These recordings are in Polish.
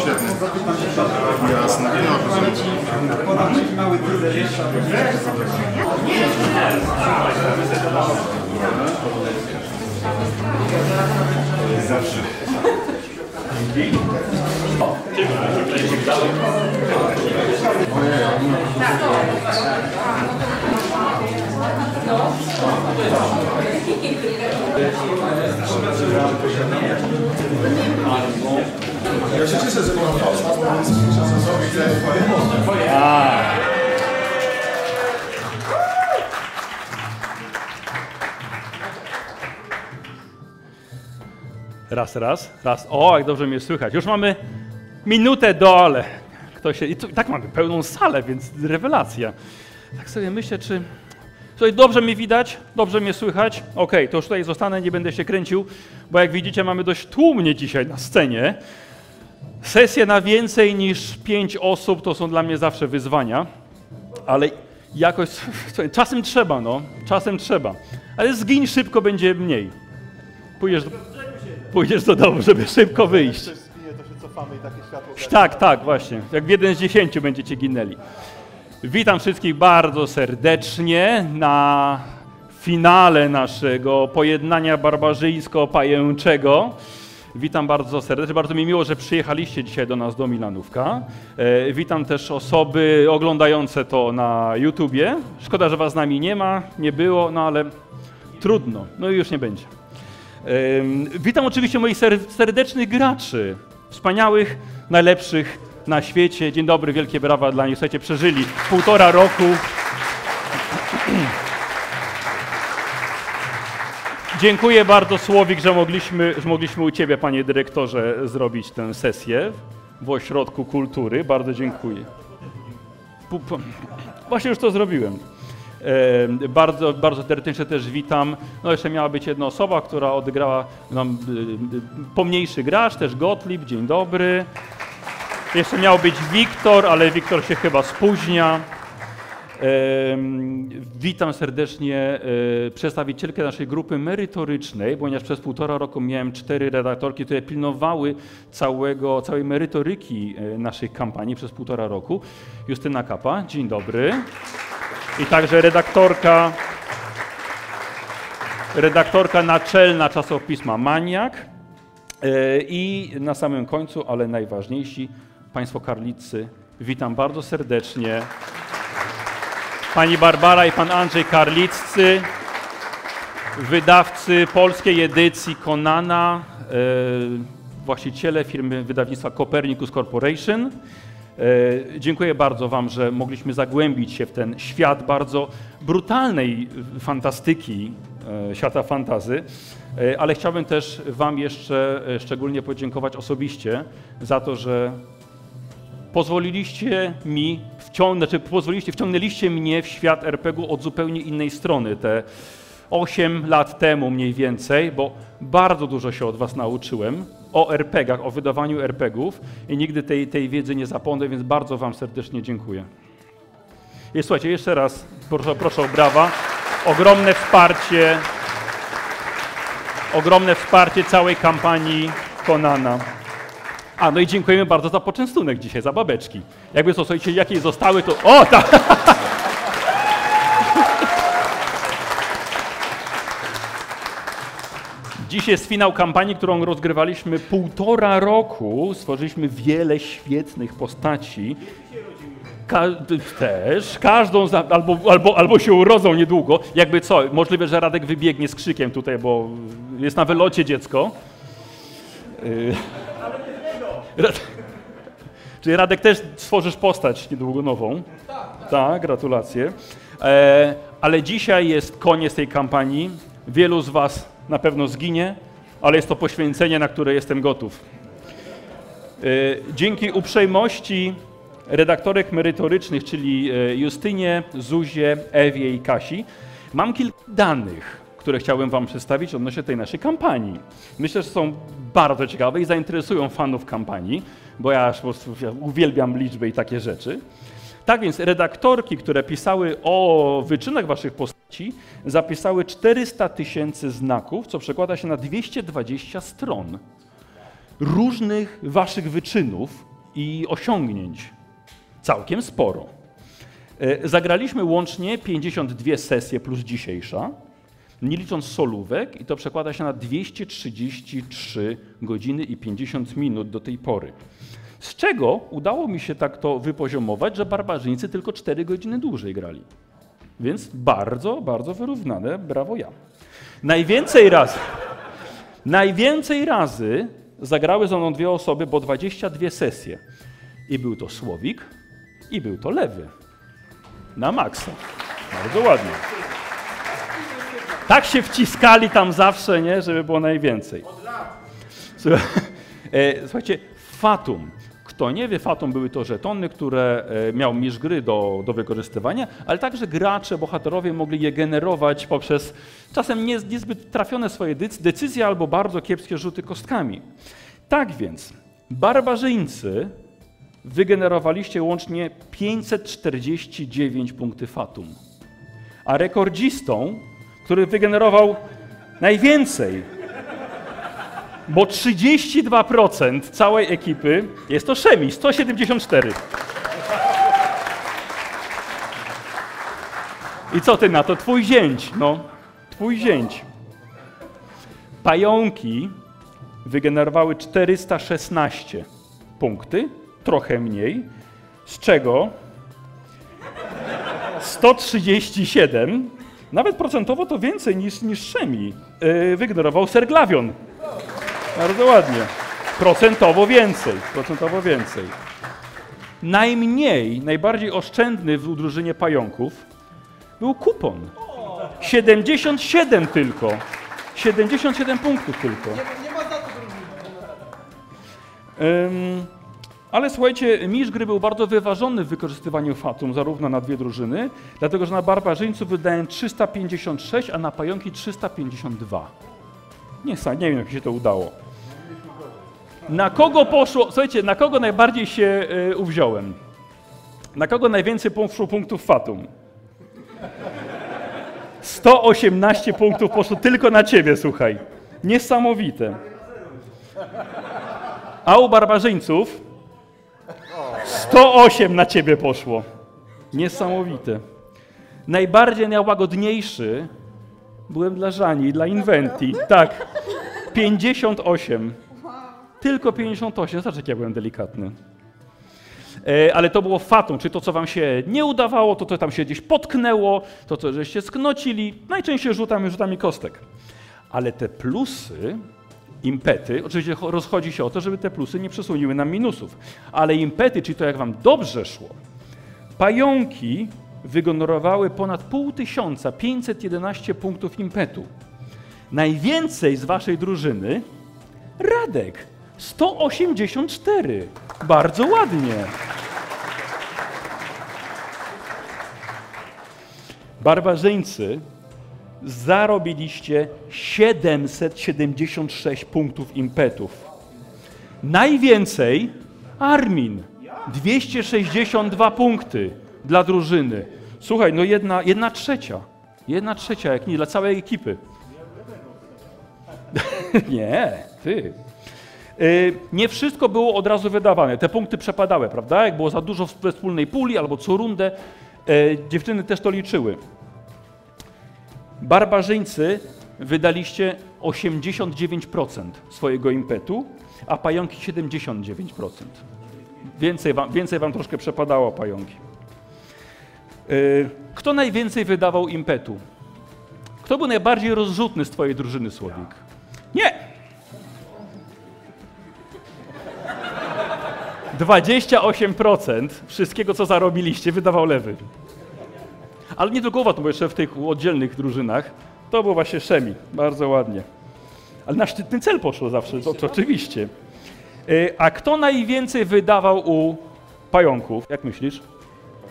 Świetnie. Jasne. No, rozumiem. Zawsze. Ja się cieszę, że mam Fausta, bo jest czasem zrobić te Raz, raz, raz. O, jak dobrze mnie słychać. Już mamy minutę do, ale kto się... I tu, i tak mamy pełną salę, więc rewelacja. Tak sobie myślę, czy... Słuchaj, dobrze mnie widać, dobrze mnie słychać. Okej, to już tutaj zostanę, nie będę się kręcił, bo jak widzicie mamy dość tłumnie dzisiaj na scenie. Sesje na więcej niż pięć osób to są dla mnie zawsze wyzwania, ale jakoś... Czasem trzeba, no. Czasem trzeba. Ale zgiń szybko, będzie mniej. Pójdziesz do, pójdziesz do domu, żeby szybko wyjść. Tak, tak, właśnie. Jak w jeden z dziesięciu będziecie ginęli. Witam wszystkich bardzo serdecznie na finale naszego pojednania barbarzyńsko-pajęczego. Witam bardzo serdecznie. Bardzo mi miło, że przyjechaliście dzisiaj do nas do Milanówka. E, witam też osoby oglądające to na YouTubie. Szkoda, że was z nami nie ma, nie było, no ale trudno. No i już nie będzie. Ym, Witam oczywiście moich ser- serdecznych graczy, wspaniałych, najlepszych na świecie. Dzień dobry, wielkie brawa dla nich. Słuchajcie, przeżyli półtora roku. Dziękuję bardzo Słowik, że mogliśmy, że mogliśmy u Ciebie, Panie Dyrektorze, zrobić tę sesję w Ośrodku Kultury. Bardzo dziękuję. Właśnie już to zrobiłem. E, Bardzo, bardzo serdecznie też witam. No jeszcze miała być jedna osoba, która odegrała nam y, pomniejszy gracz, też Gottlieb, dzień dobry. Jeszcze miał być Wiktor, ale Wiktor się chyba spóźnia. Witam serdecznie e, przedstawicielkę naszej grupy merytorycznej, ponieważ przez półtora roku miałem cztery redaktorki, które pilnowały całego, całej merytoryki e, naszych kampanii przez półtora roku. Justyna Kapa, dzień dobry. I także redaktorka, redaktorka naczelna czasopisma Maniak. E, I na samym końcu, ale najważniejsi, Państwo Karlicy, witam bardzo serdecznie. Pani Barbara i Pan Andrzej Karliccy, wydawcy polskiej edycji Konana, e, właściciele firmy wydawnictwa Copernicus Corporation. E, dziękuję bardzo Wam, że mogliśmy zagłębić się w ten świat bardzo brutalnej fantastyki, e, świata fantazy, ale chciałbym też Wam jeszcze szczególnie podziękować osobiście za to, że pozwoliliście mi wciągnąć, znaczy pozwoliliście, wciągnęliście mnie w świat RPG-u od zupełnie innej strony, te 8 lat temu mniej więcej, bo bardzo dużo się od was nauczyłem o RPG-ach, o wydawaniu RPG-ów i nigdy tej, tej wiedzy nie zapomnę, więc bardzo wam serdecznie dziękuję. I słuchajcie, jeszcze raz proszę, proszę o brawa. Ogromne wsparcie, ogromne wsparcie całej kampanii Konana. A, no i dziękujemy bardzo za poczęstunek dzisiaj, za babeczki. Jakby to, słuchajcie, jakie zostały, to... O, tak! Dziś jest finał kampanii, którą rozgrywaliśmy półtora roku. Stworzyliśmy wiele świetnych postaci. Ka- też, każdą, za, albo, albo, albo się urodzą niedługo. Jakby co, możliwe, że Radek wybiegnie z krzykiem tutaj, bo jest na wylocie dziecko. Y- Czyli Radek też stworzysz postać niedługo nową. Tak, gratulacje. E, ale dzisiaj jest koniec tej kampanii. Wielu z Was na pewno zginie, ale jest to poświęcenie, na które jestem gotów. E, dzięki uprzejmości redaktorek merytorycznych, czyli e, Justynie, Zuzie, Ewie i Kasi, mam kilka danych, które chciałbym Wam przedstawić odnośnie tej naszej kampanii. Myślę, że są bardzo ciekawe i zainteresują fanów kampanii, bo ja po prostu ja uwielbiam liczby i takie rzeczy. Tak więc redaktorki, które pisały o wyczynach Waszych postaci, zapisały 400 tysięcy znaków, co przekłada się na 220 stron. różnych waszych wyczynów i osiągnięć. Całkiem sporo. E, zagraliśmy łącznie 52 sesje plus dzisiejsza, nie licząc solówek, i to przekłada się na 233 godziny i 50 minut do tej pory. Z czego udało mi się tak to wypoziomować, że barbarzyńcy tylko 4 godziny dłużej grali. Więc bardzo, bardzo wyrównane, brawo ja. Najwięcej razy, najwięcej razy zagrały ze mną dwie osoby, bo 22 sesje. I był to Słowik, i był to Lewy. Na maksa. Bardzo ładnie. Tak się wciskali tam zawsze, nie? żeby było najwięcej. E, słuchajcie, Fatum. Kto nie wie, Fatum były to żetony, które e, miał mistrz gry do, do wykorzystywania, ale także gracze, bohaterowie mogli je generować poprzez czasem nie, niezbyt trafione swoje decyzje albo bardzo kiepskie rzuty kostkami. Tak więc, barbarzyńcy wygenerowaliście łącznie 549 punktów Fatum. A rekordzistą, który wygenerował najwięcej, bo 32% całej ekipy jest to Szemi, 174. I co ty na to? Twój zięć, no. Twój zięć. Pająki wygenerowały 416 punkty, trochę mniej, z czego 137, nawet procentowo to więcej niż, niż Szemi, yy, wygenerował Serglawion. Bardzo ładnie. Procentowo więcej, procentowo więcej. Najmniej, najbardziej oszczędny w drużynie pająków był kupon. 77 tylko. 77 punktów tylko. Nie, ma za to um, ale słuchajcie, mistrz gry był bardzo wyważony w wykorzystywaniu Fatum, zarówno na dwie drużyny, dlatego że na barbarzyńców wydałem 356, a na pająki 352. Nie, nie wiem, jak się to udało. Na kogo poszło, słuchajcie, na kogo najbardziej się y, uwziąłem? Na kogo najwięcej poszło punktów Fatum? 118 punktów poszło tylko na ciebie, słuchaj. Niesamowite. A u barbarzyńców 108 na ciebie poszło. Niesamowite. Najbardziej najłagodniejszy byłem dla Żani, dla Inventi. Tak. 58. Tylko 58. Zobacz, jak ja byłem delikatny. E, ale to było fatą, czy to, co wam się nie udawało, to, co tam się gdzieś potknęło, to, co żeście sknocili, najczęściej rzutami, rzutami kostek. Ale te plusy, impety, oczywiście rozchodzi się o to, żeby te plusy nie przesuniły nam minusów, ale impety, czyli to, jak wam dobrze szło, pająki wygenerowały ponad pół tysiąca, 511 punktów impetu. Najwięcej z waszej drużyny Radek 184. Bardzo ładnie. Barbarzyńcy zarobiliście 776 punktów impetów. Najwięcej Armin 262 punkty dla drużyny. Słuchaj, no jedna, jedna trzecia. Jedna trzecia, jak nie, dla całej ekipy. nie, ty. Y, nie wszystko było od razu wydawane. Te punkty przepadały, prawda? Jak było za dużo we wspólnej puli albo co rundę, y, dziewczyny też to liczyły. Barbarzyńcy wydaliście 89% swojego impetu, a pająki 79%. Więcej wam, więcej wam troszkę przepadało pająki. Y, kto najwięcej wydawał impetu? Kto był najbardziej rozrzutny z twojej drużyny, Słowik? Nie! 28% wszystkiego, co zarobiliście, wydawał lewy. Ale nie tylko Watum, bo jeszcze w tych oddzielnych drużynach. To był właśnie Szemi. Bardzo ładnie. Ale na szczytny cel poszło zawsze, to, to oczywiście. Y, a kto najwięcej wydawał u pająków? Jak myślisz?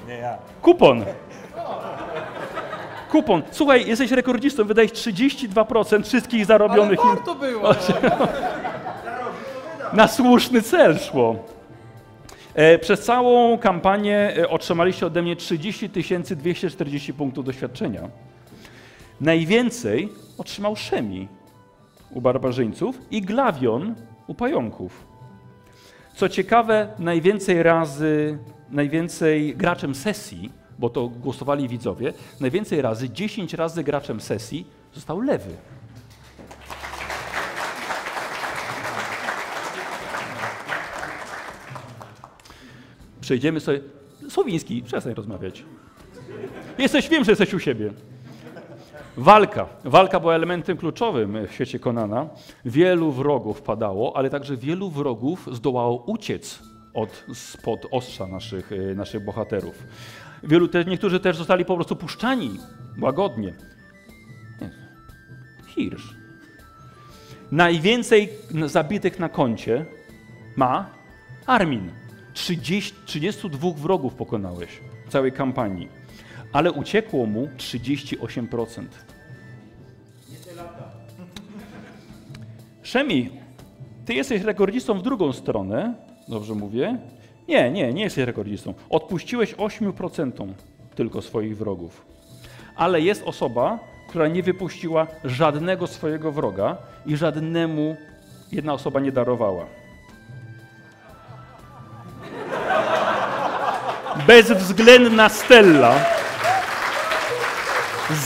Nie ja. Kupon. Kupon. Słuchaj, jesteś rekordzistą, wydajesz 32% wszystkich zarobionych. Ale warto było. Na słuszny cel szło. E, przez całą kampanię e, otrzymaliście ode mnie 30 240 punktów doświadczenia. Najwięcej otrzymał Szemi u barbarzyńców i Glawion u pająków. Co ciekawe, najwięcej razy, najwięcej graczem sesji, bo to głosowali widzowie, najwięcej razy, 10 razy graczem sesji został lewy. Przejdziemy sobie. Słowiński, przestań rozmawiać. Jesteś, wiem, że jesteś u siebie. Walka. Walka była elementem kluczowym w świecie Konana. Wielu wrogów padało, ale także wielu wrogów zdołało uciec od, spod ostrza naszych, e, naszych bohaterów. Wielu te, niektórzy też zostali po prostu puszczani łagodnie. Nie. Hirsch. Najwięcej zabitych na koncie ma Armin. 30, 32 wrogów pokonałeś w całej kampanii, ale uciekło mu 38%. Szemi, ty jesteś rekordzistą w drugą stronę, dobrze mówię? Nie, nie, nie jesteś rekordzistą. Odpuściłeś 8% tylko swoich wrogów. Ale jest osoba, która nie wypuściła żadnego swojego wroga i żadnemu jedna osoba nie darowała. Bezwzględna Stella.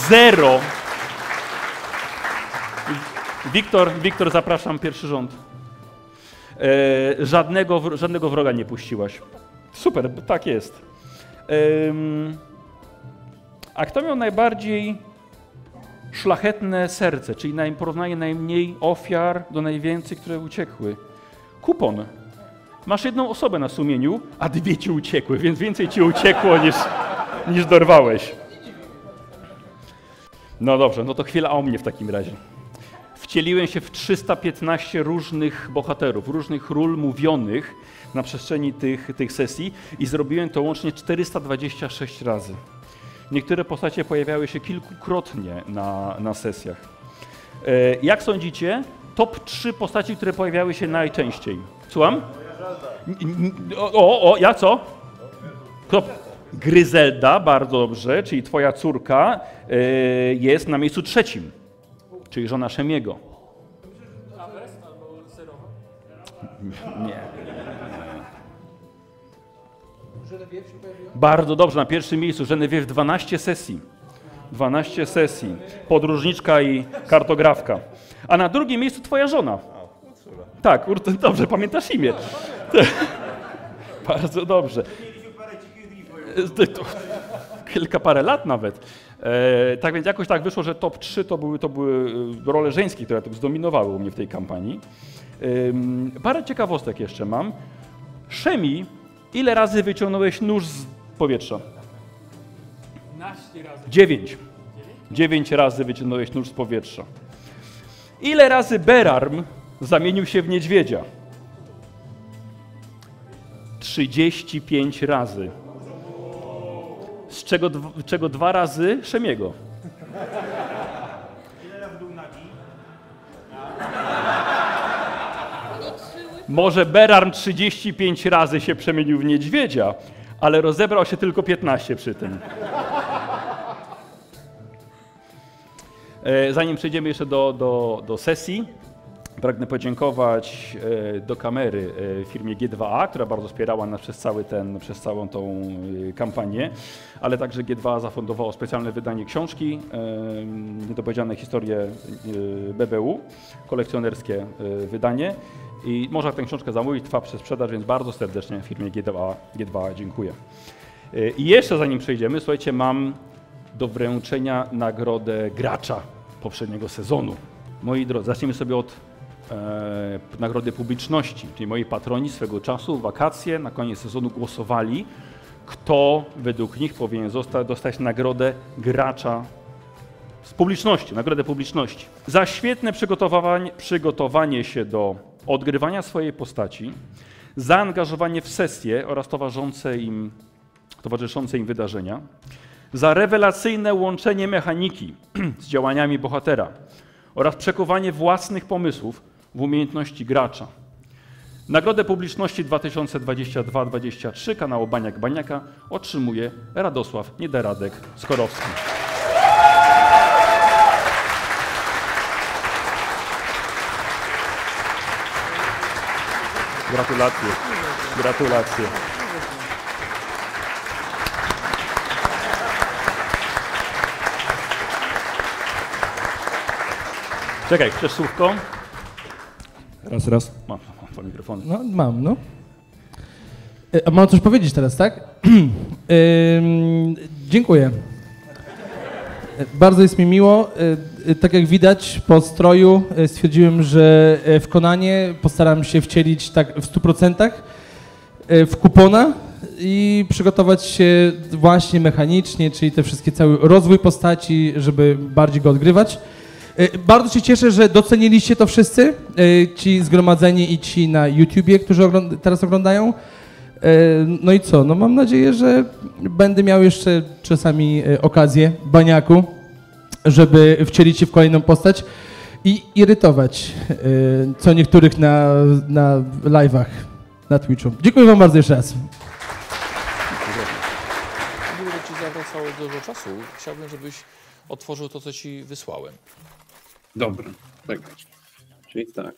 Zero. Wiktor, Wiktor, zapraszam, pierwszy rząd. E, żadnego, żadnego wroga nie puściłaś. Super, tak jest. E, a kto miał najbardziej szlachetne serce, czyli na porównanie najmniej ofiar do najwięcej, które uciekły? Kupon. Masz jedną osobę na sumieniu, a dwie ci uciekły, więc więcej ci uciekło niż, niż dorwałeś. No dobrze, no to chwila o mnie w takim razie. Wcieliłem się w 315 różnych bohaterów, różnych ról mówionych na przestrzeni tych, tych sesji i zrobiłem to łącznie 426 razy. Niektóre postacie pojawiały się kilkukrotnie na, na sesjach. E, jak sądzicie, top 3 postaci, które pojawiały się najczęściej? Słucham? O, o, ja co? Kto? Gryzelda, bardzo dobrze, czyli twoja córka e, jest na miejscu trzecim, czyli żona Szemiego. Nie. Bardzo dobrze, na pierwszym miejscu Genevieve 12 sesji. 12 sesji. Podróżniczka i kartografka. A na drugim miejscu twoja żona. Tak, dobrze, pamiętasz imię. Bardzo dobrze. Kilka parę lat nawet. E, tak więc jakoś tak wyszło, że top 3 to były, to były e, role żeńskie, które tak zdominowały u mnie w tej kampanii. Parę ciekawostek jeszcze mam. Szemi, ile razy wyciągnąłeś nóż z powietrza? 15 razy. 9. 9 razy wyciągnąłeś nóż z powietrza. Ile razy Berarm zamienił się w niedźwiedzia? 35 razy. Z czego, czego dwa razy Szemiego. Może Berarm 35 razy się przemienił w niedźwiedzia, ale rozebrał się tylko 15 przy tym. E, zanim przejdziemy jeszcze do, do, do sesji, Pragnę podziękować e, do kamery e, firmie G2A, która bardzo wspierała nas przez, cały ten, przez całą tą e, kampanię, ale także G2A zafundowało specjalne wydanie książki, niedopowiedziane historie BBU, kolekcjonerskie wydanie. I można tę książkę zamówić, trwa przez sprzedaż, więc bardzo serdecznie firmie G2A, G2A dziękuję. I jeszcze zanim przejdziemy, słuchajcie, mam do wręczenia nagrodę gracza poprzedniego sezonu. Moi drodzy, zaczniemy sobie od nagrody publiczności, czyli moi patroni swego czasu, wakacje, na koniec sezonu głosowali, kto według nich powinien zostać, dostać nagrodę gracza z publiczności, nagrodę publiczności. Za świetne przygotowanie, przygotowanie się do odgrywania swojej postaci, zaangażowanie w sesje oraz towarzyszące im, towarzyszące im wydarzenia, za rewelacyjne łączenie mechaniki z działaniami bohatera oraz przekuwanie własnych pomysłów w umiejętności gracza. Nagrodę Publiczności 2022-2023 kanału Baniak Baniaka otrzymuje Radosław Niederadek Skorowski. Gratulacje. Gratulacje. Czekaj, chcesz słówko? Raz, raz. Mam, mam dwa mikrofony. No, mam, no. E, A mam coś powiedzieć teraz, tak? Dziękuję. Bardzo jest mi miło. E, Tak jak widać po stroju e, stwierdziłem, że w Konanie postaram się wcielić tak w 100% e, w kupona i przygotować się właśnie mechanicznie, czyli te wszystkie cały rozwój postaci, żeby bardziej go odgrywać. E, Bardzo się cieszę, że doceniliście to wszyscy, e, ci zgromadzeni i ci na YouTubie, którzy teraz oglądają. E, No i co? No mam nadzieję, że będę miał jeszcze czasami okazję, baniaku, żeby wcielić się w kolejną postać i irytować co niektórych na, na live'ach na Twitchu. Dziękuję wam bardzo jeszcze raz. Będę ci zawracało dużo czasu. Chciałbym, żebyś otworzył to, co ci wysłałem. Dobra, tak. Czyli tak.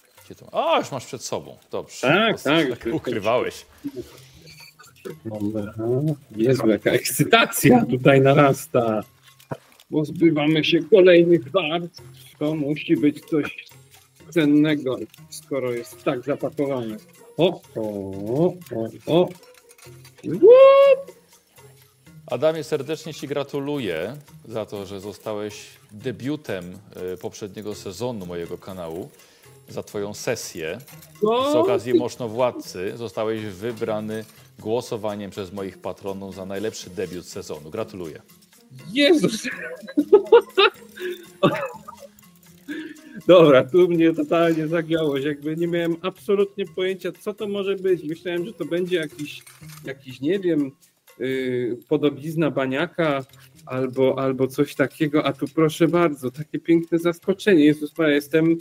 A, już masz przed sobą. Dobrze. Tak, tak. tak ukrywałeś. Jezu, jaka ekscytacja tutaj narasta. Pozbywamy się kolejnych warstw. To musi być coś cennego, skoro jest tak zapakowane. O, o, o, o. What? Adamie, serdecznie Ci gratuluję za to, że zostałeś debiutem y, poprzedniego sezonu mojego kanału. Za Twoją sesję. Z okazji Moszno-Władcy zostałeś wybrany głosowaniem przez moich patronów za najlepszy debiut sezonu. Gratuluję. Jezus! Dobra, tu mnie totalnie zagiąłeś. Jakby nie miałem absolutnie pojęcia, co to może być. Myślałem, że to będzie jakiś, jakiś nie wiem, podobizna baniaka albo, albo coś takiego, a tu proszę bardzo, takie piękne zaskoczenie. Jezus Maria, jestem,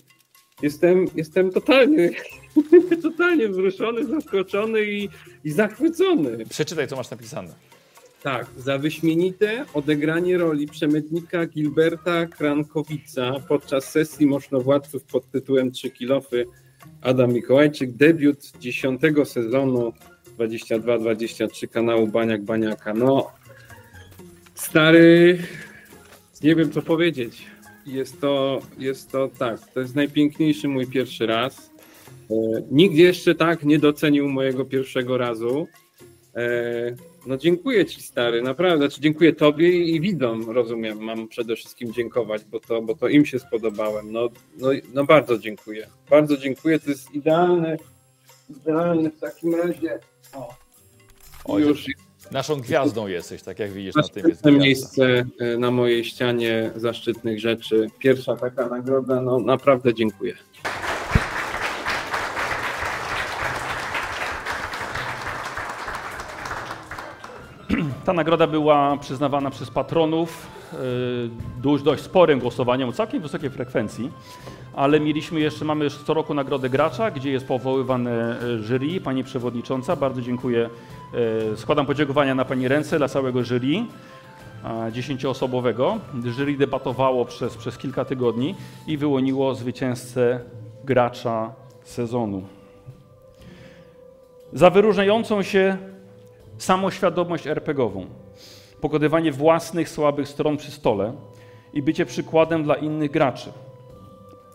jestem, jestem totalnie, totalnie wzruszony, zaskoczony i, i zachwycony. Przeczytaj, co masz napisane. Tak, za wyśmienite odegranie roli przemytnika Gilberta Krankowica podczas sesji Moszno-Władców pod tytułem Trzy kilofy Adam Mikołajczyk, debiut dziesiątego sezonu 22-23 kanału Baniak Baniaka. No, stary, nie wiem co powiedzieć. Jest to, jest to tak, to jest najpiękniejszy mój pierwszy raz. E, nikt jeszcze tak nie docenił mojego pierwszego razu. E, no dziękuję ci stary, naprawdę. Znaczy, dziękuję tobie i widzom, rozumiem, mam przede wszystkim dziękować, bo to, bo to im się spodobałem. No, no, no bardzo dziękuję. Bardzo dziękuję, to jest idealne, idealne w takim razie. O, O, już Naszą gwiazdą jesteś, tak jak widzisz na tym jest gwiazda. miejsce e, na mojej ścianie zaszczytnych rzeczy. Pierwsza taka nagroda, no naprawdę dziękuję. Ta nagroda była przyznawana przez patronów dość, dość sporym głosowaniem o całkiem wysokiej frekwencji, ale mieliśmy jeszcze, mamy jeszcze co roku nagrodę gracza, gdzie jest powoływane y, jury, pani przewodnicząca, bardzo dziękuję, yy, składam podziękowania na pani ręce dla całego jury dziesięcioosobowego. Jury debatowało przez, przez kilka tygodni i wyłoniło zwycięzcę gracza sezonu. Za wyróżniającą się samoświadomość RPGową, pokonywanie własnych słabych stron przy stole i bycie przykładem dla innych graczy.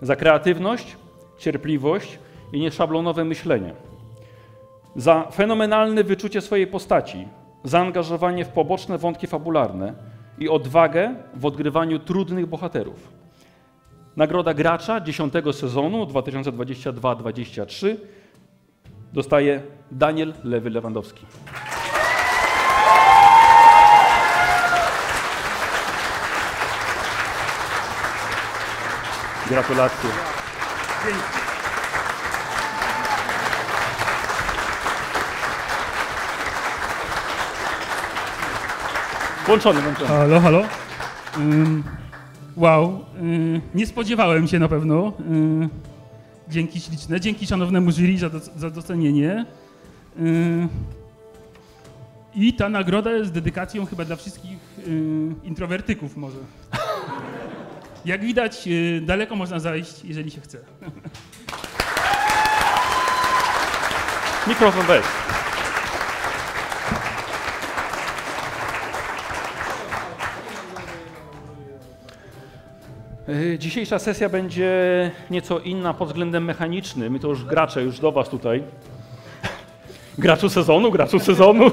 Za kreatywność, cierpliwość i nieszablonowe myślenie. Za fenomenalne wyczucie swojej postaci, zaangażowanie w poboczne wątki fabularne i odwagę w odgrywaniu trudnych bohaterów. Nagroda gracza 10 sezonu 2022-2023 dostaje Daniel Lewy Lewandowski. Gratulacje. Włączony, włączony. Halo, halo. Ym, wow, y, nie spodziewałem się na pewno. Y, dzięki śliczne, dzięki szanownemu jury za, za docenienie. I ta nagroda jest dedykacją chyba dla wszystkich introwertyków może. Jak widać, y, daleko można zajść, jeżeli się chce. Mikrofon weź. Y, Dzisiejsza sesja będzie nieco inna pod względem mechanicznym. My to już gracze, już do Was tutaj. Graczu sezonu, graczu sezonu.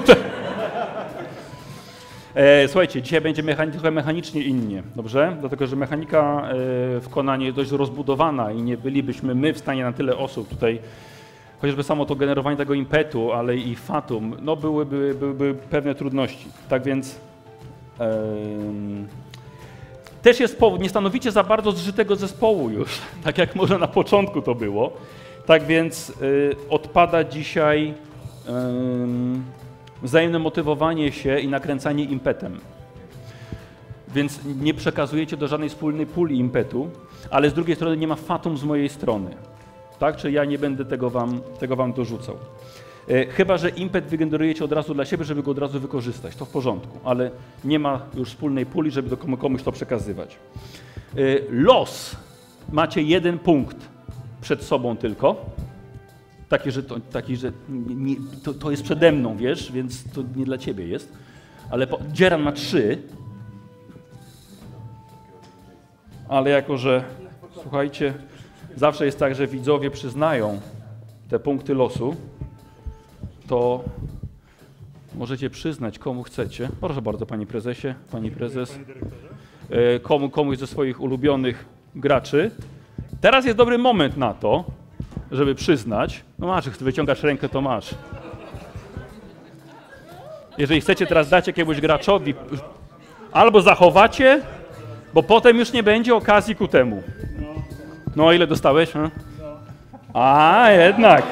E, Słuchajcie, dzisiaj będzie trochę mechanicznie innie, dobrze? Dlatego, że mechanika e, w Konanie jest dość rozbudowana i nie bylibyśmy my w stanie na tyle osób tutaj, chociażby samo to generowanie tego impetu, ale i fatum, no byłyby, byłyby pewne trudności. Tak więc też jest powód, nie stanowicie za bardzo zżytego zespołu już, tak jak może na początku to było. Tak więc y, odpada dzisiaj wzajemne motywowanie się i nakręcanie impetem. Więc nie przekazujecie do żadnej wspólnej puli impetu, ale z drugiej strony nie ma fatum z mojej strony. Tak? Czy ja nie będę tego wam, tego wam dorzucał. E, Chyba, że impet wygenerujecie od razu dla siebie, żeby go od razu wykorzystać. To w porządku, ale nie ma już wspólnej puli, żeby do komu- komuś to przekazywać. E, Los. Macie jeden punkt przed sobą tylko. Taki, że, to, taki, że nie, to, to jest przede mną, wiesz, więc to nie dla ciebie jest. Ale po, Dzieran ma trzy. Ale jako, że słuchajcie, zawsze jest tak, że widzowie przyznają te punkty losu, to możecie przyznać komu chcecie. Proszę bardzo, panie prezesie, pani prezes. E, Komu, komuś ze swoich ulubionych graczy. Teraz jest dobry moment na to, żeby przyznać. No masz, wyciągasz rękę, to masz. Jeżeli chcecie teraz dać jakiemuś graczowi, albo zachowacie, bo potem już nie będzie okazji ku temu. No, ile dostałeś? A, jednak.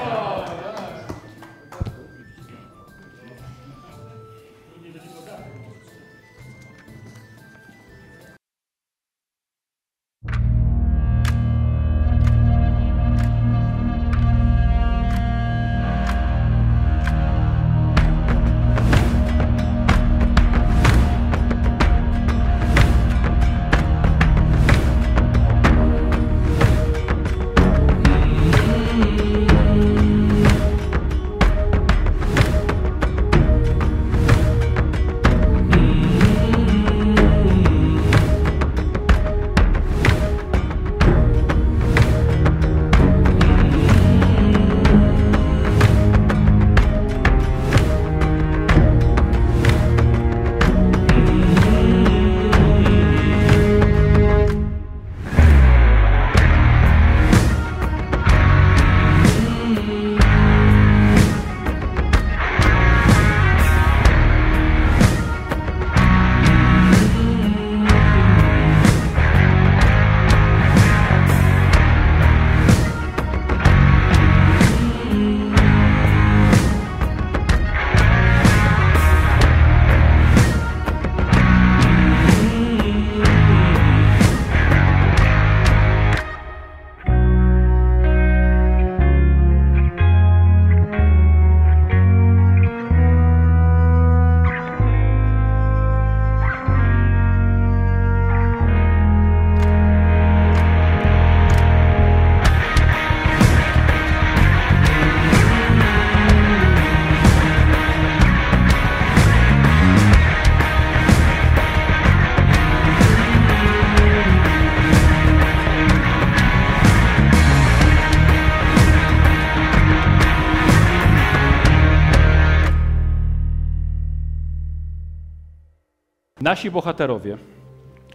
Nasi bohaterowie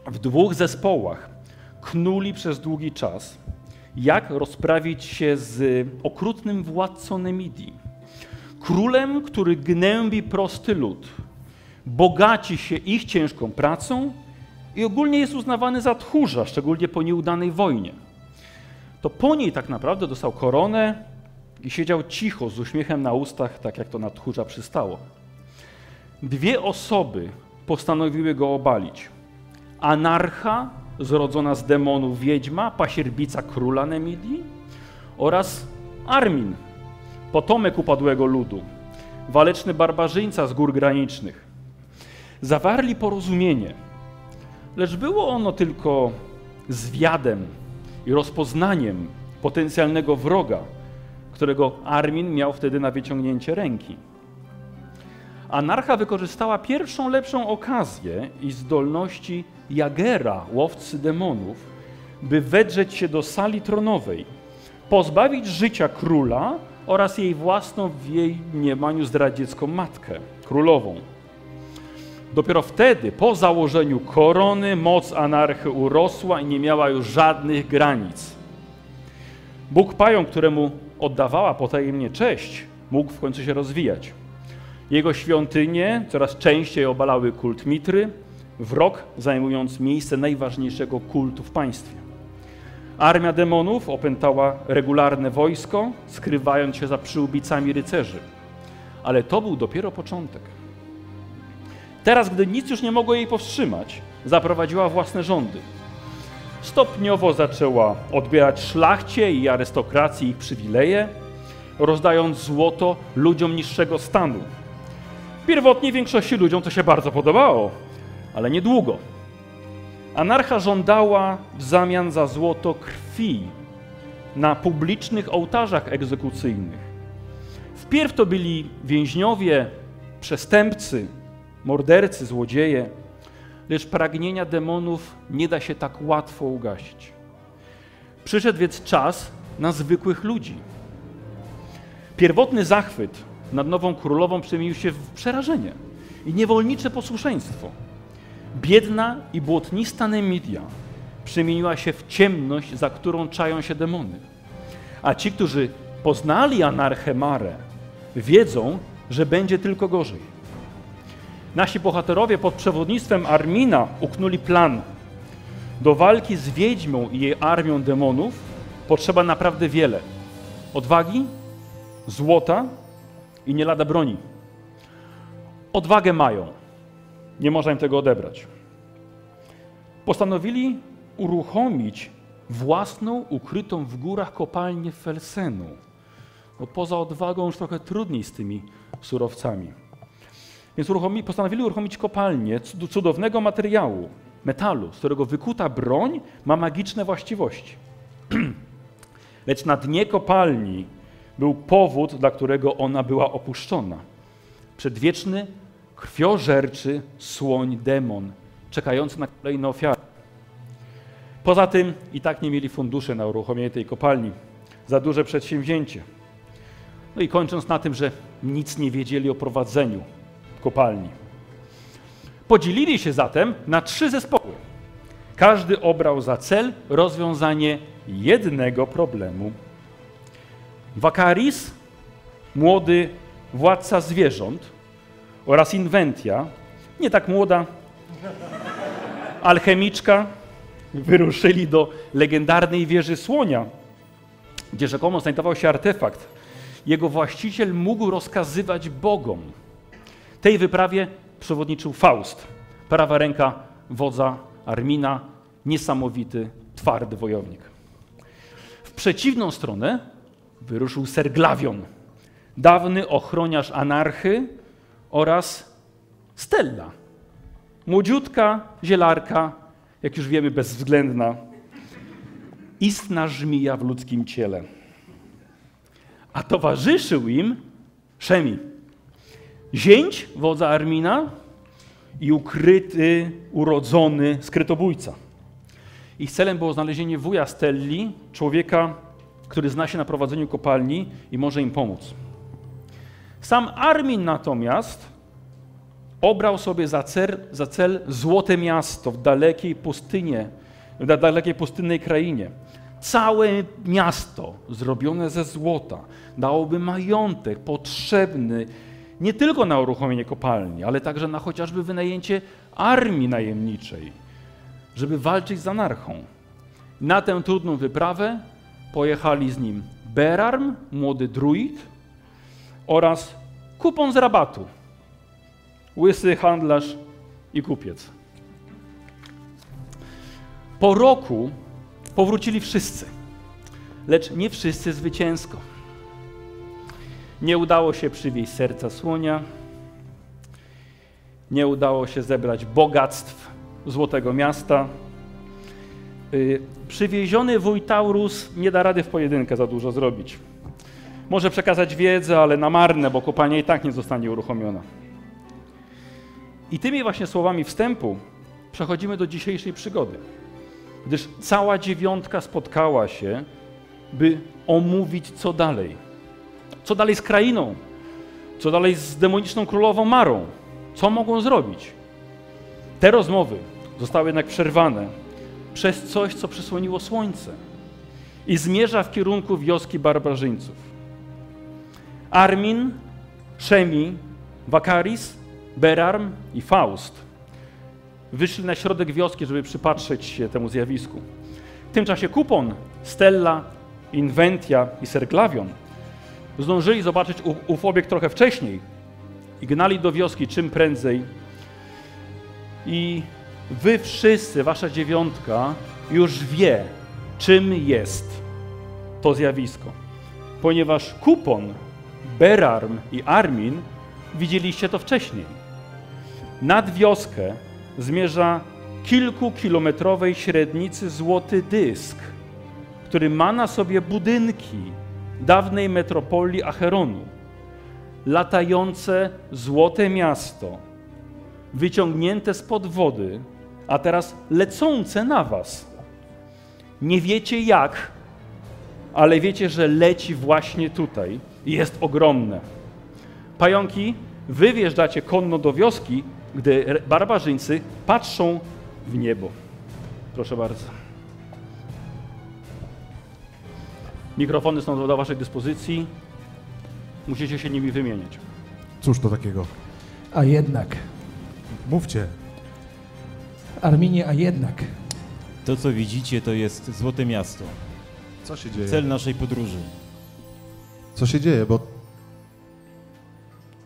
w dwóch zespołach knuli przez długi czas, jak rozprawić się z okrutnym władcą Nemidii. Królem, który gnębi prosty lud, bogaci się ich ciężką pracą i ogólnie jest uznawany za tchórza, szczególnie po nieudanej wojnie. To po niej tak naprawdę dostał koronę i siedział cicho z uśmiechem na ustach, tak jak to na tchórza przystało. Dwie osoby postanowiły go obalić. Anarcha, zrodzona z demonów wiedźma, pasierbica króla Nemidii oraz Armin, potomek upadłego ludu, waleczny barbarzyńca z gór granicznych. Zawarli porozumienie, lecz było ono tylko zwiadem i rozpoznaniem potencjalnego wroga, którego Armin miał wtedy na wyciągnięcie ręki. Anarcha wykorzystała pierwszą lepszą okazję i zdolności Jagera, łowcy demonów, by wedrzeć się do sali tronowej, pozbawić życia króla oraz jej własną w jej mniemaniu zdradziecką matkę, królową. Dopiero wtedy, po założeniu korony, moc anarchy urosła i nie miała już żadnych granic. Bóg Pająk, któremu oddawała potajemnie cześć, mógł w końcu się rozwijać. Jego świątynie coraz częściej obalały kult Mitry, wrok zajmując miejsce najważniejszego kultu w państwie. Armia demonów opętała regularne wojsko, skrywając się za przyłbicami rycerzy. Ale to był dopiero początek. Teraz, gdy nic już nie mogło jej powstrzymać, zaprowadziła własne rządy. Stopniowo zaczęła odbierać szlachcie i arystokracji ich przywileje, rozdając złoto ludziom niższego stanu. Pierwotnie większości ludziom to się bardzo podobało, ale niedługo. Anarcha żądała w zamian za złoto krwi na publicznych ołtarzach egzekucyjnych. Wpierw to byli więźniowie, przestępcy, mordercy, złodzieje, lecz pragnienia demonów nie da się tak łatwo ugasić. Przyszedł więc czas na zwykłych ludzi. Pierwotny zachwyt nad nową królową przemienił się w przerażenie i niewolnicze posłuszeństwo. Biedna i błotnista Nemidia przemieniła się w ciemność, za którą czają się demony. A ci, którzy poznali anarchę Mare, wiedzą, że będzie tylko gorzej. Nasi bohaterowie pod przewodnictwem Armina uknuli plan. Do walki z wiedźmą i jej armią demonów potrzeba naprawdę wiele. Odwagi, złota i nie lada broni. Odwagę mają. Nie można im tego odebrać. Postanowili uruchomić własną, ukrytą w górach kopalnię Felsenu. Bo poza odwagą już trochę trudniej z tymi surowcami. Więc uruchomi, postanowili uruchomić kopalnię cudownego materiału, metalu, z którego wykuta broń ma magiczne właściwości. Lecz na dnie kopalni był powód, dla którego ona była opuszczona. Przedwieczny, krwiożerczy słoń demon, czekający na kolejne ofiary. Poza tym i tak nie mieli funduszy na uruchomienie tej kopalni. Za duże przedsięwzięcie. No i kończąc na tym, że nic nie wiedzieli o prowadzeniu kopalni. Podzielili się zatem na trzy zespoły. Każdy obrał za cel rozwiązanie jednego problemu. Wakaris, młody władca zwierząt oraz Inwentia, nie tak młoda, alchemiczka, wyruszyli do legendarnej wieży Słonia, gdzie rzekomo znajdował się artefakt. Jego właściciel mógł rozkazywać bogom. Tej wyprawie przewodniczył Faust, prawa ręka wodza Armina, niesamowity, twardy wojownik. W przeciwną stronę wyruszył Serglawion, dawny ochroniarz anarchy oraz Stella, młodziutka zielarka, jak już wiemy, bezwzględna, istna żmija w ludzkim ciele. A towarzyszył im Szemi, zięć wodza Armina i ukryty, urodzony skrytobójca. Ich celem było znalezienie wuja Stelli, człowieka, który zna się na prowadzeniu kopalni i może im pomóc. Sam Armin natomiast obrał sobie za cel, za cel złote miasto w dalekiej pustynie, w dalekiej pustynnej krainie. Całe miasto zrobione ze złota dałoby majątek potrzebny nie tylko na uruchomienie kopalni, ale także na chociażby wynajęcie armii najemniczej, żeby walczyć z anarchą. Na tę trudną wyprawę pojechali z nim Berarm, młody druid oraz kupon z rabatu, łysy handlarz i kupiec. Po roku powrócili wszyscy, lecz nie wszyscy zwycięsko. Nie udało się przywieźć serca słonia, nie udało się zebrać bogactw Złotego Miasta. Przywieziony wuj Taurus nie da rady w pojedynkę za dużo zrobić. może przekazać wiedzę, ale na marne, bo kopalnia i tak nie zostanie uruchomiona. I tymi właśnie słowami wstępu przechodzimy do dzisiejszej przygody, gdyż cała dziewiątka spotkała się, by omówić co dalej. Co dalej z krainą? Co dalej z demoniczną królową Marą? Co mogą zrobić? Te rozmowy zostały jednak przerwane przez coś, co przysłoniło słońce i zmierza w kierunku wioski barbarzyńców. Armin, Szemi, Wakaris, Berarm i Faust wyszli na środek wioski, żeby przypatrzeć się temu zjawisku. W tym czasie Kupon, Stella, Inventia i Serglavion zdążyli zobaczyć ów obiekt trochę wcześniej i gnali do wioski czym prędzej. I wy wszyscy, wasza dziewiątka, już wie, czym jest to zjawisko. Ponieważ Kupon, Berarm i Armin widzieliście to wcześniej. Nad wioskę zmierza kilkukilometrowej średnicy złoty dysk, który ma na sobie budynki dawnej metropolii Acheronu. Latające złote miasto, wyciągnięte spod wody, a teraz lecące na was. Nie wiecie jak, ale wiecie, że leci właśnie tutaj i jest ogromne. Pająki, wy wjeżdżacie konno do wioski, gdy barbarzyńcy patrzą w niebo. Proszę bardzo. Mikrofony są do waszej dyspozycji. Musicie się nimi wymieniać. Cóż to takiego? A jednak. Mówcie. Arminie, a jednak. To, co widzicie, to jest Złote Miasto. Co się dzieje? Cel naszej podróży. Co się dzieje, bo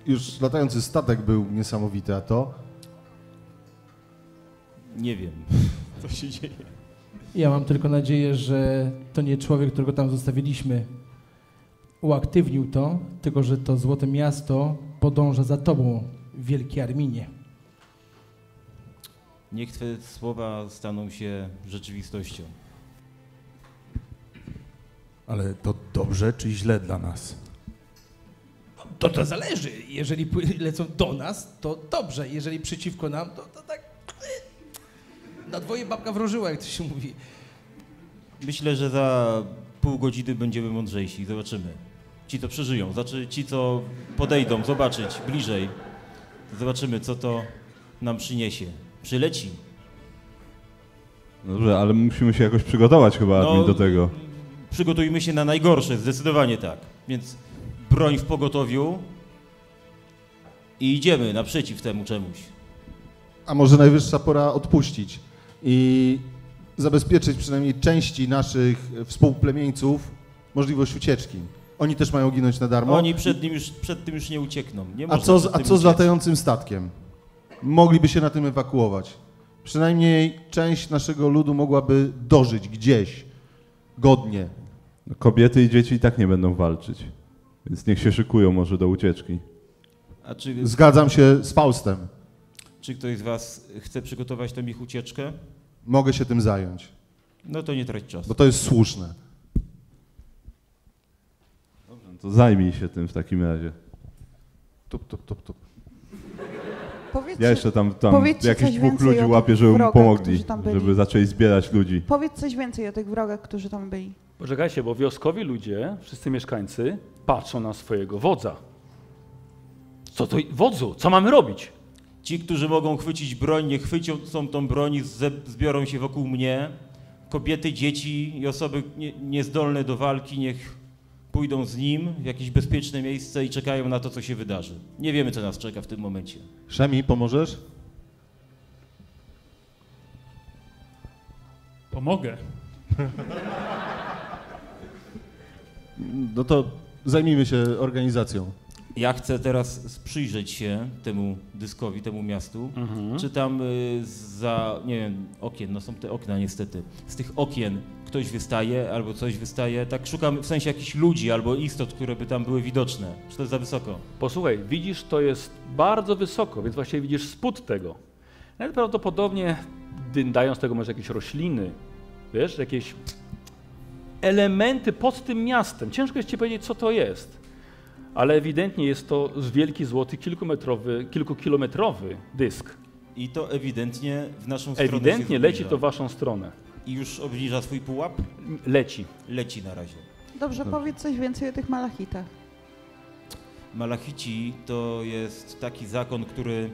już latający statek był niesamowity, a to Nie wiem, co się dzieje. Ja mam tylko nadzieję, że to nie człowiek, którego tam zostawiliśmy, uaktywnił to, tylko że to złote miasto podąża za tobą, wielki Arminie. Niech Twe słowa staną się rzeczywistością. Ale to dobrze czy źle dla nas? To to zależy. Jeżeli lecą do nas, to dobrze. Jeżeli przeciwko nam, to, to tak... Na dwoje babka wróżyła, jak to się mówi. Myślę, że za pół godziny będziemy mądrzejsi. Zobaczymy. Ci, co przeżyją, znaczy ci, co podejdą, zobaczyć bliżej. Zobaczymy, co to nam przyniesie. Przyleci. Dobrze, ale musimy się jakoś przygotować chyba No, do tego. Przygotujmy się na najgorsze, zdecydowanie tak. Więc broń w pogotowiu i idziemy naprzeciw temu czemuś. A może najwyższa pora odpuścić i zabezpieczyć przynajmniej części naszych współplemieńców możliwość ucieczki. Oni też mają ginąć na darmo. Oni przed, nim już, przed tym już nie uciekną. Nie A co, z, a co z latającym statkiem? Mogliby się na tym ewakuować. Przynajmniej część naszego ludu mogłaby dożyć gdzieś godnie. Kobiety i dzieci i tak nie będą walczyć. Więc niech się szykują może do ucieczki. A czy, Zgadzam się z Faustem. czy ktoś z Was chce przygotować tam ich ucieczkę? Mogę się tym zająć, No to nie trać czasu. bo to jest słuszne. No to zajmij się tym w takim razie. Tup, tup, tup, tup. Powiedzcie, Ja jeszcze tam, tam jakichś coś dwóch więcej ludzi o tych łapię, żeby mu wrogach, pomogli, którzy tam byli. żeby zaczęli zbierać ludzi. Powiedz coś więcej o tych wrogach, którzy tam byli. Poczekajcie, bo wioskowi ludzie, wszyscy mieszkańcy, patrzą na swojego wodza. Co to, wodzu, co mamy robić? Ci, którzy mogą chwycić broń, niech chwycą są tą broń zbiorą się wokół mnie. Kobiety, dzieci i osoby nie, niezdolne do walki niech pójdą z nim w jakieś bezpieczne miejsce i czekają na to, co się wydarzy. Nie wiemy, co nas czeka w tym momencie. Szemi, pomożesz? Pomogę. No to zajmijmy się organizacją. Ja chcę teraz przyjrzeć się temu dyskowi, temu miastu. Czy tam y, za, nie wiem, okien, no są te okna niestety. Z tych okien ktoś wystaje albo coś wystaje. Tak szukam w sensie jakichś ludzi albo istot, które by tam były widoczne. Czy to jest za wysoko? Posłuchaj, widzisz, to jest bardzo wysoko, więc właściwie widzisz spód tego. Nawet prawdopodobnie dając tego może jakieś rośliny, wiesz, jakieś elementy pod tym miastem. Ciężko jest ci powiedzieć, co to jest. Ale ewidentnie jest to wielki złoty, kilkumetrowy, kilkukilometrowy dysk. I to ewidentnie w naszą stronę Ewidentnie leci to w waszą stronę. I już obniża swój pułap? Leci. Leci na razie. Dobrze, powiedz coś więcej o tych malachitach. Malachici to jest taki zakon, który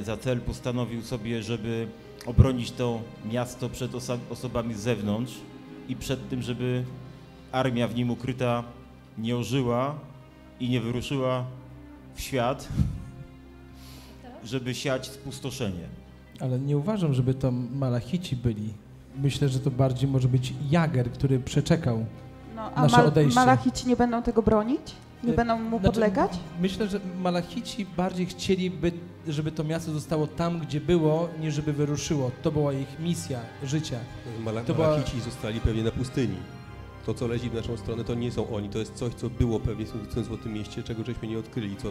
e, za cel postanowił sobie, żeby obronić to miasto przed osa- osobami z zewnątrz i przed tym, żeby armia w nim ukryta nie ożyła i nie wyruszyła w świat, żeby siać spustoszenie. Ale nie uważam, żeby to Malachici byli. Myślę, że to bardziej może być Jager, który przeczekał. No, a Nasze mal- odejście. Malachici nie będą tego bronić? Nie Y, będą mu znaczy, podlegać? Myślę, że Malachici bardziej chcieliby, żeby to miasto zostało tam, gdzie było, niż żeby wyruszyło. To była ich misja życia. Mala- To była- Malachici zostali pewnie na pustyni. To, co leci w naszą stronę, to nie są oni. To jest coś, co było pewnie w tym Złotym Mieście, czego żeśmy nie odkryli. Co,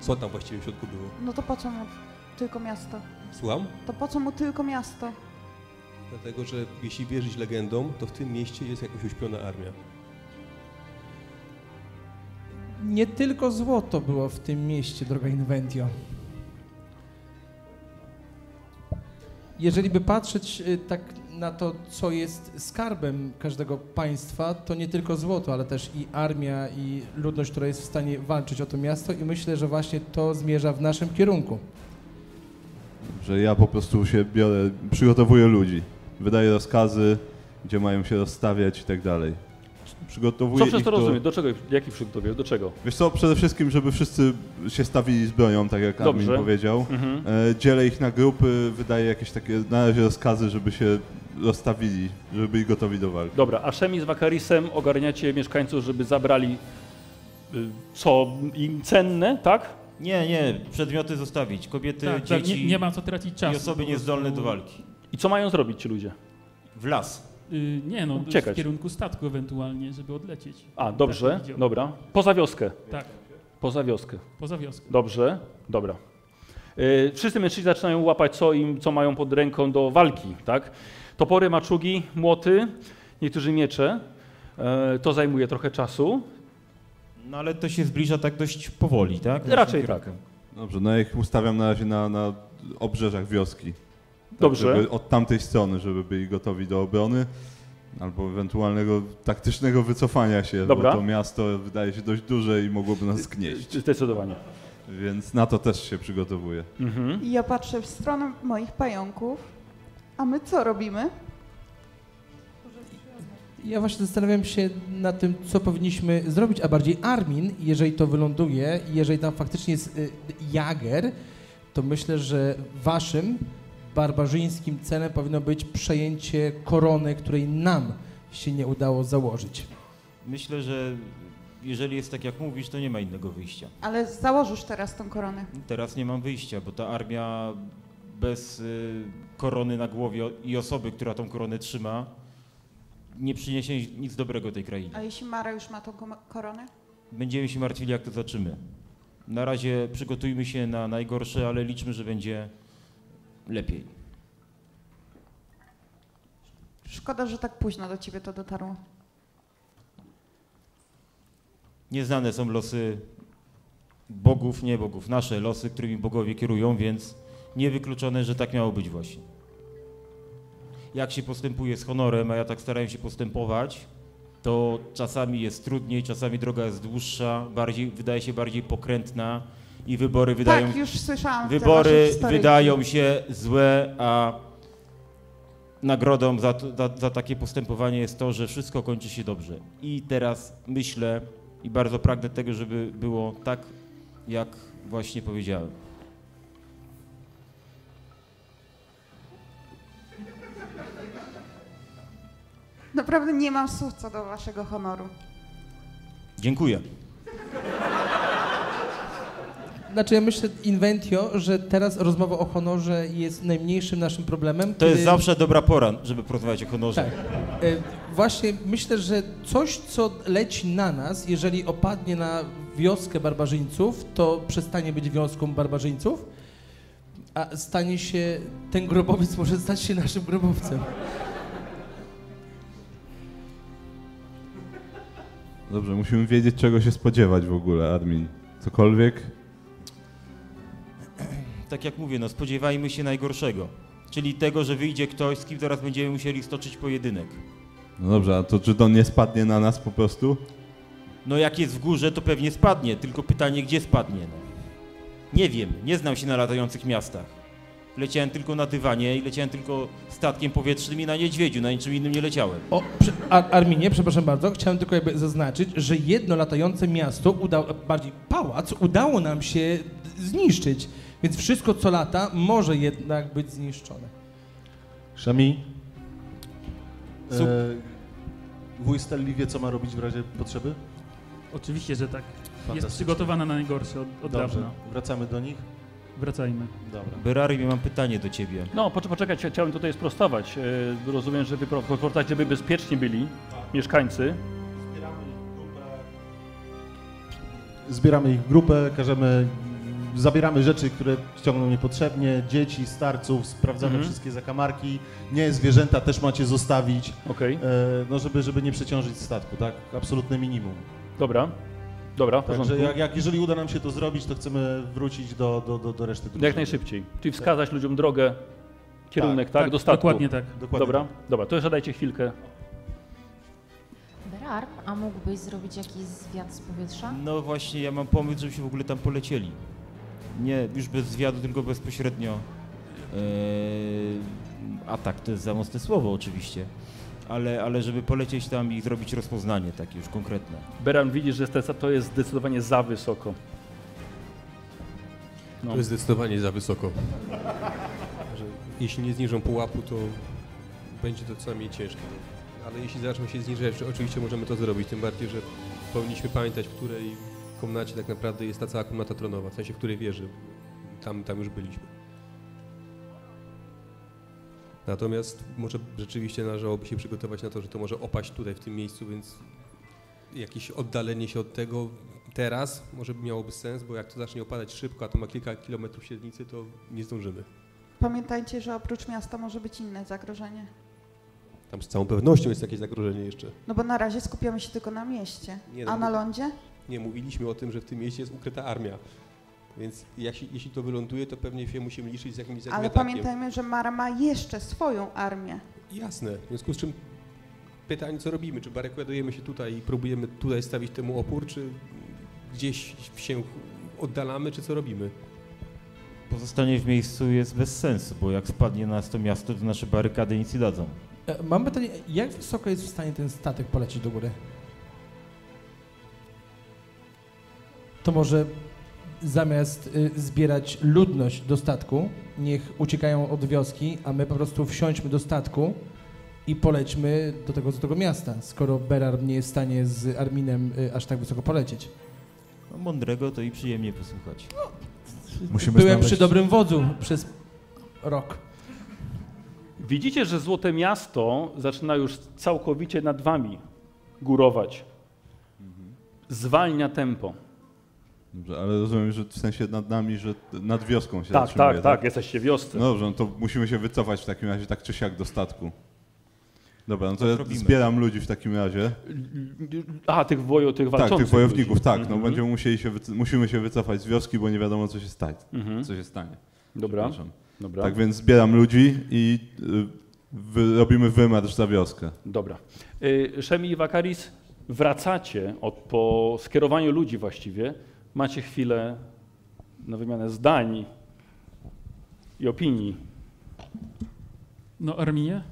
co tam właściwie w środku było. No to po co mu tylko miasto? Słucham? To po co mu tylko miasto? Dlatego, że jeśli wierzyć legendom, to w tym mieście jest jakaś uśpiona armia. Nie tylko złoto było w tym mieście, droga Inventio. Jeżeli by patrzeć y, tak na to, co jest skarbem każdego państwa, to nie tylko złoto, ale też i armia, i ludność, która jest w stanie walczyć o to miasto i myślę, że właśnie to zmierza w naszym kierunku. Że ja po prostu się biorę, przygotowuję ludzi, wydaję rozkazy, gdzie mają się rozstawiać i tak dalej. Przygotowuję Co przez to rozumiem? Do czego, jakich przygotowujesz? Do czego? Wiesz co, przede wszystkim, żeby wszyscy się stawili z bronią, tak jak Dobrze. Armin powiedział. Mhm. E, dzielę ich na grupy, wydaję jakieś takie na razie rozkazy, żeby się rozstawili, żeby byli gotowi do walki. Dobra, a Szemi z Wakarisem ogarniacie mieszkańców, żeby zabrali y, co im cenne, tak? Nie, nie, przedmioty zostawić. Kobiety, Tak, tak, dzieci nie, nie ma co tracić czasu. i osoby niezdolne do walki. I co mają zrobić ci ludzie? W las. Y, nie no, Uciekać. w kierunku statku ewentualnie, żeby odlecieć. A, dobrze, Tak, dobra. Poza wioskę. Tak, Poza wioskę. poza wioską. Dobrze, dobra. Y, wszyscy mężczyźni zaczynają łapać, co, im, co mają pod ręką do walki, tak? Topory, maczugi, młoty, niektórzy miecze. E, to zajmuje trochę czasu. No ale to się zbliża tak dość powoli, tak? Raczej kierunkiem. Dobrze, no ja ich ustawiam na razie na, na obrzeżach wioski. Tak, Dobrze. Żeby od tamtej strony, żeby byli gotowi do obrony. Albo ewentualnego taktycznego wycofania się, Dobra. bo to miasto wydaje się dość duże i mogłoby nas zgnieść. Zdecydowanie. Więc na to też się przygotowuję. Mhm. I ja patrzę w stronę moich pająków, a my co robimy? Ja właśnie zastanawiam się nad tym, co powinniśmy zrobić, a bardziej Armin, jeżeli to wyląduje, i jeżeli tam faktycznie jest y, Jager, to myślę, że waszym barbarzyńskim celem powinno być przejęcie korony, której nam się nie udało założyć. Myślę, że jeżeli jest tak jak mówisz, to nie ma innego wyjścia. Ale założysz teraz tą koronę. Teraz nie mam wyjścia, bo ta armia bez y, korony na głowie i osoby, która tą koronę trzyma, nie przyniesie nic dobrego tej krainie. A jeśli Mara już ma tą koronę? Będziemy się martwili, jak to zaczymy. Na razie przygotujmy się na najgorsze, ale liczmy, że będzie lepiej. Szkoda, że tak późno do ciebie to dotarło. Nieznane są losy bogów, nie bogów, nasze losy, którymi bogowie kierują, więc niewykluczone, że tak miało być właśnie. Jak się postępuje z honorem, a ja tak starałem się postępować, to czasami jest trudniej, czasami droga jest dłuższa, bardziej, wydaje się bardziej pokrętna i wybory wydają, tak, już słyszałam wybory wydają się złe, a nagrodą za, to- za, za takie postępowanie jest to, że wszystko kończy się dobrze. I teraz myślę i bardzo pragnę tego, żeby było tak, jak właśnie powiedziałem. Naprawdę nie mam słów co do waszego honoru. Dziękuję. Znaczy ja myślę, Inventio, że teraz rozmowa o honorze jest najmniejszym naszym problemem. To jest kiedy- zawsze dobra pora, żeby porozmawiać o honorze. Tak. E, Właśnie myślę, że coś, co leci na nas, jeżeli opadnie na wioskę barbarzyńców, to przestanie być wioską barbarzyńców, a stanie się, ten grobowiec może stać się naszym grobowcem. Dobrze, musimy wiedzieć, czego się spodziewać w ogóle, Armin. Cokolwiek? Tak jak mówię, no spodziewajmy się najgorszego. Czyli tego, że wyjdzie ktoś, z kim zaraz będziemy musieli stoczyć pojedynek. No dobrze, a to czy to nie spadnie na nas po prostu? No jak jest w górze, to pewnie spadnie, tylko pytanie, gdzie spadnie, no. Nie wiem, nie znam się na latających miastach. Leciałem tylko na dywanie i leciałem tylko statkiem powietrznym i na niedźwiedziu, na niczym innym nie leciałem. O, przy, Ar Arminie, przepraszam bardzo, chciałem tylko jakby zaznaczyć, że jedno latające miasto, udało, bardziej pałac, udało nam się zniszczyć. Więc wszystko, co lata, może jednak być zniszczone. Szami? E, wuj Stelli wie, co ma robić w razie potrzeby? Oczywiście, że tak. Jest przygotowana na najgorsze od, od Dobrze, dawna. wracamy do nich. Wracajmy. Dobra. Berari, mam pytanie do ciebie. No, poczekaj, chcia- chciałem tutaj sprostować. E, Rozumiem, że wy żeby bezpiecznie byli mieszkańcy. Zbieramy ich w grupę, każemy, zabieramy rzeczy, które ściągną niepotrzebnie, dzieci, starców, sprawdzamy Mhm. wszystkie zakamarki, nie zwierzęta też macie zostawić, Okej, e, no żeby, żeby nie przeciążyć statku, tak? Absolutne minimum. dobra. Dobra. Także jak, jak jeżeli uda nam się to zrobić, to chcemy wrócić do, do, do, do reszty drużyny. Jak najszybciej. Czyli wskazać ludziom drogę, kierunek, tak, do statku. Dokładnie tak. Dokładnie Dobra, tak. dobra, to jeszcze dajcie chwilkę. Berarm, a mógłbyś zrobić jakiś zwiat z powietrza? No właśnie, ja mam pomysł, żebyśmy w ogóle tam polecieli. Nie już bez zwiadu, tylko bezpośrednio. Eee, atak to jest za mocne słowo oczywiście. Ale, ale żeby polecieć tam i zrobić rozpoznanie takie już konkretne. Beran, widzisz, że to jest zdecydowanie za wysoko. No. To jest zdecydowanie za wysoko. Że jeśli nie zniżą pułapu, to będzie to co najmniej ciężkie. Ale jeśli zaczną się zniżać, oczywiście możemy to zrobić, tym bardziej, że powinniśmy pamiętać, w której komnacie tak naprawdę jest ta cała komnata tronowa, w sensie w której wieży. Tam, tam już byliśmy. Natomiast może rzeczywiście należałoby się przygotować na to, że to może opaść tutaj w tym miejscu, więc jakieś oddalenie się od tego teraz może by miałoby sens, bo jak to zacznie opadać szybko, a to ma kilka kilometrów średnicy, to nie zdążymy. Pamiętajcie, że oprócz miasta może być inne zagrożenie. Tam z całą pewnością jest jakieś zagrożenie jeszcze. No bo na razie skupiamy się tylko na mieście. Nie, no A na lądzie? Nie mówiliśmy o tym, że w tym mieście jest ukryta armia. Więc jeśli, jeśli to wyląduje, to pewnie się musimy liczyć z jakimś, Ale atakiem. pamiętajmy, że Mara ma jeszcze swoją armię. Jasne. W związku z czym pytanie, co robimy? Czy barykadujemy się tutaj i próbujemy tutaj stawić temu opór, czy gdzieś się oddalamy, czy co robimy? Pozostanie w miejscu jest bez sensu, bo jak spadnie nas to miasto, to nasze barykady nic nie dadzą. E, Mam pytanie, jak wysoko jest w stanie ten statek polecieć do góry? To może zamiast y, zbierać ludność do statku, niech uciekają od wioski, a my po prostu wsiądźmy do statku i polećmy do tego, do tego miasta, skoro Berar nie jest w stanie z Arminem y, aż tak wysoko polecieć. No, mądrego to i przyjemnie posłuchać. Musimy Byłem znaleźć- przy dobrym wodzu przez rok. Widzicie, że Złote Miasto zaczyna już całkowicie nad wami górować. Zwalnia tempo. Dobrze, ale rozumiem, że w sensie nad nami, że nad wioską się Tak, zatrzymuje, tak, tak, jesteście wiosce. No dobrze, no to musimy się wycofać w takim razie tak czy siak do statku. Dobra, no to Tak ja robimy. zbieram ludzi w takim razie. A, tych, wojo, tych Tak, walczących tych wojowników, ludzi. tak. No Mhm. będziemy musieli się, wyc- musimy się wycofać z wioski, bo nie wiadomo co się stanie. Mhm. Co się stanie. Dobra, Przepraszam. dobra. Tak więc zbieram ludzi i y, wy, robimy wymarsz za wioskę. Dobra. Y, Szemi i Wakaris, wracacie od, po skierowaniu ludzi właściwie. Macie chwilę na wymianę zdań i opinii. No, Arminie?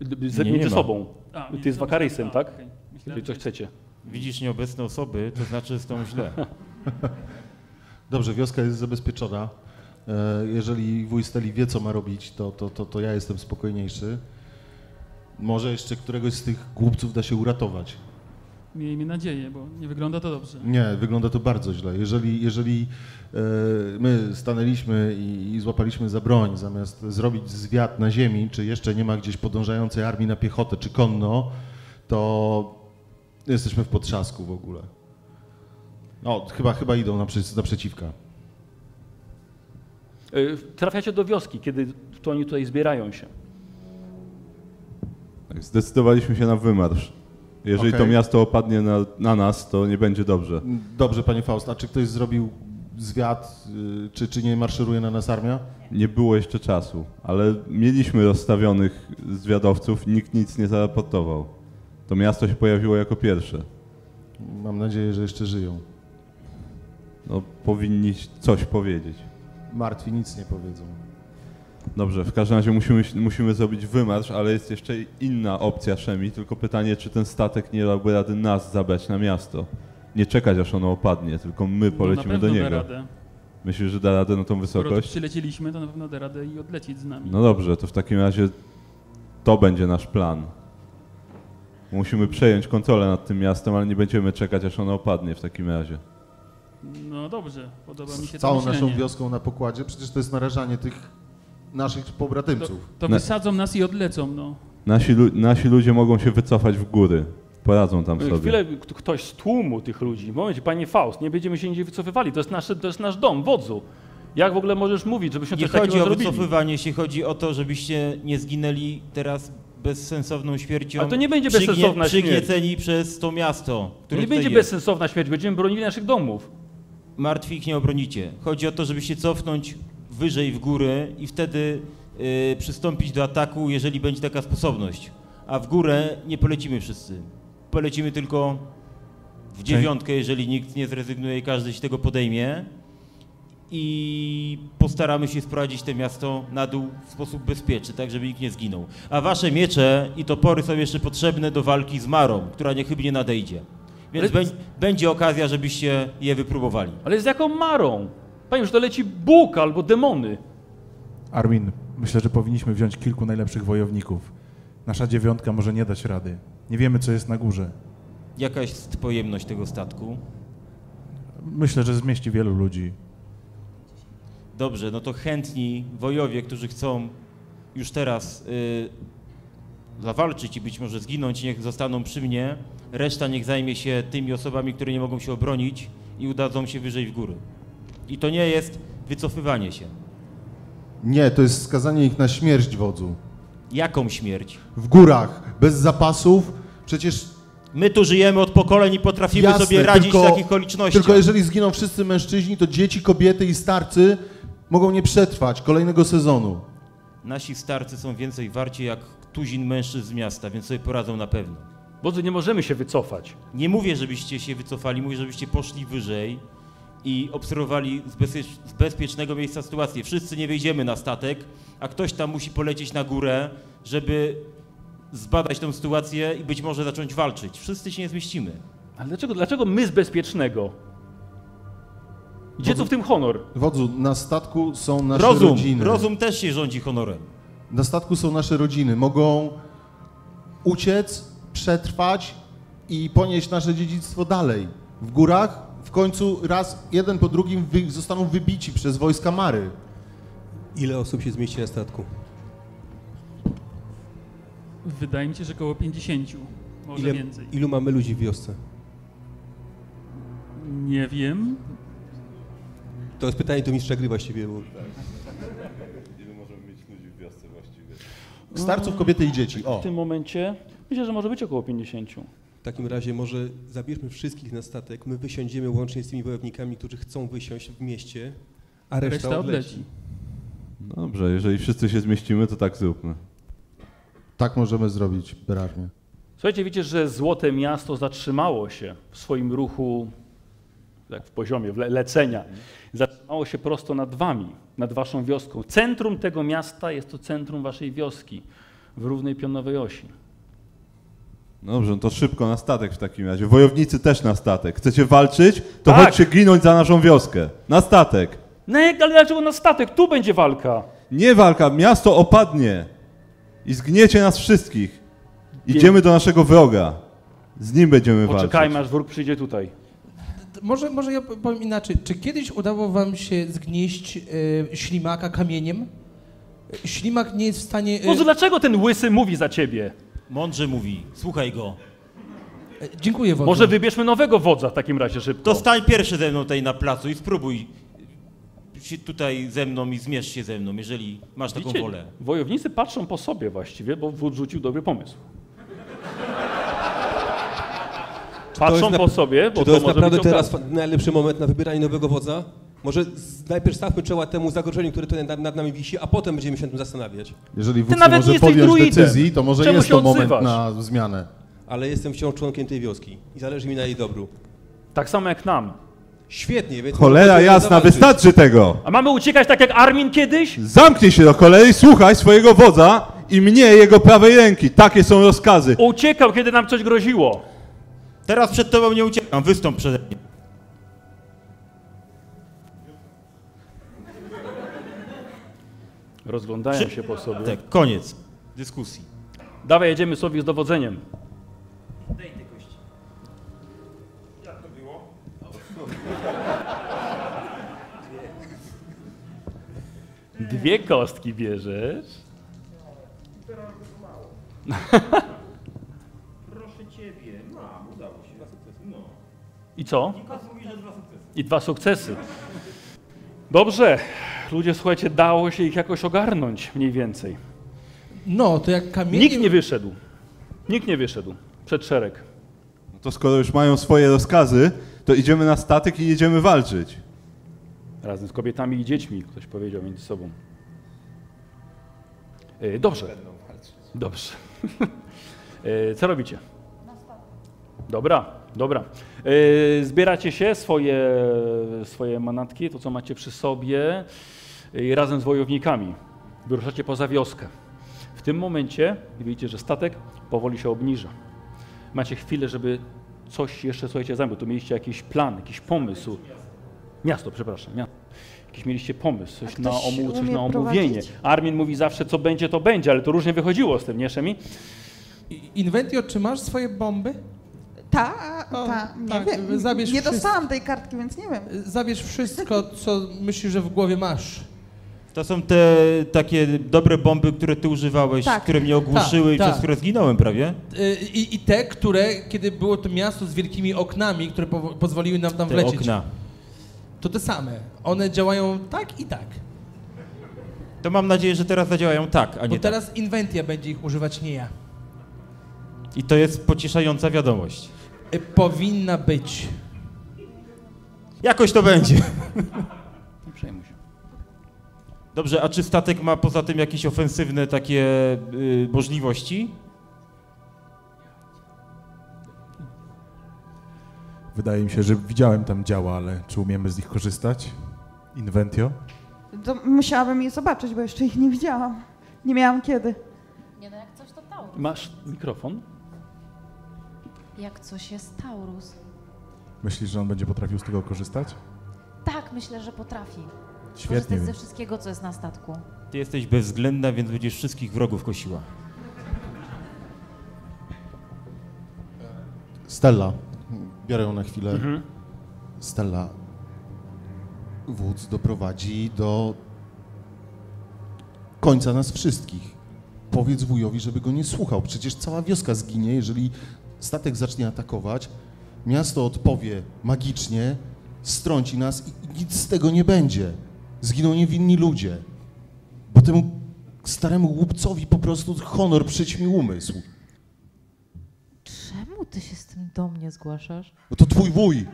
D- Z, Nie, nie między ma. sobą. A, Ty z Wakarisem, a, tak? okej. Myślałem, coś chcecie. Widzisz nieobecne osoby, to znaczy, tą źle. Dobrze, wioska jest zabezpieczona. E, Jeżeli wuj Steli wie, co ma robić, to, to, to, to ja jestem spokojniejszy. Może jeszcze któregoś z tych głupców da się uratować. Miejmy nadzieję, bo nie wygląda to dobrze. Nie, wygląda to bardzo źle. Jeżeli, jeżeli e, my stanęliśmy i, i złapaliśmy za broń, zamiast zrobić zwiat na ziemi, czy jeszcze nie ma gdzieś podążającej armii na piechotę, czy konno, to jesteśmy w potrzasku w ogóle. No, chyba, chyba idą naprzeciw, naprzeciwka. Y, Trafiacie do wioski, kiedy to oni tutaj zbierają się. Tak, zdecydowaliśmy się na wymarsz. Jeżeli Okej. to miasto opadnie na, na nas, to nie będzie dobrze. Dobrze, panie Faust, a czy ktoś zrobił zwiat, y, czy, czy nie maszeruje na nas armia? Nie było jeszcze czasu, ale mieliśmy rozstawionych zwiadowców, nikt nic nie zaraportował. To miasto się pojawiło jako pierwsze. Mam nadzieję, że jeszcze żyją. No, powinni coś powiedzieć. Martwi nic nie powiedzą. Dobrze, w każdym razie musimy, musimy zrobić wymarsz, ale jest jeszcze inna opcja Szemi, tylko pytanie, czy ten statek nie dałby rady nas zabrać na miasto. Nie czekać, aż ono opadnie, tylko my No, na polecimy pewno do da niego. radę. Myślisz, że da radę na tą Skoro wysokość? przylecieliśmy, to na pewno da radę i odlecieć z nami. No dobrze, to w takim razie to będzie nasz plan. Musimy przejąć kontrolę nad tym miastem, ale nie będziemy czekać, aż ono opadnie w takim razie. No dobrze, podoba mi się Z to całą myślenie. naszą wioską na pokładzie, przecież to jest narażanie tych naszych pobratymców. To Na- wysadzą nas i odlecą, no. Nasi, lu- nasi ludzie mogą się wycofać w góry. Poradzą tam sobie. Chwilę, k- ktoś z tłumu tych ludzi. Momencie, panie Faust, nie będziemy się nigdzie wycofywali. To jest, nasze, to jest nasz dom, wodzu. Jak w ogóle możesz mówić, żebyśmy Nie coś takiego chodzi o zrobili? wycofywanie się, chodzi o to, żebyście nie zginęli teraz bezsensowną śmiercią. Ale to nie będzie przygnie- bezsensowna śmierć. Przygnieceni przez to miasto, To które nie tutaj będzie jest. bezsensowna śmierć, będziemy bronili naszych domów. Martwych nie obronicie. Chodzi o to, żeby się cofnąć wyżej w górę i wtedy y, przystąpić do ataku, jeżeli będzie taka sposobność. A w górę nie polecimy wszyscy. Polecimy tylko w dziewiątkę, jeżeli nikt nie zrezygnuje i każdy się tego podejmie. I postaramy się sprowadzić to miasto na dół w sposób bezpieczny, tak żeby nikt nie zginął. A wasze miecze i topory są jeszcze potrzebne do walki z Marą, która niechybnie nadejdzie. Więc Ale- będzie okazja, żebyście je wypróbowali. Ale z jaką marą? Panie, że to leci Bóg albo demony. Armin, myślę, że powinniśmy wziąć kilku najlepszych wojowników. Nasza dziewiątka może nie dać rady. Nie wiemy, co jest na górze. Jaka jest pojemność tego statku? Myślę, że zmieści wielu ludzi. Dobrze, no to chętni wojowie, którzy chcą już teraz y, zawalczyć i być może zginąć, niech zostaną przy mnie. Reszta niech zajmie się tymi osobami, które nie mogą się obronić i udadzą się wyżej w góry. I to nie jest wycofywanie się. Nie, to jest skazanie ich na śmierć wodzu. Jaką śmierć? W górach, bez zapasów, przecież My tu żyjemy od pokoleń i potrafimy Jasne, sobie radzić tylko- w takich okolicznościach. Tylko jeżeli zginą wszyscy mężczyźni, to dzieci, kobiety i starcy mogą nie przetrwać kolejnego sezonu. Nasi starcy są więcej warci jak tuzin mężczyzn z miasta, więc sobie poradzą na pewno. Wodzu, nie możemy się wycofać. Nie mówię, żebyście się wycofali, mówię, żebyście poszli wyżej i obserwowali z, bezpiecz- z bezpiecznego miejsca sytuację. Wszyscy nie wejdziemy na statek, a ktoś tam musi polecieć na górę, żeby zbadać tę sytuację i być może zacząć walczyć. Wszyscy się nie zmieścimy. Ale dlaczego, dlaczego my z bezpiecznego? Gdzie tu w tym honor? Wodzu, na statku są nasze Rozum, rodziny. rozum też się rządzi honorem. Na statku są nasze rodziny. Mogą uciec, przetrwać i ponieść nasze dziedzictwo dalej. W górach w końcu raz jeden po drugim wy, zostaną wybici przez wojska Mary. Ile osób się zmieści na statku? Wydaje mi się, że około 50, może Ile, więcej. ilu mamy ludzi w wiosce? Nie wiem. To jest pytanie do mistrza gry właściwie, bo Ile możemy mieć ludzi w wiosce właściwie? Starców, kobiety i dzieci. O. W tym momencie myślę, że może być około 50. w takim razie może zabierzmy wszystkich na statek, my wysiądziemy łącznie z tymi wojownikami, którzy chcą wysiąść w mieście, a reszta, Reszta odleci. odleci. Dobrze, jeżeli wszyscy się zmieścimy, to tak zróbmy. Tak możemy zrobić, Berarmie. Słuchajcie, wiecie, że Złote Miasto zatrzymało się w swoim ruchu, tak w poziomie w le lecenia, zatrzymało się prosto nad wami, nad waszą wioską. Centrum tego miasta jest to centrum waszej wioski w równej pionowej osi. Dobrze, no to szybko na statek w takim razie. Wojownicy też na statek. Chcecie walczyć? To Tak. chodźcie ginąć za naszą wioskę. Na statek. No jak- ale dlaczego na statek? Tu będzie walka. Nie walka, miasto opadnie. I zgniecie nas wszystkich. Idziemy do naszego wroga. Z nim będziemy walczyć. Poczekajmy, aż wróg przyjdzie tutaj. Może, może ja powiem inaczej. Czy kiedyś udało wam się zgnieść e, ślimaka kamieniem? E, Ślimak nie jest w stanie... e, Boże, dlaczego ten łysy mówi za ciebie? Mądrze mówi, słuchaj go. e, Dziękuję wodzu. Może wybierzmy nowego wodza w takim razie szybko. To stań pierwszy ze mną tutaj na placu i spróbuj się tutaj ze mną i zmierz się ze mną, jeżeli masz taką Widzicie, wolę. Wojownicy patrzą po sobie właściwie, bo wódz rzucił dobry pomysł. Patrzą jest na- po sobie, bo Czy to to jest może naprawdę być teraz najlepszy moment na wybieranie nowego wodza? Może z, najpierw stawmy czoła temu zagrożeniu, które tutaj nad, nad nami wisi, a potem będziemy się nad tym zastanawiać. Jeżeli wódz nie nawet nie może jesteś podjąć druidem. decyzji, to może Czemu jest się to moment odzywasz? na zmianę. Ale jestem wciąż członkiem tej wioski i zależy mi na jej dobru. Tak samo jak nam. Świetnie, więc... Cholera możemy jasna, zawalczyć. wystarczy tego! A mamy uciekać tak jak Armin kiedyś? Zamknij się do cholery, słuchaj swojego wodza i mnie jego prawej ręki. Takie są rozkazy. Uciekał, kiedy nam coś groziło. Teraz przed tobą nie uciekam, wystąp przede mnie. Rozglądają Czy- się po sobie. Tak, koniec dyskusji. Dawaj, jedziemy sobie z dowodzeniem. Dwie kostki bierzesz. Proszę ciebie, mam, udało się. Dwa sukcesy, no. I co? I dwa sukcesy. Dobrze. Ludzie, słuchajcie, dało się ich jakoś ogarnąć mniej więcej. No, to jak kamienie... Nikt nie wyszedł. Nikt nie wyszedł przed szereg. No to skoro już mają swoje rozkazy, to idziemy na statek i jedziemy walczyć. Razem z kobietami i dziećmi, ktoś powiedział między sobą. E, Dobrze. Dobrze. E, Co robicie? Dobra, dobra. E, Zbieracie się, swoje, swoje manatki, to co macie przy sobie, i razem z wojownikami wyruszacie poza wioskę. W tym momencie widzicie, że statek powoli się obniża. Macie chwilę, żeby coś jeszcze, słuchajcie, zająć, tu mieliście jakiś plan, jakiś pomysł. Miasto, przepraszam, miasto. Jakiś mieliście pomysł, coś, na, omu, coś na omówienie. prowadzić? Armin mówi zawsze, co będzie, to będzie, ale to różnie wychodziło z tym, nie, Szemi? Inventio, czy masz swoje bomby? Ta, ta, nie tak, wiem. zabierz nie wszystko. dostałam tej kartki, więc nie wiem. Zabierz wszystko, co myślisz, że w głowie masz. To są te takie dobre bomby, które ty używałeś, Tak. które mnie ogłuszyły i Tak, przez tak. które zginąłem prawie. Y, I, I te, które, kiedy było to miasto z wielkimi oknami, które po, pozwoliły nam tam Te wlecieć. okna. To te same. One działają tak i tak. To mam nadzieję, że teraz zadziałają tak, a Bo nie tak. teraz Inventia będzie ich używać, nie ja. I to jest pocieszająca wiadomość. Y, Powinna być. Jakoś to będzie. Nie przejmuj się. Dobrze, a czy statek ma poza tym jakieś ofensywne takie y, możliwości? Wydaje mi się, że widziałem tam działa, ale czy umiemy z nich korzystać? Inventio? To musiałabym je zobaczyć, bo jeszcze ich nie widziałam. Nie miałam kiedy. Nie no, jak coś to Taurus. Masz mikrofon? Jak coś jest Taurus. Myślisz, że on będzie potrafił z tego korzystać? Tak, myślę, że potrafi. Świetnie. Korzystać ze wszystkiego, co jest na statku. Ty jesteś bezwzględna, więc będziesz wszystkich wrogów kosiła. Stella, biorę ją na chwilę. Mhm. Stella, wódz doprowadzi do końca nas wszystkich. Powiedz wujowi, żeby go nie słuchał. Przecież cała wioska zginie, jeżeli statek zacznie atakować, miasto odpowie magicznie, strąci nas i nic z tego nie będzie. Zginą niewinni ludzie. Bo temu staremu głupcowi po prostu honor przyćmi umysł. Czemu ty się z tym do mnie zgłaszasz? Bo to twój wuj.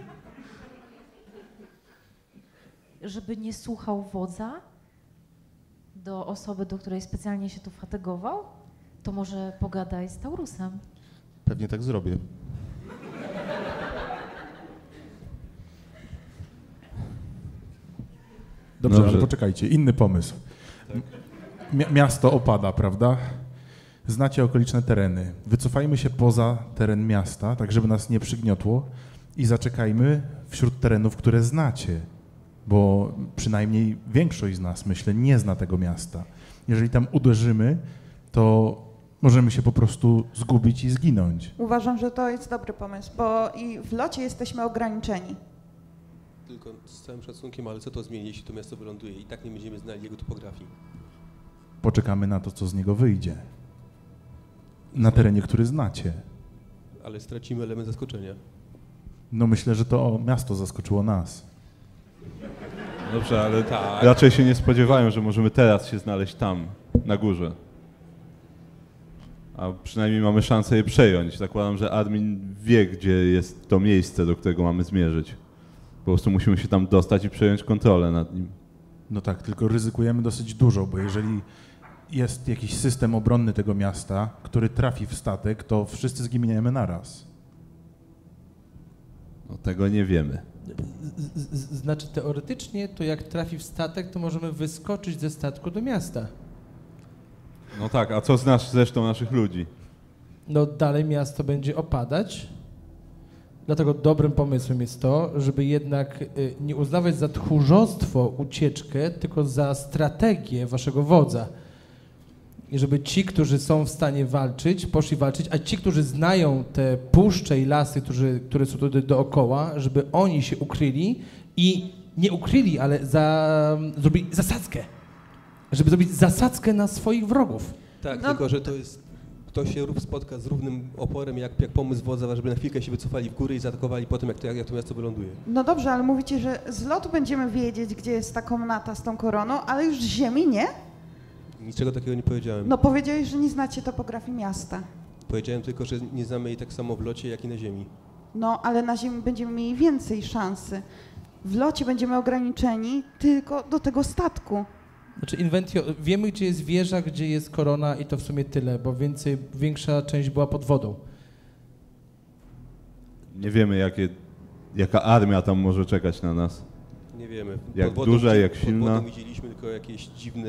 Żeby nie słuchał wodza? Do osoby, do której specjalnie się tu fatygował? To może pogadaj z Taurusem. Pewnie tak zrobię. Dobrze, Dobrze. ale poczekajcie, inny pomysł. Mi- miasto opada, prawda? Znacie okoliczne tereny. Wycofajmy się poza teren miasta, tak żeby nas nie przygniotło i zaczekajmy wśród terenów, które znacie, bo przynajmniej większość z nas, myślę, nie zna tego miasta. Jeżeli tam uderzymy, to możemy się po prostu zgubić i zginąć. Uważam, że to jest dobry pomysł, bo i w locie jesteśmy ograniczeni. Tylko z całym szacunkiem, ale co to zmieni, jeśli to miasto wyląduje? I tak nie będziemy znali jego topografii. Poczekamy na to, co z niego wyjdzie. Na terenie, który znacie. Ale stracimy element zaskoczenia. No myślę, że to miasto zaskoczyło nas. Dobrze, ale Tak. raczej się nie spodziewają, że możemy teraz się znaleźć tam, na górze. A przynajmniej mamy szansę je przejąć. Zakładam, że admin wie, gdzie jest to miejsce, do którego mamy zmierzyć. Po prostu musimy się tam dostać i przejąć kontrolę nad nim. No tak, tylko ryzykujemy dosyć dużo, bo jeżeli jest jakiś system obronny tego miasta, który trafi w statek, to wszyscy zginiemy naraz. No tego nie wiemy. Z, z, znaczy teoretycznie to jak trafi w statek, to możemy wyskoczyć ze statku do miasta. No tak, a co z nas, z resztą naszych ludzi? No dalej miasto będzie opadać. Dlatego dobrym pomysłem jest to, żeby jednak y, nie uznawać za tchórzostwo ucieczkę, tylko za strategię waszego wodza. I żeby ci, którzy są w stanie walczyć, poszli walczyć, a ci, którzy znają te puszcze i lasy, którzy, które są tutaj dookoła, żeby oni się ukryli i nie ukryli, ale za, zrobili zasadzkę. Żeby zrobić zasadzkę na swoich wrogów. Tak, No- tylko że to jest. Ktoś się spotka z równym oporem, jak, jak pomysł wodza, żeby na chwilkę się wycofali w górę i zaatakowali potem, jak to, jak, jak to miasto wyląduje. No dobrze, ale mówicie, że z lotu będziemy wiedzieć, gdzie jest ta komnata z tą koroną, ale już z ziemi nie? Niczego takiego nie powiedziałem. No powiedziałeś, że nie znacie topografii miasta. Powiedziałem tylko, że nie znamy jej tak samo w locie, jak i na ziemi. No, ale na ziemi będziemy mieli więcej szansy. W locie będziemy ograniczeni tylko do tego statku. Znaczy Inventio, wiemy gdzie jest wieża, gdzie jest korona i to w sumie tyle, bo więcej, większa część była pod wodą. Nie wiemy, jakie, jaka armia tam może czekać na nas. Nie wiemy. Jak Pod wodą duża, jak silna. Pod wodą widzieliśmy tylko jakieś dziwne,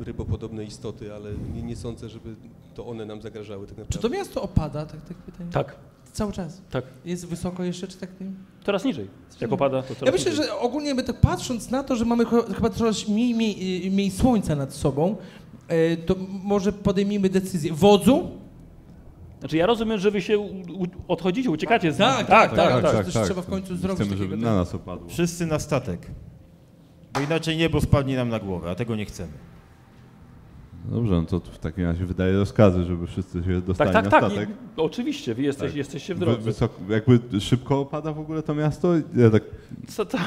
rybopodobne istoty, ale nie, nie sądzę, żeby to one nam zagrażały tak Czy naprawdę. to miasto opada, tak, tak pytanie? Tak, Cały czas. tak. Jest wysoko jeszcze, czy tak nie? Coraz niżej. Jak opada, to coraz Ja myślę, niżej. że ogólnie my tak patrząc na to, że mamy chyba coraz mniej, mniej, y, mniej słońca nad sobą, e, to może podejmijmy decyzję. Wodzu? Znaczy ja rozumiem, że wy się u, u, odchodzicie, uciekacie z Tak, tak, tak. tak, Coś tak. trzeba w końcu zrobić Chcemy, żeby takiego, na tak. nas opadło. Wszyscy na statek. Bo inaczej niebo spadnie nam na głowę, a tego nie chcemy. Dobrze, no to w takim razie wydaje rozkazy, żeby wszyscy się dostali Tak, tak, na tak. statek. Nie, oczywiście, wy jesteś, Tak. jesteście w drodze. Wysoko, jakby szybko opada w ogóle to miasto? Ja tak Co to?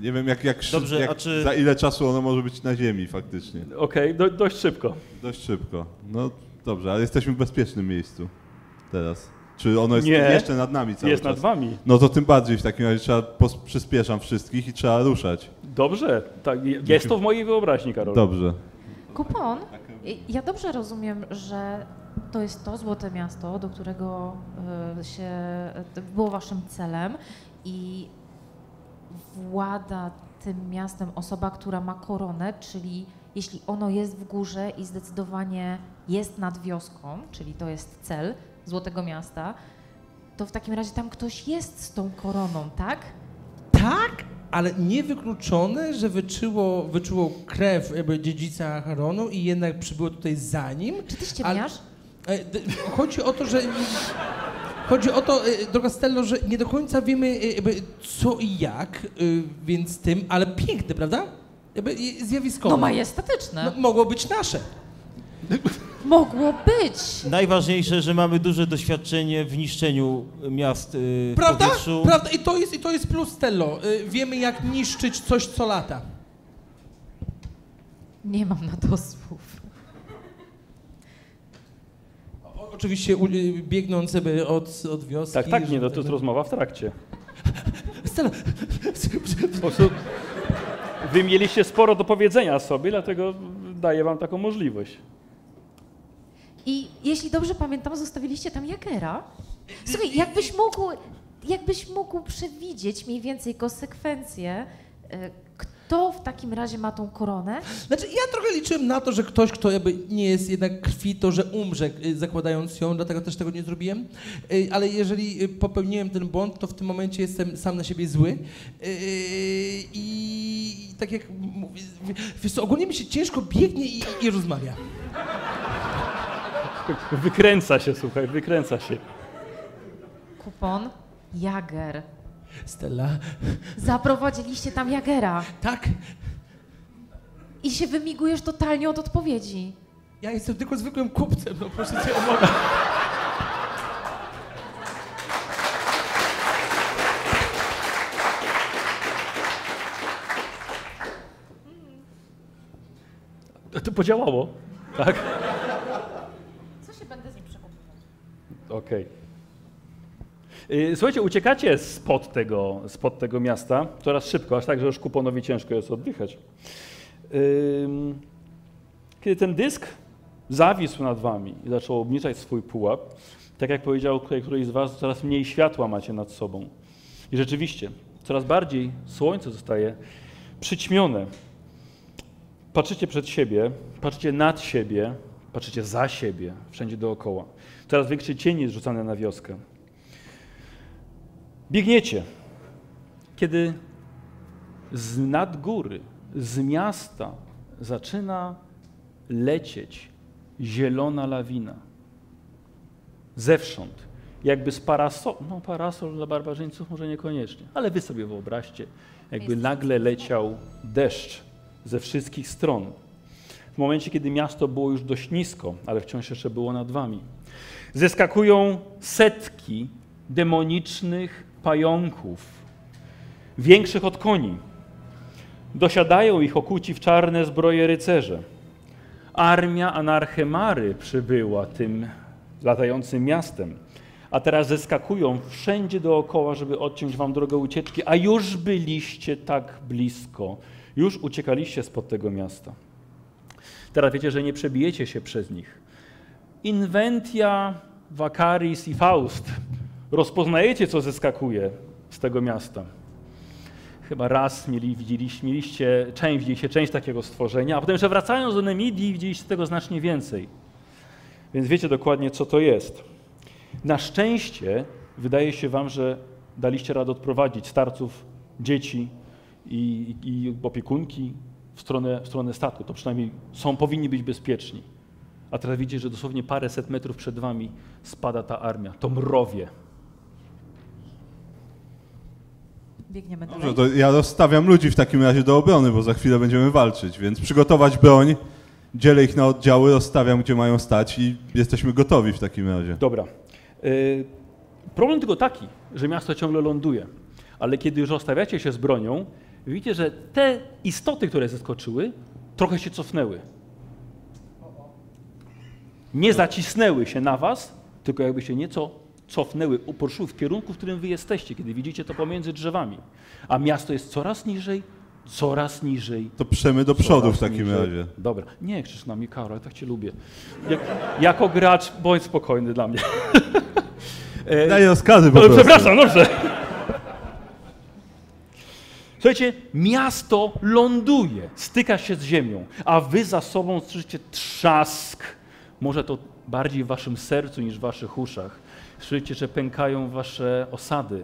nie wiem, jak, jak, Dobrze, jak czy- za ile czasu ono może być na ziemi faktycznie. Okej, do, dość szybko. Dość szybko. No dobrze, ale jesteśmy w bezpiecznym miejscu teraz. Czy ono jest Nie. jeszcze nad nami cały Jest czas? nad wami. No to tym bardziej w takim razie trzeba, przyspieszam wszystkich i trzeba ruszać. Dobrze, tak, jest to w mojej wyobraźni, Karol. Dobrze. Kupon, ja dobrze rozumiem, że to jest to złote miasto, do którego y, się to było waszym celem i włada tym miastem osoba, która ma koronę, czyli jeśli ono jest w górze i zdecydowanie jest nad wioską, czyli to jest cel Złotego Miasta, to w takim razie tam ktoś jest z tą koroną, tak? Ale niewykluczone, że wyczuło, wyczuło krew jakby dziedzica Haronu i jednak przybyło tutaj za nim. Czy ty ściemniasz? E, Chodzi o to, że. Chodzi o to, e, droga Stello, że nie do końca wiemy e, jakby co i jak, więc tym, ale piękne, prawda? Jakby zjawiskowe. No majestatyczne. No, mogło być nasze. Mogło być. Najważniejsze, że mamy duże doświadczenie w niszczeniu miast yy, w Prawda? powietrzu. Prawda? I to jest, i to jest plus Stello. E, Wiemy jak niszczyć coś co lata. Nie mam na to słów. O, oczywiście u, e, biegnąc sobie od, od wioski. Tak, tak, nie, żeby no to jest rozmowa w trakcie. Stella, wy mieliście sporo do powiedzenia sobie, dlatego daję wam taką możliwość. I jeśli dobrze pamiętam, zostawiliście tam Jagera. Słuchaj, jakbyś mógł, jakbyś mógł przewidzieć mniej więcej konsekwencje, e, kto w takim razie ma tą koronę? Znaczy, ja trochę liczyłem na to, że ktoś, kto jakby nie jest jednak krwi, to że umrze y, zakładając ją, dlatego też tego nie zrobiłem. Y, Ale jeżeli popełniłem ten błąd, to w tym momencie jestem sam na siebie zły. I tak jak mówię, ogólnie mi się ciężko biegnie i, i rozmawia. Wykręca się, słuchaj, wykręca się. Kupon, Jager. Stella, Zaprowadziliście tam Jagera tak, i się wymigujesz totalnie od odpowiedzi. ja jestem tylko zwykłym kupcem, no proszę cię o. To podziałało, tak? Co się będę z nim Okej. Y, Słuchajcie, uciekacie spod tego, spod tego miasta coraz szybko, aż tak, że już kuponowi ciężko jest oddychać. Kiedy ten dysk zawisł nad wami i zaczął obniżać swój pułap, tak jak powiedział któryś z was, coraz mniej światła macie nad sobą. I rzeczywiście, coraz bardziej słońce zostaje przyćmione. Patrzycie przed siebie, patrzycie nad siebie, patrzycie za siebie, wszędzie dookoła. Coraz większy cień jest rzucany na wioskę. Biegniecie, kiedy z nad góry, z miasta zaczyna lecieć zielona lawina. Zewsząd, jakby z parasol, no parasol dla barbarzyńców może niekoniecznie, ale wy sobie wyobraźcie, jakby nagle leciał deszcz ze wszystkich stron. W momencie, kiedy miasto było już dość nisko, ale wciąż jeszcze było nad wami. Zeskakują setki demonicznych pająków, większych od koni. Dosiadają ich okuci w czarne zbroje rycerze. Armia Anarchemary przybyła tym latającym miastem, a teraz zeskakują wszędzie dookoła, żeby odciąć wam drogę ucieczki, a już byliście tak blisko, już uciekaliście spod tego miasta. Teraz wiecie, że nie przebijecie się przez nich. Inventia, Wakaris i Faust. Rozpoznajecie, co zeskakuje z tego miasta. Chyba raz mieli, widzieliście, mieliście część, widzieliście część takiego stworzenia, a potem, że wracając do Nemidii, widzieliście tego znacznie więcej. Więc wiecie dokładnie, co to jest. Na szczęście wydaje się wam, że daliście radę odprowadzić starców, dzieci i, i opiekunki w stronę, w stronę statku. To przynajmniej są, powinni być bezpieczni. A teraz widzicie, że dosłownie paręset metrów przed wami spada ta armia, to mrowie. Biegniemy dalej. Dobrze, to ja rozstawiam ludzi w takim razie do obrony, bo za chwilę będziemy walczyć, więc przygotować broń, dzielę ich na oddziały, rozstawiam gdzie mają stać i jesteśmy gotowi w takim razie. Dobra. Y, Problem tylko taki, że miasto ciągle ląduje, ale kiedy już rozstawiacie się z bronią, widzicie, że te istoty, które zeskoczyły, trochę się cofnęły. Nie zacisnęły się na was, tylko jakby się nieco cofnęły, poszły w kierunku, w którym wy jesteście, kiedy widzicie to pomiędzy drzewami. A miasto jest coraz niżej, coraz niżej. To przemy do przodu w takim niżej. razie. Dobra. Nie krzyż na mnie, Karol, ja tak cię lubię. Jak, jako gracz bądź spokojny dla mnie. E, Daję rozkazy po ale prostu. Przepraszam, dobrze. Słuchajcie, miasto ląduje, styka się z ziemią, a wy za sobą słyszycie trzask. Może to bardziej w waszym sercu niż w waszych uszach. Słyszycie, że pękają wasze osady,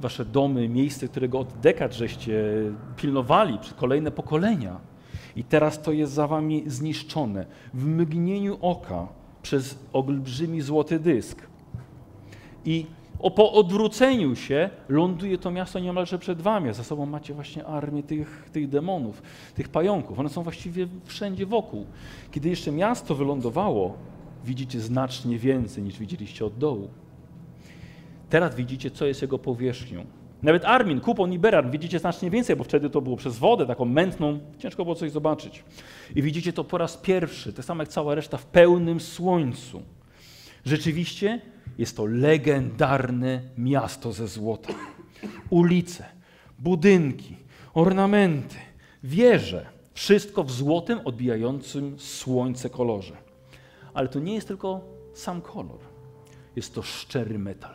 wasze domy, miejsce, którego od dekad żeście pilnowali przez kolejne pokolenia. I teraz to jest za wami zniszczone w mgnieniu oka przez olbrzymi złoty dysk. I o, po odwróceniu się ląduje to miasto niemalże przed wami, a za sobą macie właśnie armię tych, tych demonów, tych pająków. One są właściwie wszędzie wokół. Kiedy jeszcze miasto wylądowało, widzicie znacznie więcej niż widzieliście od dołu. Teraz widzicie, co jest jego powierzchnią. Nawet Armin, Kupon i Beran widzicie znacznie więcej, bo wtedy to było przez wodę, taką mętną, ciężko było coś zobaczyć. I widzicie to po raz pierwszy, tak samo jak cała reszta, w pełnym słońcu. Rzeczywiście jest to legendarne miasto ze złota. Ulice, budynki, ornamenty, wieże, wszystko w złotym, odbijającym słońce kolorze. Ale to nie jest tylko sam kolor, jest to szczery metal.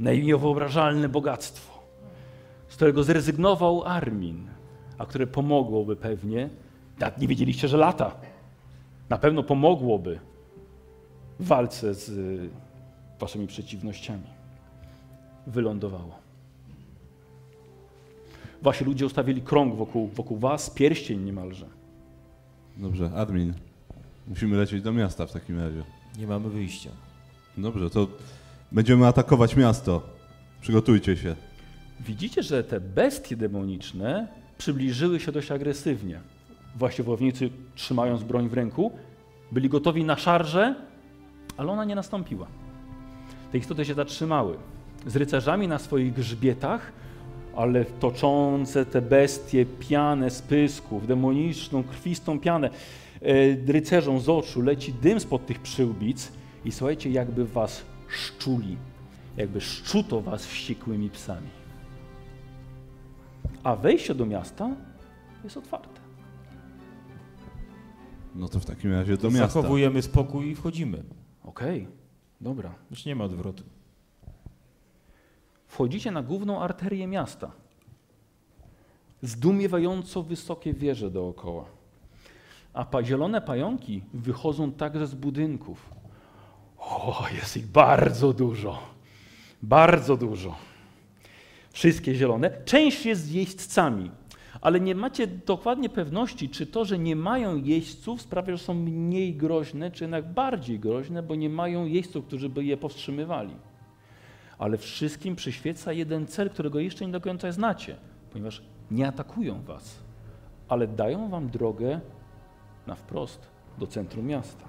Niewyobrażalne bogactwo, z którego zrezygnował Armin, a które pomogłoby pewnie, jak nie wiedzieliście, że lata, na pewno pomogłoby walce z y, waszymi przeciwnościami. Wylądowało. Wasi ludzie ustawili krąg wokół, wokół was, pierścień niemalże. Dobrze, admin. Musimy lecieć do miasta w takim razie. Nie mamy wyjścia. Dobrze, to będziemy atakować miasto. Przygotujcie się. Widzicie, że te bestie demoniczne przybliżyły się dość agresywnie. Właśnie wojownicy, trzymając broń w ręku, byli gotowi na szarżę, ale ona nie nastąpiła. Te istoty się zatrzymały. Z rycerzami na swoich grzbietach, ale toczące te bestie pianę z pysków, demoniczną, krwistą pianę. E, Rycerzom z oczu leci dym spod tych przyłbic I słuchajcie, jakby was szczuli, jakby szczuto was wściekłymi psami. A wejście do miasta jest otwarte. No to w takim razie do miasta. Zachowujemy spokój i wchodzimy. Okej, dobra. Już nie ma odwrotu. Wchodzicie na główną arterię miasta. Zdumiewająco wysokie wieże dookoła. A pa zielone pająki wychodzą także z budynków. O, jest ich bardzo dużo. Bardzo dużo. Wszystkie zielone. Część jest z jeźdźcami, ale nie macie dokładnie pewności, czy to, że nie mają jeźdźców sprawia, że są mniej groźne, czy jednak bardziej groźne, bo nie mają jeźdźców, którzy by je powstrzymywali. Ale wszystkim przyświeca jeden cel, którego jeszcze nie do końca znacie, ponieważ nie atakują was, ale dają wam drogę na wprost do centrum miasta.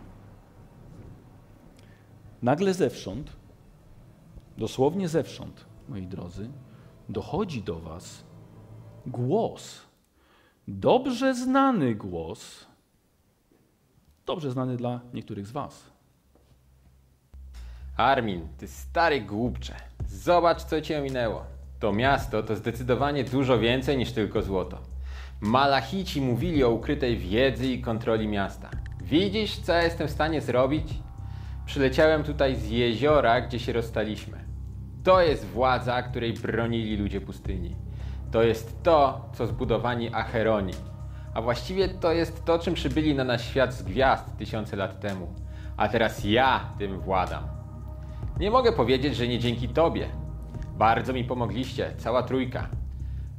Nagle zewsząd, dosłownie zewsząd, moi drodzy, dochodzi do was głos, dobrze znany głos, dobrze znany dla niektórych z was. Armin, ty stary głupcze, zobacz co cię minęło. To miasto to zdecydowanie dużo więcej niż tylko złoto. Malachici mówili o ukrytej wiedzy i kontroli miasta. Widzisz, co ja jestem w stanie zrobić? Przyleciałem tutaj z jeziora, gdzie się rozstaliśmy. To jest władza, której bronili ludzie pustyni. To jest to, co zbudowani Acheroni. A właściwie to jest to, czym przybyli na nasz świat z gwiazd tysiące lat temu. A teraz ja tym władam. Nie mogę powiedzieć, że nie dzięki tobie. Bardzo mi pomogliście, cała trójka.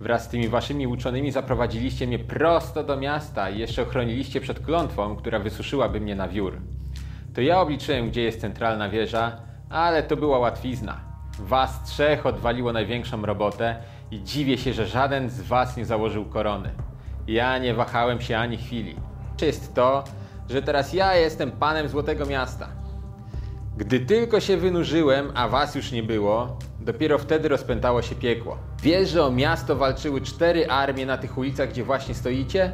Wraz z tymi waszymi uczonymi zaprowadziliście mnie prosto do miasta i jeszcze ochroniliście przed klątwą, która wysuszyłaby mnie na wiór. To ja obliczyłem, gdzie jest centralna wieża, ale to była łatwizna. Was trzech odwaliło największą robotę i dziwię się, że żaden z was nie założył korony. Ja nie wahałem się ani chwili. Jest to, że teraz ja jestem panem Złotego Miasta. Gdy tylko się wynurzyłem, a was już nie było, dopiero wtedy rozpętało się piekło. Wiesz, że o miasto walczyły cztery armie na tych ulicach, gdzie właśnie stoicie?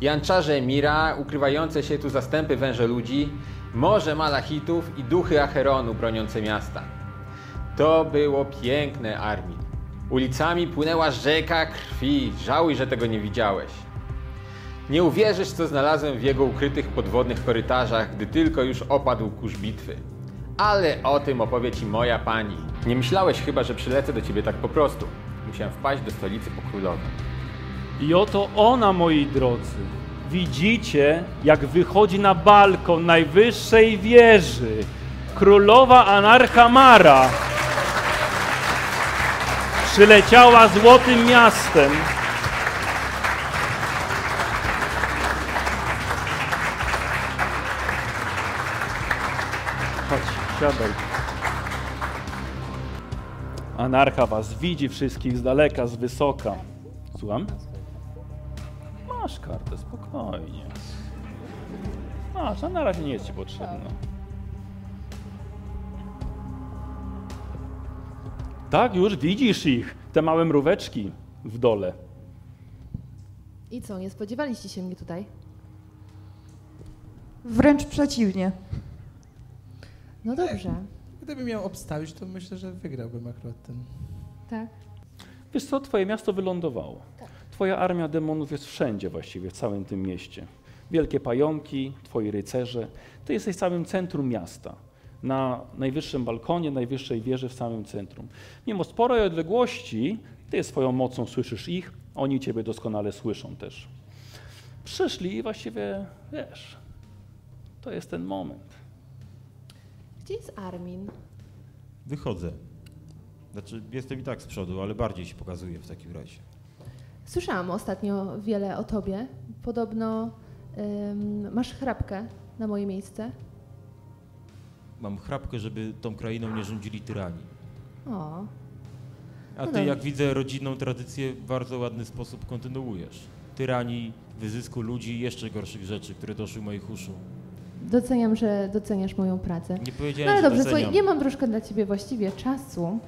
Janczarze Emira, ukrywające się tu zastępy węże ludzi, morze malachitów i duchy Acheronu broniące miasta. To było piękne armii. Ulicami płynęła rzeka krwi. Żałuj, że tego nie widziałeś. Nie uwierzysz, co znalazłem w jego ukrytych podwodnych korytarzach, gdy tylko już opadł kurz bitwy. Ale o tym opowie ci moja pani. Nie myślałeś chyba, że przylecę do ciebie tak po prostu. Musiałem wpaść do stolicy po królowej. I oto ona, moi drodzy. Widzicie, jak wychodzi na balkon najwyższej wieży. Królowa Anarcha Mara. Przyleciała złotym miastem. Chodź, siadaj. Anarcha was widzi wszystkich z daleka, z wysoka. Słucham? Masz kartę, spokojnie. Masz, a na razie nie jest ci potrzebna. Tak, już widzisz ich, te małe mróweczki w dole. I co, nie spodziewaliście się mnie tutaj? Wręcz przeciwnie. No dobrze. Gdybym miał obstawić, to myślę, że wygrałbym akurat ten. Tak. Wiesz co, twoje miasto wylądowało. Twoja armia demonów jest wszędzie właściwie, w całym tym mieście. Wielkie pająki, twoi rycerze. Ty jesteś w samym centrum miasta. Na najwyższym balkonie, najwyższej wieży w samym centrum. Mimo sporej odległości, ty swoją mocą słyszysz ich, oni ciebie doskonale słyszą też. Przyszli i właściwie, wiesz, to jest ten moment. Gdzie jest Armin? Wychodzę. Znaczy, jestem i tak z przodu, ale bardziej się pokazuję w takim razie. Słyszałam ostatnio wiele o tobie. Podobno ym, masz chrapkę na moje miejsce. Mam chrapkę, żeby tą krainą nie rządzili tyrani. O, A No ty, dobrze. jak widzę, rodzinną tradycję w bardzo ładny sposób kontynuujesz. Tyrani, wyzysku ludzi i jeszcze gorszych rzeczy, które doszły moich uszu. doceniam, że doceniasz moją pracę. Nie powiedziałem, No ale że dobrze, słuchaj, nie mam troszkę dla ciebie właściwie czasu.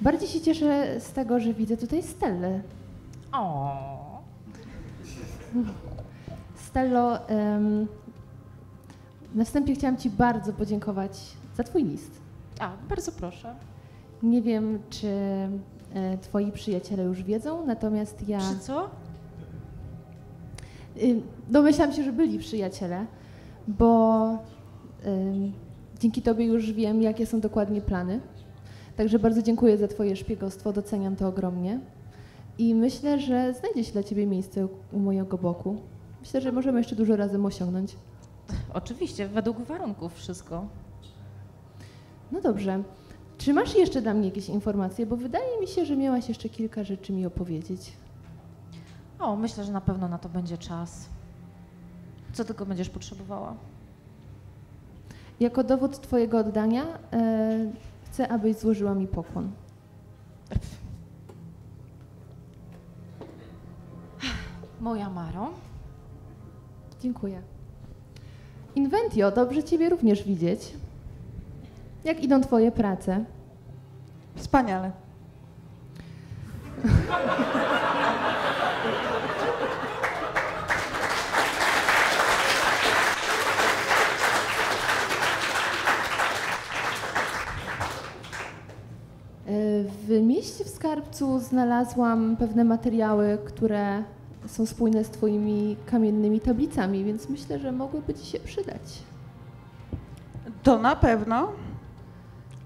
Bardziej się cieszę z tego, że widzę tutaj Stellę. O. Stello, em, na wstępie chciałam Ci bardzo podziękować za twój list. A, bardzo proszę. Nie wiem, czy e, twoi przyjaciele już wiedzą, natomiast ja... Czy co? Y, Domyślam się, że byli przyjaciele, bo ym, dzięki tobie już wiem, jakie są dokładnie plany. Także bardzo dziękuję za twoje szpiegostwo, doceniam to ogromnie. I myślę, że znajdzie się dla ciebie miejsce u mojego boku. Myślę, że możemy jeszcze dużo razem osiągnąć. Oczywiście, według warunków wszystko. No dobrze. Czy masz jeszcze dla mnie jakieś informacje? Bo wydaje mi się, że miałaś jeszcze kilka rzeczy mi opowiedzieć. O, myślę, że na pewno na to będzie czas. Co tylko będziesz potrzebowała? Jako dowód twojego oddania e, chcę, abyś złożyła mi pokłon. Moja Maro. Dziękuję. Inventio, dobrze Ciebie również widzieć. Jak idą Twoje prace? Wspaniale. E, W mieście w skarbcu znalazłam pewne materiały, które są spójne z Twoimi kamiennymi tablicami, więc myślę, że mogłyby Ci się przydać. To na pewno.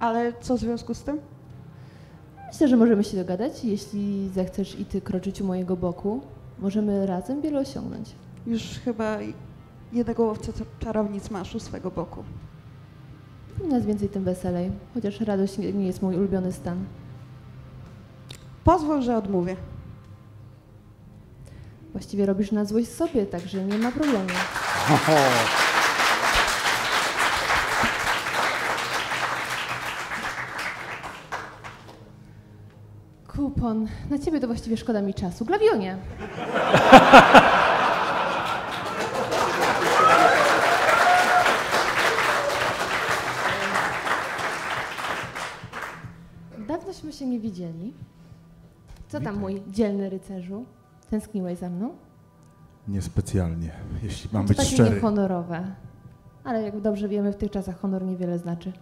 Ale co w związku z tym? Myślę, że możemy się dogadać. Jeśli zechcesz i Ty kroczyć u mojego boku, możemy razem wiele osiągnąć. Już chyba jednego łowcę czarownic masz u swego boku. Im nas więcej, tym weselej. Chociaż radość nie nie jest mój ulubiony stan. Pozwól, że odmówię. Właściwie robisz na złość sobie, także nie ma problemu. Kupon. Na ciebie to właściwie szkoda mi czasu. Glawionie. Dawnośmy się nie widzieli. Co tam, mój dzielny rycerzu? Tęskniłeś za mną? Niespecjalnie, jeśli mam to być takie szczery. niehonorowe. Ale jak dobrze wiemy, w tych czasach honor niewiele znaczy.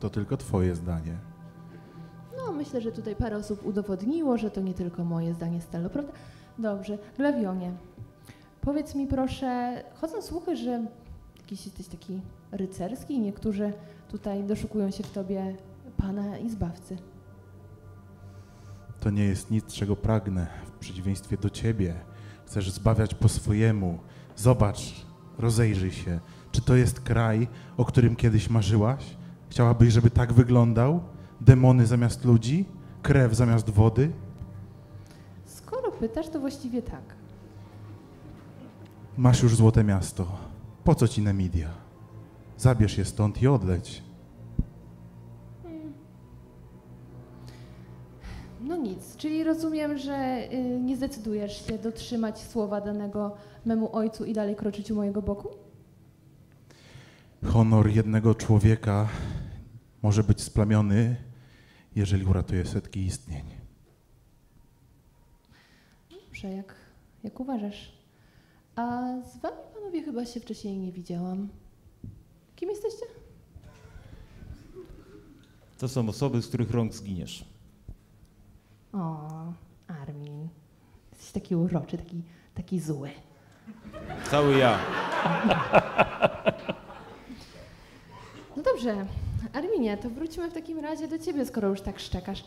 To tylko twoje zdanie. No, myślę, że tutaj parę osób udowodniło, że to nie tylko moje zdanie Stello, prawda? Dobrze, Glawionie, powiedz mi proszę, chodzą słuchy, że jakiś jesteś taki rycerski i niektórzy tutaj doszukują się w tobie Pana i Zbawcy. To nie jest nic, czego pragnę. W przeciwieństwie do ciebie. Chcesz zbawiać po swojemu. Zobacz, rozejrzyj się. Czy to jest kraj, o którym kiedyś marzyłaś? Chciałabyś, żeby tak wyglądał? Demony zamiast ludzi? Krew zamiast wody? Skoro pytasz, to właściwie tak. Masz już złote miasto. Po co ci Nemidia? Zabierz je stąd i odleć. No nic, czyli rozumiem, że y, nie zdecydujesz się dotrzymać słowa danego memu ojcu i dalej kroczyć u mojego boku? Honor jednego człowieka może być splamiony, jeżeli uratuje setki istnień. Dobrze, jak, jak uważasz. A z wami, panowie, chyba się wcześniej nie widziałam. Kim jesteście? To są osoby, z których rąk zginiesz. O, Armin. Jesteś taki uroczy, taki, taki zły. Cały ja. No dobrze, Arminie, to wróćmy w takim razie do ciebie, skoro już tak szczekasz.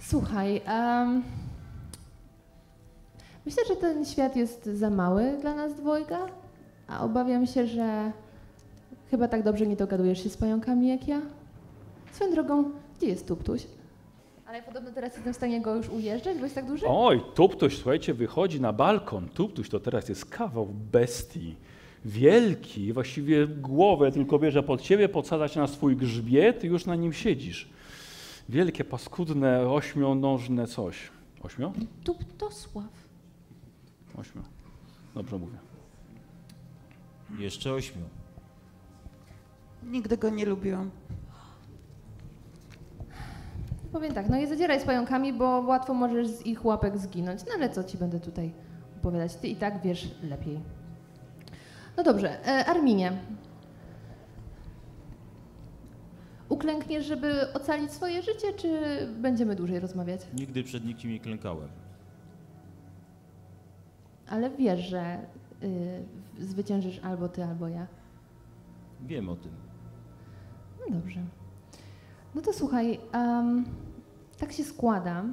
Słuchaj, em, myślę, że ten świat jest za mały dla nas dwojga, a obawiam się, że chyba tak dobrze nie dogadujesz się z pająkami jak ja. Swoją drogą, gdzie jest Tuptuś? Ale podobno teraz jestem w stanie go już ujeżdżać, bo jest tak duży? Oj, Tuptuś, słuchajcie, wychodzi na balkon. Tuptuś to teraz jest kawał bestii. Wielki, właściwie głowę tylko bierze pod ciebie, podsadza cię na swój grzbiet i już na nim siedzisz. Wielkie, paskudne, ośmionożne coś. Ośmio? Tuptosław. Ośmio. Dobrze mówię. Jeszcze ośmiu. Nigdy go nie lubiłam. Powiem tak, no nie zadzieraj z pająkami, bo łatwo możesz z ich łapek zginąć. No ale co ci będę tutaj opowiadać? Ty i tak wiesz lepiej. No dobrze, e, Arminie. Uklękniesz, żeby ocalić swoje życie, czy będziemy dłużej rozmawiać? Nigdy przed nikim nie klękałem. Ale wiesz, że y, zwyciężysz albo ty, albo ja. Wiem o tym. No dobrze. No to słuchaj, em, tak się składa,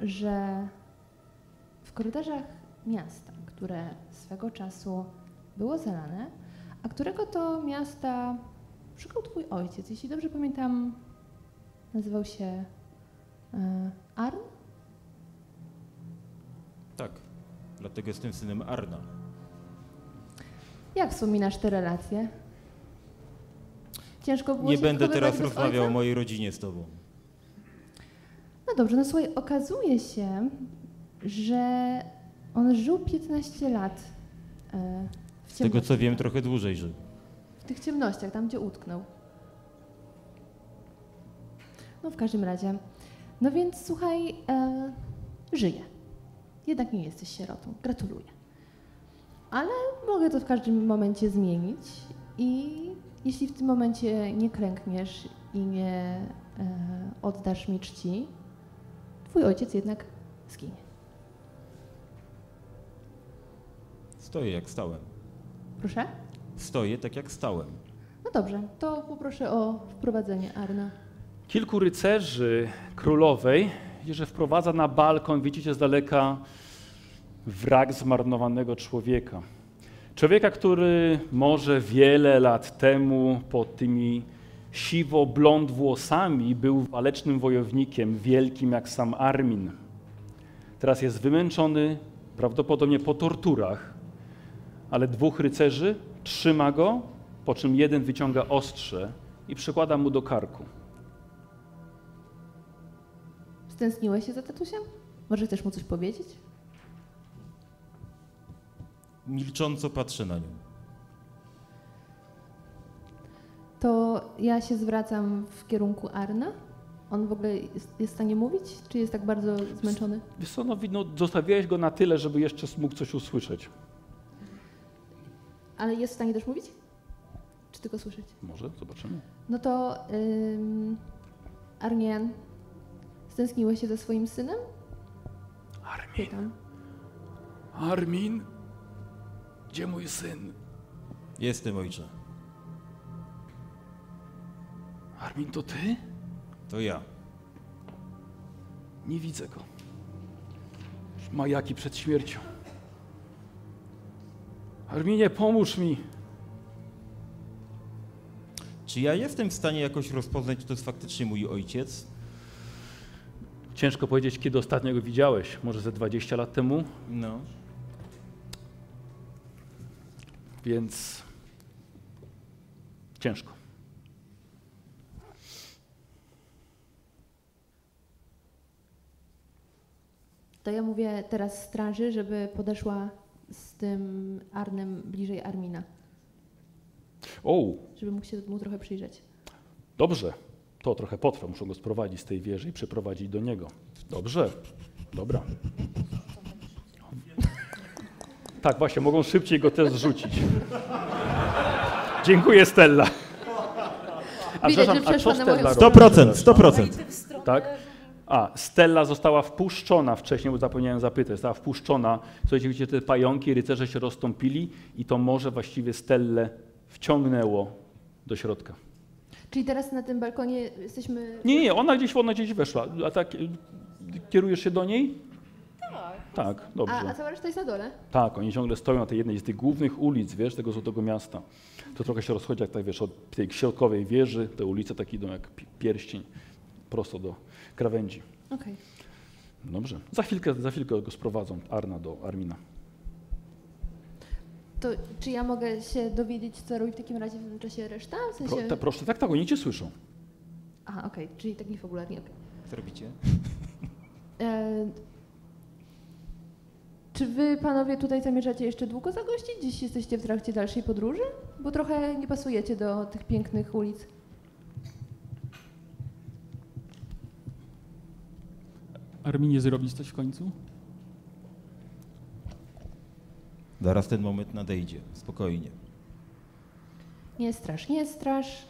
że w korytarzach miasta, które swego czasu było zalane, a którego to miasta szukał twój ojciec, jeśli dobrze pamiętam, nazywał się e, Arn? Tak. Dlatego jestem synem Arna. Jak wspominasz te relacje? Ciężko było Nie będę teraz rozmawiał o mojej rodzinie z tobą. No dobrze, no słuchaj, okazuje się, że on żył 15 lat e, w Z tego co wiem, trochę dłużej żył. W tych ciemnościach, tam gdzie utknął. No w każdym razie. No więc słuchaj, e, żyje. Jednak nie jesteś sierotą. Gratuluję. Ale mogę to w każdym momencie zmienić i jeśli w tym momencie nie klękniesz i nie e, oddasz mi czci, twój ojciec jednak zginie. Stoję jak stałem. Proszę? Stoję tak jak stałem. No dobrze, to poproszę o wprowadzenie Arna. Kilku rycerzy królowej, że wprowadza na balkon, widzicie z daleka wrak zmarnowanego człowieka. Człowieka, który może wiele lat temu pod tymi siwo-blond włosami był walecznym wojownikiem, wielkim jak sam Armin. Teraz jest wymęczony, prawdopodobnie po torturach, ale dwóch rycerzy trzyma go, po czym jeden wyciąga ostrze i przykłada mu do karku. Stęskniłeś się za tatusiem? Może chcesz mu coś powiedzieć? Milcząco patrzę na nią. To ja się zwracam w kierunku Arna. On w ogóle jest, jest w stanie mówić? Czy jest tak bardzo zmęczony? Wiesz co, no, no, zostawiłeś go na tyle, żeby jeszcze mógł coś usłyszeć. Ale jest w stanie też mówić? Czy tylko słyszeć? Może, zobaczymy. No to ym, Arnian, stęskniłeś się za swoim synem? Armin. Pytam. Armin, gdzie mój syn? Jestem ojcze. Armin, to ty? To ja. Nie widzę go. Majaki przed śmiercią. Arminie, pomóż mi. Czy ja jestem w stanie jakoś rozpoznać, czy to jest faktycznie mój ojciec? Ciężko powiedzieć, kiedy ostatnio go widziałeś. Może ze 20 lat temu? No. Więc ciężko. To ja mówię teraz straży, żeby podeszła z tym Arnem bliżej Armina, O, żeby mógł się mu trochę przyjrzeć. dobrze. To trochę potrwa. Muszę go sprowadzić z tej wieży i przyprowadzić do niego. Dobrze. Dobra. Tak, właśnie, mogą szybciej go też zrzucić. Dziękuję, Stella. A, Widać, że przeszła co na moją Stella stronę. robi? 100%, 100%. Tak? A, Stella została wpuszczona wcześniej, bo zapomniałem zapytać, została wpuszczona. Słuchajcie, widzicie, te pająki, rycerze się rozstąpili i to morze właściwie Stellę wciągnęło do środka. Czyli teraz na tym balkonie jesteśmy... Nie, nie, ona gdzieś, ona gdzieś weszła. A tak, kierujesz się do niej? Tak. Dobrze. A, a cała reszta jest na dole? Tak, oni ciągle stoją na tej jednej z tych głównych ulic, wiesz, tego złotego miasta. To trochę się rozchodzi, jak tak wiesz, od tej środkowej wieży, te ulice tak idą jak pi- pierścień, prosto do krawędzi. Okej. Dobrze. Za chwilkę, za chwilkę go sprowadzą Arna do Armina. To czy ja mogę się dowiedzieć, co robi w takim razie w tym czasie reszta? W sensie... Pro, ta, proszę, tak, tak, oni cię słyszą. Aha, okej, czyli tak niefabularnie, okej. Co robicie? E, Czy wy, panowie, tutaj zamierzacie jeszcze długo zagościć? Dziś jesteście w trakcie dalszej podróży? Bo trochę nie pasujecie do tych pięknych ulic. Arminie zrobić coś w końcu? Zaraz ten moment nadejdzie. Spokojnie. Nie strasz, nie strasz.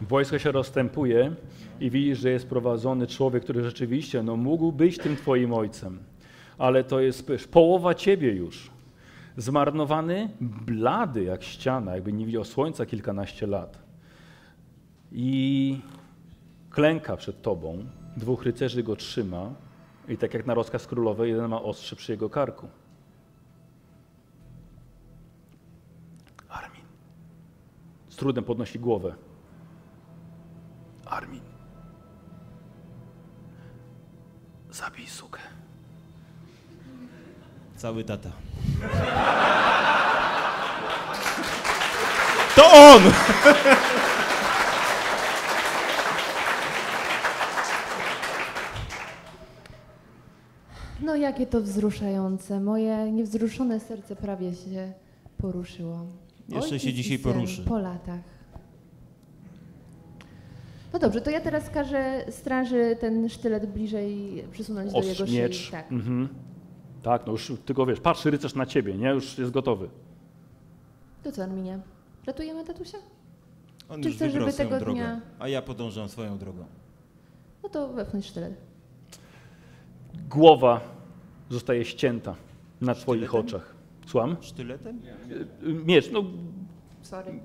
Wojsko się rozstępuje i widzisz, że jest prowadzony człowiek, który rzeczywiście no, mógł być tym twoim ojcem, ale to jest połowa ciebie już. Zmarnowany, blady jak ściana, jakby nie widział słońca kilkanaście lat. I klęka przed tobą, dwóch rycerzy go trzyma i tak jak na rozkaz królowej, jeden ma ostrze przy jego karku. Armin. Z trudem podnosi głowę. Armin. Zabij sukę. Cały tata. To on! No jakie to wzruszające. Moje niewzruszone serce prawie się poruszyło. Jeszcze Ojciec się dzisiaj poruszy. Po latach. No dobrze, to ja teraz każę straży ten sztylet bliżej przysunąć do Ostrz, jego szyi. miecz. Tak. Mhm. Tak, no już tylko wiesz, patrzy rycerz na ciebie, nie? Już jest gotowy. To co, Arminie? Ratujemy tatusia? On Czy już chcesz, żeby swoją tego drogę, dnia- a ja podążam swoją drogą. No to wepchnąć sztylet. Głowa zostaje ścięta na twoich oczach. Słucham? Sztyletem? Miecz, no Sorry.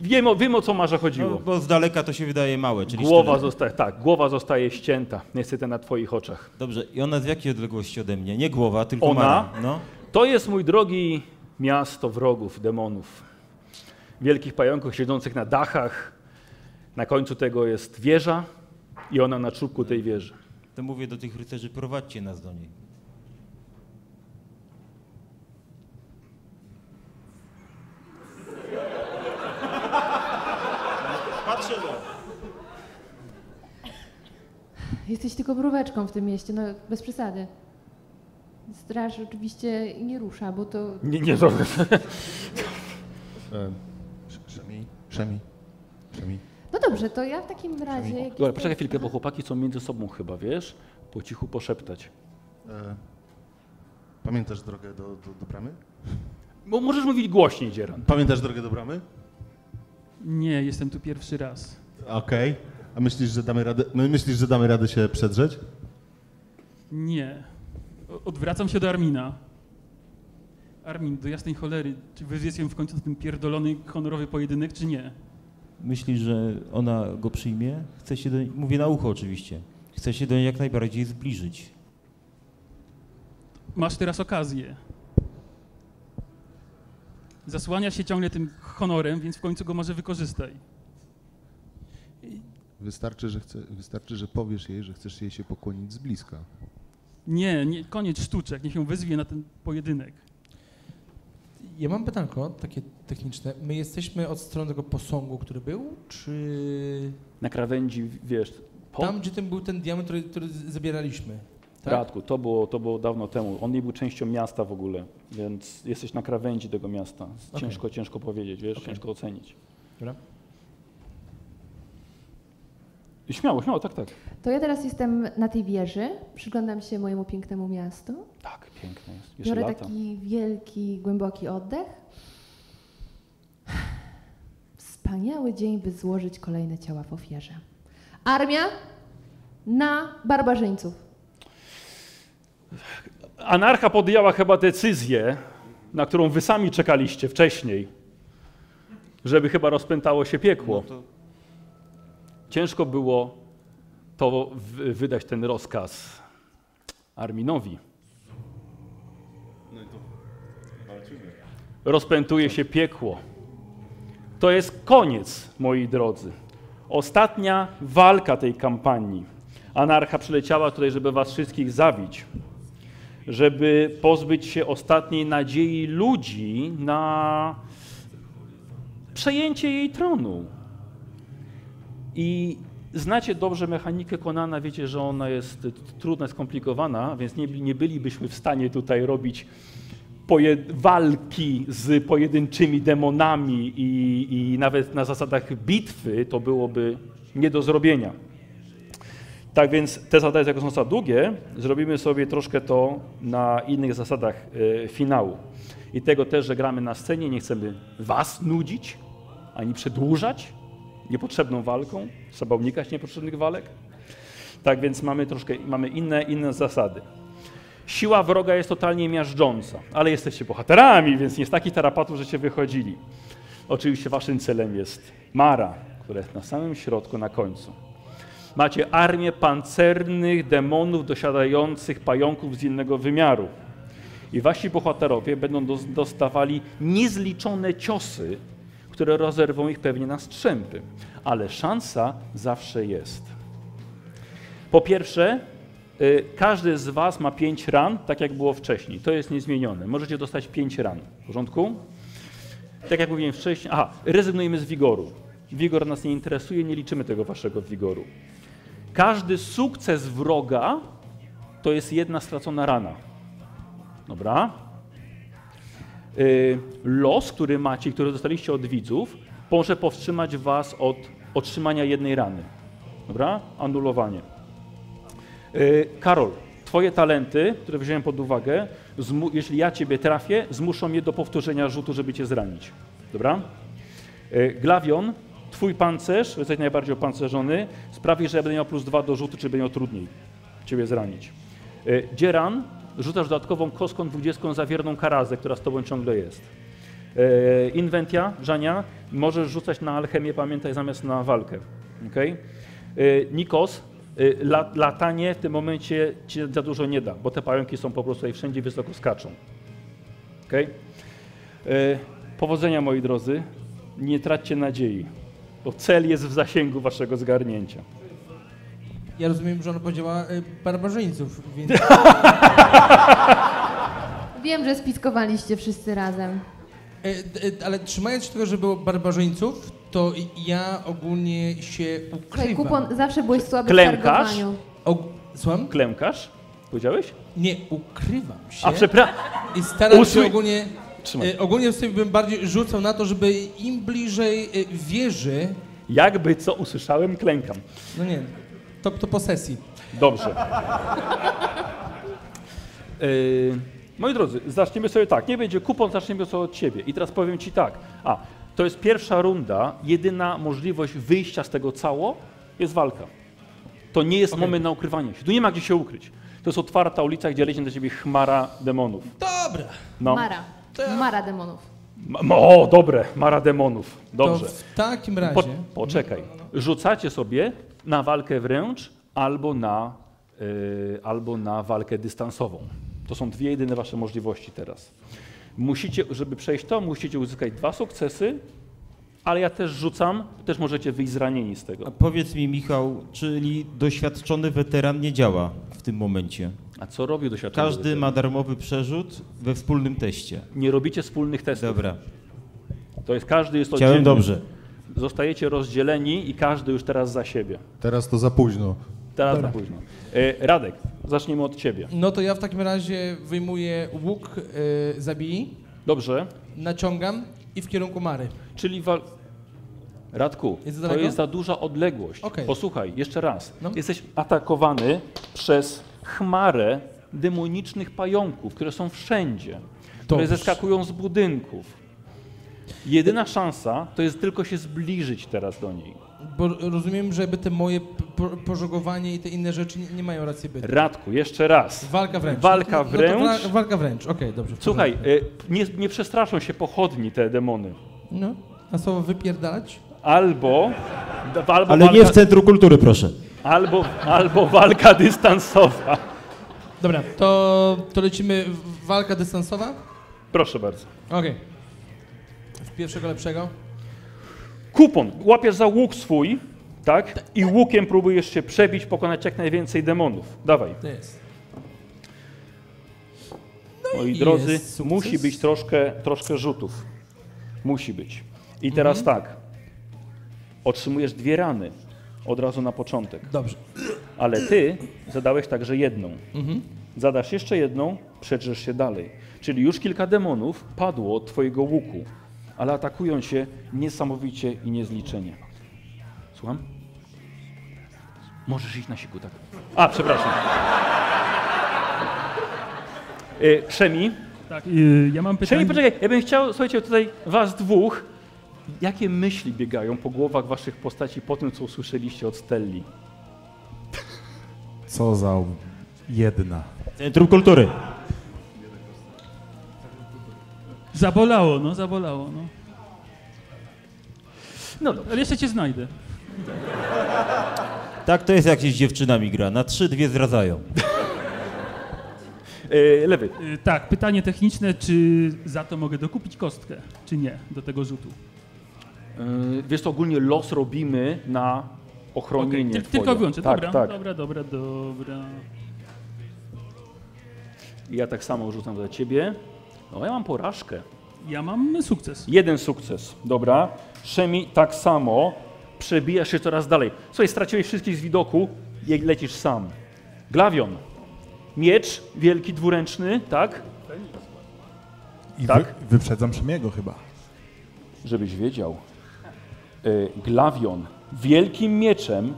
Wiem o, wiem o co Marze chodziło. No, bo z daleka to się wydaje małe, czyli Głowa zostaje, tak, głowa zostaje ścięta, niestety na twoich oczach. Dobrze, i ona z jakiej odległości ode mnie? Nie głowa, tylko Ona? Mara. No. To jest, mój drogi, miasto wrogów, demonów. Wielkich pająków siedzących na dachach. Na końcu tego jest wieża i ona na czubku tej wieży. To mówię do tych rycerzy, prowadźcie nas do niej. Jesteś tylko mróweczką w tym mieście, no bez przesady. Straż oczywiście nie rusza, bo to... Nie, nie, to... E, Szemi, Szemi, Szemi. No dobrze, to ja w takim razie... jak Dobra, poczekaj chwilkę, bo chłopaki są między sobą chyba, wiesz? Po cichu poszeptać. E, pamiętasz drogę do, do, do bramy? Bo możesz mówić głośniej, Dzieran. Pamiętasz drogę do bramy? Nie, jestem tu pierwszy raz. Okej. A myślisz, że damy radę, my myślisz, że damy radę się przedrzeć? Nie. Odwracam się do Armina. Armin, do jasnej cholery, czy wywieziem w końcu na ten pierdolony honorowy pojedynek, czy nie? Myślisz, że ona go przyjmie? Chce się do niej, mówię na ucho oczywiście, chce się do niej jak najbardziej zbliżyć. Masz teraz okazję. Zasłania się ciągle tym honorem, więc w końcu go może wykorzystaj. Wystarczy, że, chce, wystarczy, że powiesz jej, że chcesz jej się pokłonić z bliska. Nie, nie, koniec sztuczek, niech ją wezwie na ten pojedynek. Ja mam pytanko takie techniczne. My jesteśmy od strony tego posągu, który był, czy Na krawędzi, wiesz, po tam, gdzie ten był ten diament, który, który zabieraliśmy? Tak? Radku, to było, to było dawno temu. On nie był częścią miasta w ogóle, więc jesteś na krawędzi tego miasta. Ciężko, ciężko powiedzieć, wiesz, Okej. ciężko ocenić. Dobra. I Śmiało, śmiało, tak, tak. To ja teraz jestem na tej wieży, przyglądam się mojemu pięknemu miastu. Tak, piękne jest. Jeszcze Biorę lata. taki wielki, głęboki oddech. Wspaniały dzień, by złożyć kolejne ciała w ofierze. Armia na barbarzyńców. Anarcha podjęła chyba decyzję, na którą wy sami czekaliście wcześniej, żeby chyba rozpętało się piekło. No to Ciężko było to wydać ten rozkaz Arminowi. Rozpętuje się piekło. To jest koniec, moi drodzy. Ostatnia walka tej kampanii. Anarcha przyleciała tutaj, żeby was wszystkich zabić. Żeby pozbyć się ostatniej nadziei ludzi na przejęcie jej tronu. I znacie dobrze mechanikę Konana, wiecie, że ona jest trudna, skomplikowana, więc nie, nie bylibyśmy w stanie tutaj robić walki z pojedynczymi demonami i, i nawet na zasadach bitwy to byłoby nie do zrobienia. Tak więc te zadania, jako są za długie, zrobimy sobie troszkę to na innych zasadach e, finału. I tego też, że gramy na scenie, nie chcemy was nudzić, ani przedłużać, niepotrzebną walką, trzeba unikać niepotrzebnych walek. Tak więc mamy troszkę mamy inne, inne zasady. Siła wroga jest totalnie miażdżąca, ale jesteście bohaterami, więc nie z takich tarapatów, żeście wychodzili. Oczywiście waszym celem jest Mara, która jest na samym środku, na końcu. Macie armię pancernych demonów dosiadających pająków z innego wymiaru. I wasi bohaterowie będą dos- dostawali niezliczone ciosy, które rozerwą ich pewnie na strzępy. Ale szansa zawsze jest. Po pierwsze, y, każdy z was ma 5 ran, tak jak było wcześniej. To jest niezmienione. Możecie dostać 5 ran. W porządku? Tak jak mówiłem wcześniej, aha, rezygnujemy z wigoru. Wigor nas nie interesuje, nie liczymy tego waszego wigoru. Każdy sukces wroga to jest jedna stracona rana. Dobra? Y, Los, który macie, który dostaliście od widzów, może powstrzymać was od otrzymania jednej rany. Dobra? Anulowanie. Y, Karol, twoje talenty, które wziąłem pod uwagę, jeśli ja ciebie trafię, zmuszą mnie do powtórzenia rzutu, żeby cię zranić. Dobra? Y, Glawion, twój pancerz, jesteś najbardziej opancerzony, sprawi, że ja będę miał plus dwa do rzutu, czy będę miał trudniej ciebie zranić. Dzieran, rzucasz dodatkową kostką 20 za wierną karazę, która z tobą ciągle jest. Y, Inwentia, Żania, możesz rzucać na alchemię, pamiętaj, zamiast na walkę. Okay? Nikos, y, la, latanie w tym momencie ci za dużo nie da, bo te pająki są po prostu wszędzie wysoko skaczą. Okay? Powodzenia moi drodzy, nie traćcie nadziei, bo cel jest w zasięgu waszego zgarnięcia. Ja rozumiem, że ona powiedziała y, barbarzyńców, więc... Wiem, że spiskowaliście wszyscy razem. D- e, Ale trzymając się tego, że było barbarzyńców, to ja ogólnie się Słuchaj, ukrywam. kupon, zawsze byłeś słaby w Klękasz? targowaniu. Og... Słucham? Klękasz? Powiedziałeś? Nie, ukrywam się. A przepraszam. I staram Usły- się ogólnie... Trzymaj. E, ogólnie sobie bym bardziej rzucał na to, żeby im bliżej e, wieży... Jakby co usłyszałem, klękam. No nie, to, to po sesji. Dobrze. Yy, moi drodzy, zaczniemy sobie tak. Nie będzie kupon, zaczniemy sobie od ciebie. I teraz powiem ci tak. A, to jest pierwsza runda. Jedyna możliwość wyjścia z tego cało jest walka. To nie jest moment na ukrywanie się. Tu nie ma gdzie się ukryć. To jest otwarta ulica, gdzie leci do ciebie chmara demonów. Dobra. No. Mara. Mara demonów. Ma- O, dobre, mara demonów. Dobrze. To w takim razie... Po, poczekaj. Rzucacie sobie na walkę wręcz albo na, y, albo na walkę dystansową. To są dwie jedyne wasze możliwości teraz. Musicie, żeby przejść to, musicie uzyskać dwa sukcesy, ale ja też rzucam, też możecie wyjść zranieni z tego. A powiedz mi, Michał, czyli doświadczony weteran nie działa w tym momencie? A co robi doświadczony Każdy weteran? ma darmowy przerzut we wspólnym teście. Nie robicie wspólnych testów. Dobra. To jest każdy jest Chciałem oddzielny. dobrze. Zostajecie rozdzieleni i każdy już teraz za siebie. Teraz to za późno. Teraz Dobra. za późno. E, Radek, zaczniemy od ciebie. No to ja w takim razie wyjmuję łuk y, zabij, Dobrze. naciągam i w kierunku Mary. Czyli wal... Radku, Jest to jest za duża odległość. Okej. Posłuchaj, jeszcze raz. No. Jesteś atakowany przez chmarę demonicznych pająków, które są wszędzie, które Dobrze. zeskakują z budynków. Jedyna szansa to jest tylko się zbliżyć teraz do niej. Bo rozumiem, że jakby te moje po, pożogowanie i te inne rzeczy nie, nie mają racji bytu. Radku, jeszcze raz. Walka wręcz. Walka No wręcz. wa- walka wręcz, okej, dobrze. w Słuchaj, y, nie, nie przestraszą się pochodni te demony. No, a słowo wypierdalać? Albo, albo Ale nie w Centrum Kultury, proszę. Albo, albo walka dystansowa. Dobra, to, to lecimy w- walka dystansowa? Proszę bardzo. Okej. W pierwszego lepszego? Kupon. Łapiesz za łuk swój, tak? I łukiem próbujesz się przebić, pokonać jak najwięcej demonów. Dawaj. To jest. Moi i drodzy, musi być troszkę, troszkę rzutów. Musi być. I teraz Mhm. tak. Otrzymujesz dwie rany od razu na początek. Dobrze. Ale ty zadałeś także jedną. Mhm. Zadasz jeszcze jedną, przedrzesz się dalej. Czyli już kilka demonów padło od twojego łuku, ale atakują się niesamowicie i niezliczenie. Słucham? Możesz iść na siku, tak. A, przepraszam. Y, Przemi. Tak, y, ja mam pytanie. Przemi, poczekaj, ja bym chciał, słuchajcie, tutaj was dwóch jakie myśli biegają po głowach waszych postaci po tym, co usłyszeliście od Stelli? Co za jedna. Centrum Kultury. Zabolało, no, zabolało, no. No dobrze. Ale jeszcze cię znajdę. Tak to jest jak się z dziewczynami gra. Na trzy dwie zdradzają. E, lewy. Y, Tak, pytanie techniczne, czy za to mogę dokupić kostkę, czy nie, do tego rzutu? Yy, wiesz co, ogólnie los robimy na ochronienie Tyl- twoje. tylko wyłącznie, tak, dobra, tak. dobra, dobra, dobra. Ja tak samo rzucam za ciebie. No ja mam porażkę. Ja mam sukces. Jeden sukces, dobra. Szemi tak samo. Przebijasz się coraz dalej. Słuchaj, straciłeś wszystkich z widoku, jak lecisz sam. Glawion. Miecz wielki, dwuręczny, tak? I Tak? wy, wyprzedzam Szemiego chyba. Żebyś wiedział. Y, Glawion wielkim mieczem,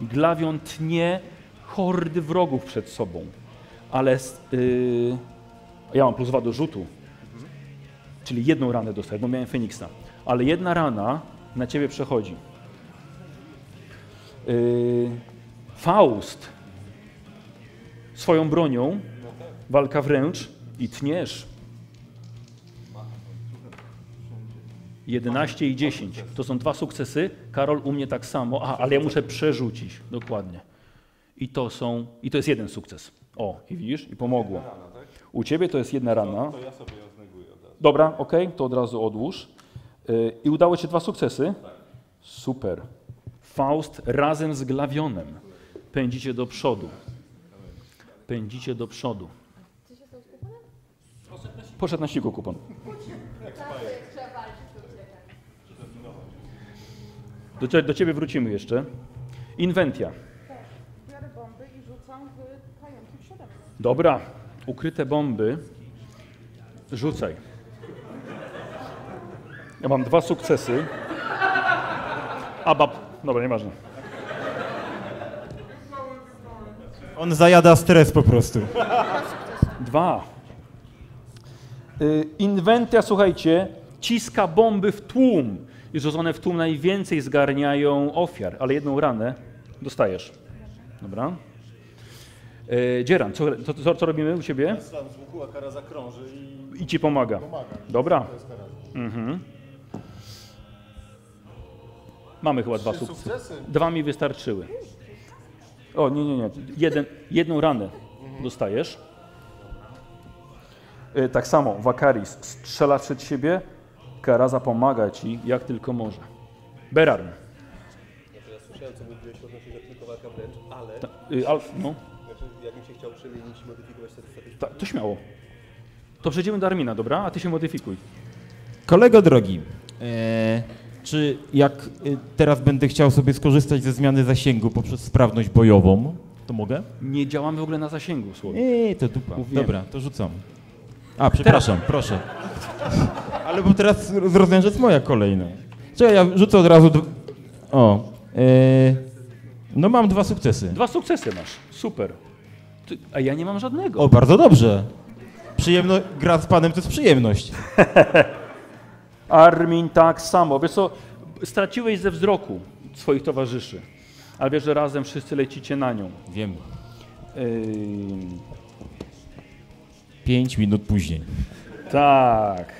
Glawion tnie hordy wrogów przed sobą. Ale y, ja mam plus dwa do rzutu. Czyli jedną ranę dostaję, bo miałem Feniksa. Ale jedna rana na ciebie przechodzi. Y, Faust swoją bronią, walka wręcz i tniesz. 11 i 10. To są dwa sukcesy. Karol u mnie tak samo. Aha, ale ja muszę przerzucić. Dokładnie. I to są. I to jest jeden sukces. O, i widzisz? I pomogło. U ciebie to jest jedna rana. To ja sobie ją zneguję od razu. Dobra, ok, to od razu odłóż. Y, I udało ci się dwa sukcesy? Super. Faust razem z Glawionem pędzicie do przodu. Pędzicie do przodu. Poszedł na siku kupon. Do, cie- do ciebie wrócimy jeszcze. Inwentia. Biorę bomby i rzucam w pająki przede mną. Dobra, ukryte bomby. Rzucaj. Ja mam dwa sukcesy. Abab. Dobra, nieważne. On zajada stres po prostu. Dwa. Y, Inwentia, słuchajcie, ciska bomby w tłum. I rzucone w tłum najwięcej zgarniają ofiar, ale jedną ranę dostajesz. Dobra. Y, Dzieran, co, co, co, co robimy u ciebie? Slam z łuku, a kara zakrąży i... I ci pomaga. Pomaga. Dobra. Mhm. Mamy chyba dwa sukcesy. sukcesy. Dwa mi wystarczyły. O, nie, nie, nie. Jeden, jedną ranę dostajesz. Y, Tak samo, Wakaris strzela przed siebie, Karaza pomaga ci jak tylko może. Berarm. Znaczy, ja słyszałem, co mówiłeś odnośnie do tylko walka wręcz, ale... Ta, y, al, no, jakbym się chciał przemienić i modyfikować statystykę... ta, to śmiało. To przejdziemy do Armina, dobra? A ty się modyfikuj. Kolego drogi, e, czy jak e, teraz będę chciał sobie skorzystać ze zmiany zasięgu poprzez sprawność bojową, to mogę? Nie działamy w ogóle na zasięgu, słowo. Eee, to dupa. Mówiłem. Dobra, to rzucam. A, przepraszam, proszę. Ale bo teraz z rozwiązać jest moja kolejna. Czekaj, ja rzucę od razu... d- O, e, no mam dwa sukcesy. Dwa sukcesy masz. Super. Ty, a ja nie mam żadnego. O, bardzo dobrze. Przyjemno, gra z panem to jest przyjemność. Armin tak samo. Wiesz co, straciłeś ze wzroku swoich towarzyszy, ale wiesz, że razem wszyscy lecicie na nią. Wiem. Pięć minut później. tak.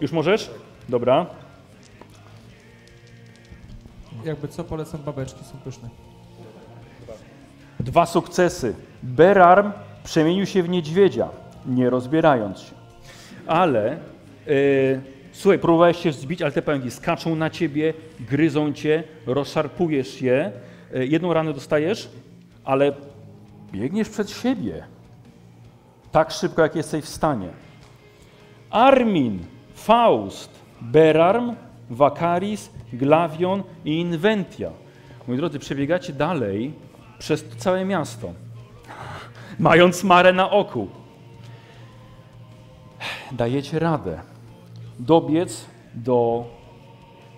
Już możesz? Dobra. Jakby co, polecam babeczki, są pyszne. Dwa sukcesy. Berarm przemienił się w niedźwiedzia, nie rozbierając się. Ale, yy, słuchaj, próbowałeś się zbić, ale te pająki skaczą na ciebie, gryzą cię, rozszarpujesz je. Yy, jedną ranę dostajesz, ale biegniesz przed siebie. Tak szybko, jak jesteś w stanie. Armin, Faust, Berarm, Wakaris, Glavion i Inventia. Moi drodzy, przebiegacie dalej przez całe miasto, mając marę na oku. Dajecie radę dobiec do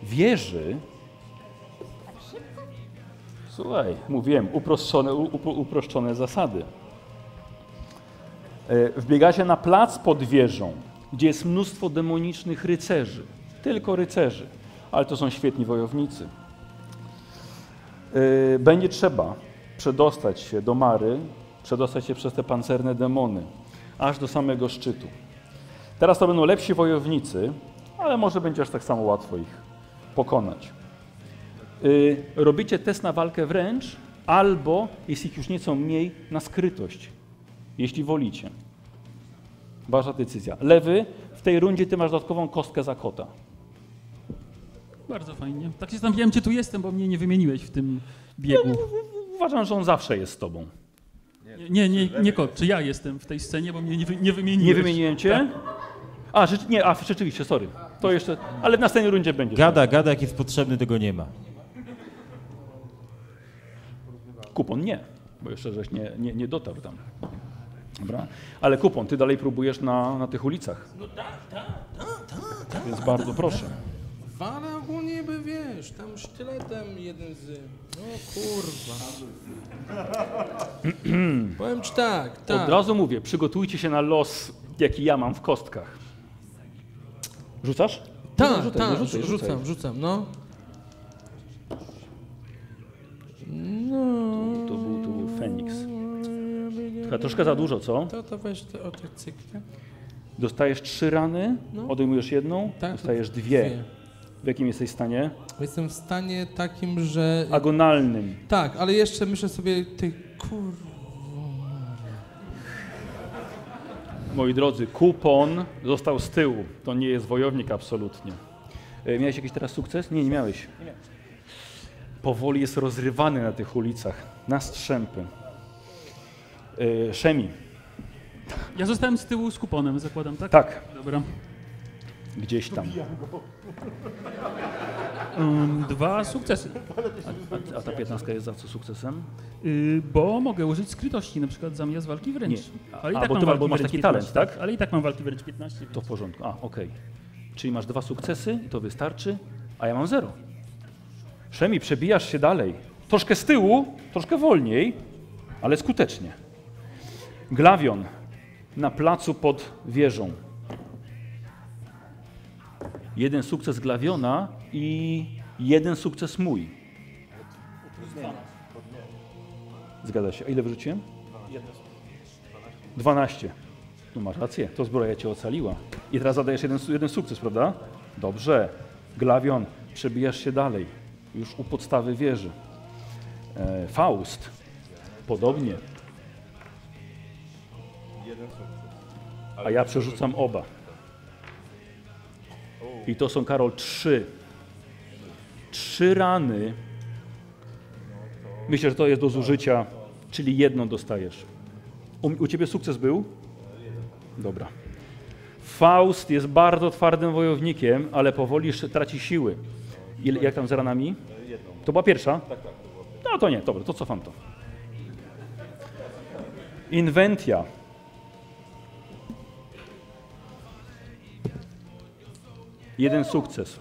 wieży. Słuchaj, mówiłem, uproszczone, upro- uproszczone zasady. E, Wbiegacie na plac pod wieżą, gdzie jest mnóstwo demonicznych rycerzy. Tylko rycerzy. Ale to są świetni wojownicy. Yy, Będzie trzeba przedostać się do Mary, przedostać się przez te pancerne demony, aż do samego szczytu. Teraz to będą lepsi wojownicy, ale może będzie aż tak samo łatwo ich pokonać. Yy, Robicie test na walkę wręcz, albo, jest ich już nieco mniej, na skrytość, jeśli wolicie. Wasza decyzja. Lewy, w tej rundzie ty masz dodatkową kostkę za kota. Bardzo fajnie. Tak się zastanawiałem, gdzie tu jestem, bo mnie nie wymieniłeś w tym biegu. Uważam, że on zawsze jest z tobą. Nie, nie, nie kot, czy ja jestem w tej scenie, bo mnie nie, wy, nie wymieniłeś. Nie wymieniłem cię? Tak. A, rzecz, nie, a rzeczywiście, sorry. To jeszcze, ale w następnej rundzie będzie. Gada, gada, jak jest potrzebny, tego nie ma. Kupon nie, bo jeszcze żeś nie, nie, nie dotarł tam. Dobra. Ale kupon, ty dalej próbujesz na, na tych ulicach. No tak, tak, tak, tak, tak. Więc bardzo proszę. Wale ogólnie by wiesz, tam sztyletem jeden z. No kurwa. Powiem ci tak, tak. Od razu mówię, przygotujcie się na los, jaki ja mam w kostkach. Rzucasz? Tak, tak, no rzucaj, rzucaj. rzucam, rzucam, no. No. To był, to był Feniks. Chyba troszkę za dużo, co? To, to weź te, o te cykle. Dostajesz trzy rany, No. odejmujesz jedną, Tak, dostajesz to dwie. dwie. W jakim jesteś stanie? Jestem w stanie takim, że... Agonalnym. Tak, ale jeszcze myślę sobie, ty kur... Moi drodzy, kupon został z tyłu. To nie jest wojownik absolutnie. E, Miałeś jakiś teraz sukces? Nie, nie miałeś. Powoli jest rozrywany na tych ulicach, na strzępy. E, Szemi, Ja zostałem z tyłu z kuponem, zakładam, tak? Tak. Dobra. Gdzieś tam. Um, dwa sukcesy. A, a, a ta 15 jest za co sukcesem? Y, bo mogę użyć skrytości, na przykład zamiast walki wręcz. Nie. Ale i A, tak bo mam ty ma- walki bo masz wręcz taki 15, talent, tak? Ale i tak mam walki wręcz 15. To w porządku. A, okej. Czyli masz dwa sukcesy i to wystarczy, a ja mam zero. Szemi, przebijasz się dalej. Troszkę z tyłu, troszkę wolniej, ale skutecznie. Glawion na placu pod wieżą. Jeden sukces Glawiona i jeden sukces mój. Zgadza się. A ile wyrzuciłem? 12. No masz rację, to zbroja cię ocaliła. I teraz zadajesz jeden, jeden sukces, prawda? Dobrze. Glawion, przebijasz się dalej. Już u podstawy wieży. E, Faust. Podobnie. A ja przerzucam oba. I to są, Karol, trzy. Trzy rany. Myślę, że to jest do zużycia, czyli jedną dostajesz. U, u ciebie sukces był? Dobra. Faust jest bardzo twardym wojownikiem, ale powoli traci siły. Ile, jak tam z ranami? To była pierwsza? No to nie, dobra, to cofam to. Inwentia. Jeden sukces.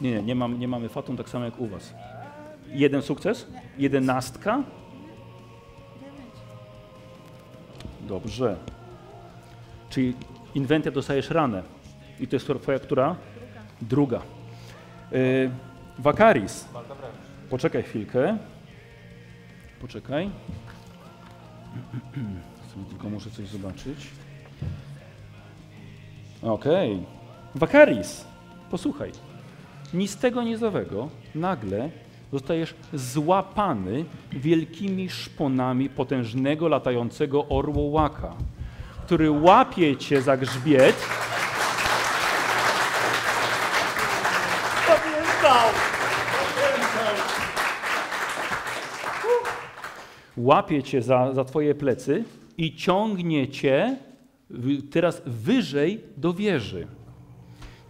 Nie, nie, nie, mam, nie mamy fatum tak samo jak u was. Jeden sukces? Jedenastka? Dobrze. Czyli inwentia dostajesz ranę. I to jest twoja która? Druga. Y, Wakaris. Poczekaj chwilkę. Poczekaj. Sobie Tylko muszę coś zobaczyć. Okej. Wakaris. Posłuchaj. Ni z tego, ni z owego nagle zostajesz złapany wielkimi szponami potężnego latającego orłołaka, który łapie cię za grzbiet. Łapie cię za, za twoje plecy i ciągnie cię teraz wyżej do wieży.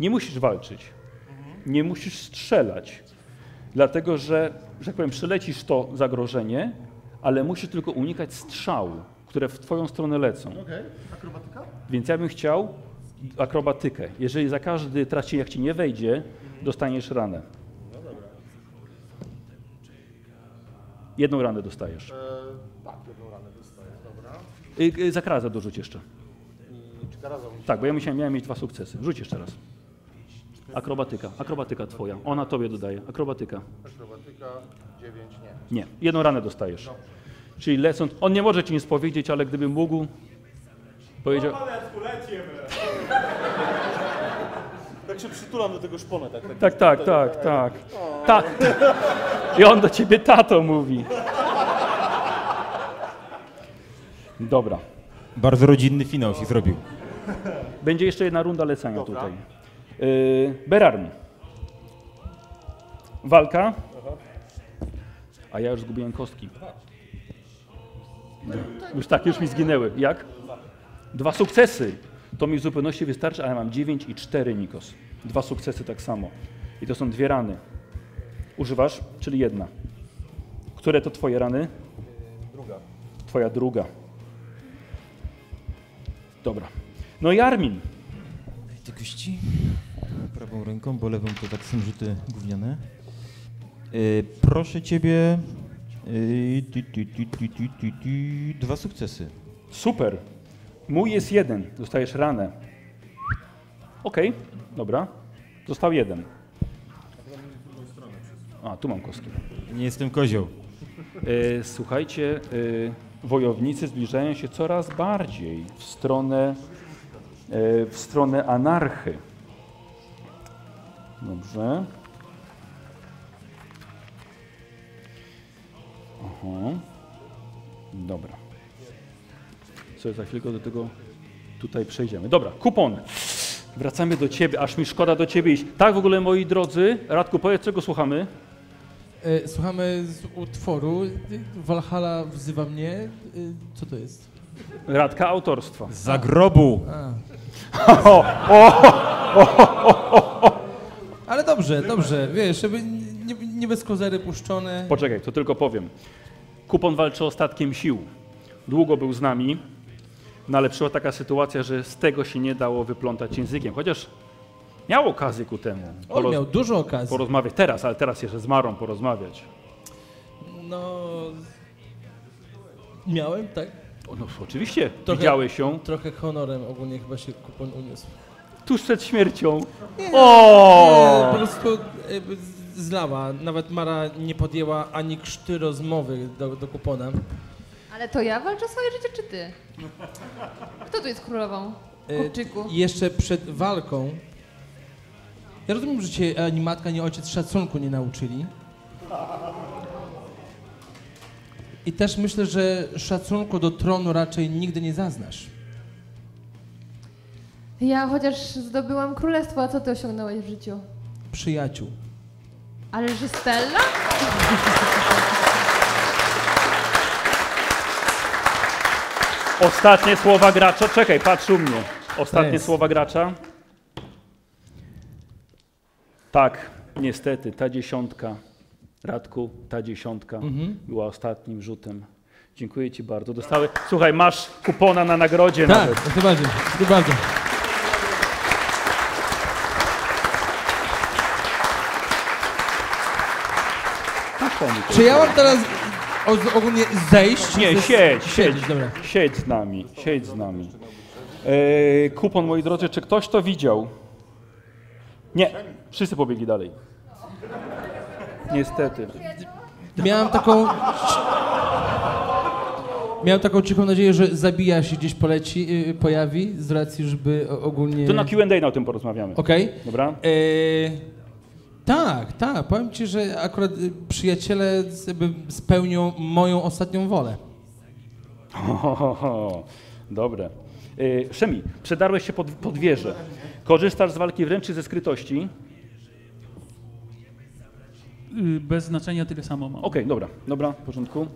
Nie musisz walczyć. Nie musisz strzelać. Dlatego, że, że tak powiem, przelecisz to zagrożenie, ale musisz tylko unikać strzału, które w twoją stronę lecą. Okej, akrobatyka? Więc ja bym chciał akrobatykę. Jeżeli za każdy traci, jak ci nie wejdzie, dostaniesz ranę. No dobra. Jedną ranę dostajesz. E, tak, jedną ranę dostaję, dobra. Y, y, za karazę dorzuć jeszcze. I czy karaza. Tak, bo ja musiałem, miałem mieć dwa sukcesy. Rzuć jeszcze raz. Akrobatyka, akrobatyka twoja. Ona tobie dodaje. Akrobatyka. Akrobatyka 9 nie. Nie, jedną ranę dostajesz. Czyli lecąc, on nie może ci nic powiedzieć, ale gdyby mógł, powiedział... Tak się przytulam do tego szpona, tak? Tak, tak, tak, tak. Ta, I on do ciebie tato mówi. Dobra. Bardzo rodzinny finał się zrobił. Będzie jeszcze jedna runda lecenia tutaj. Yy, Berarm. Walka. A ja już zgubiłem kostki. Już tak, już mi zginęły. Jak? Dwa sukcesy. To mi w zupełności wystarczy, ale mam 9 i 4 Nikos. Dwa sukcesy tak samo. I to są dwie rany. Używasz, czyli jedna. Które to twoje rany? Druga. Twoja druga. Dobra. No i Armin. Te kości prawą ręką, bo lewą to tak są rzuty gówniane. Yy, proszę ciebie. Yy, tu, dwa sukcesy. Super. Mój jest jeden. Dostajesz ranę. Okej, dobra. Został jeden. A, tu mam kostki. Nie jestem kozioł. E, słuchajcie, e, wojownicy zbliżają się coraz bardziej w stronę, e, w stronę anarchy. Dobrze. Aha. Dobra. Co za chwilkę do tego tutaj przejdziemy. Dobra, kupon. Wracamy do ciebie, aż mi szkoda do ciebie iść. Tak w ogóle, moi drodzy, Radku, powiedz, czego słuchamy? E, Słuchamy z utworu Walhalla wzywa mnie. Y, Co to jest? Radka autorstwa. Za grobu. A. O, o, o, o, Ale dobrze, dobrze, wiesz, żeby nie, nie bez kozery puszczone. Poczekaj, to tylko powiem. Kupon walczy ostatkiem sił. Długo był z nami, no ale przyszła taka sytuacja, że z tego się nie dało wyplątać językiem. Chociaż miał okazję ku temu. On miał dużo okazji. Porozmawiać teraz, ale teraz jeszcze z Marą porozmawiać. No. Miałem, tak? No oczywiście, widziałeś ją. Trochę honorem ogólnie chyba się kupon uniósł. Tuż przed śmiercią. Nie, O! nie, po prostu zlała. Nawet Mara nie podjęła ani krzty rozmowy do, do kupona. Ale to ja walczę o swoje życie, czy ty? Kto tu jest królową? E, Kupczyku. Jeszcze przed walką. Ja rozumiem, że cię ani matka, ani ojciec szacunku nie nauczyli. I też myślę, że szacunku do tronu raczej nigdy nie zaznasz. Ja chociaż zdobyłam królestwo, a co ty osiągnąłeś w życiu? Przyjaciół. Ale że Stella? Ostatnie słowa gracza. Czekaj, patrz u mnie. Ostatnie słowa gracza. Tak, niestety, ta dziesiątka, Radku, ta dziesiątka Mhm. była ostatnim rzutem. Dziękuję Ci bardzo. Dostały. Słuchaj, masz kupona na nagrodzie Tak, nawet. jak najbardziej, Czy ja mam teraz o- ogólnie zejść? Nie, Ze- siedź, siedź, Siedzieć, dobra. siedź z nami, siedź z nami. E, kupon, moi drodzy, czy ktoś to widział? Nie, wszyscy pobiegli dalej. Niestety. Miałem taką... Miałem taką cichą nadzieję, że zabija się gdzieś poleci, yy, pojawi, z racji, żeby o- ogólnie... To na Q&A o tym porozmawiamy. Okej. Dobra? Yy, tak, tak. Powiem ci, że akurat y, przyjaciele spełnią moją ostatnią wolę. Ho, ho, ho. Dobre. E, Szemi, przedarłeś się pod, pod wieżę. Korzystasz z walki wręcz czy ze skrytości? Y, Bez znaczenia tyle samo mam. Okej, dobra, dobra, w porządku.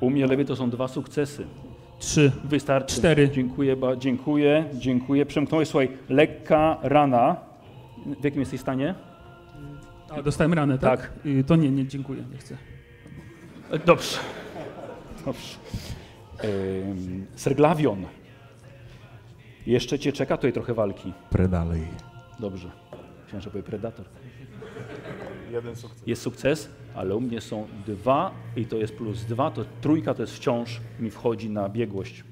U mnie lewie to są dwa sukcesy. Trzy. Wystarczy. Cztery. Dziękuję, ba, dziękuję, dziękuję. Przemknąłeś, słuchaj, lekka rana. W jakim jesteś stanie? A, dostałem ranę, tak? Tak. To nie, nie, dziękuję, nie chcę. E, Dobrze. Dobrze. Ym, Serglavion. Jeszcze cię czeka tutaj trochę walki. Predalej. Dobrze. Myślałem, że powie Predator. Jeden sukces. Jest sukces, ale u mnie są dwa i to jest plus dwa, to trójka to jest wciąż mi wchodzi na biegłość.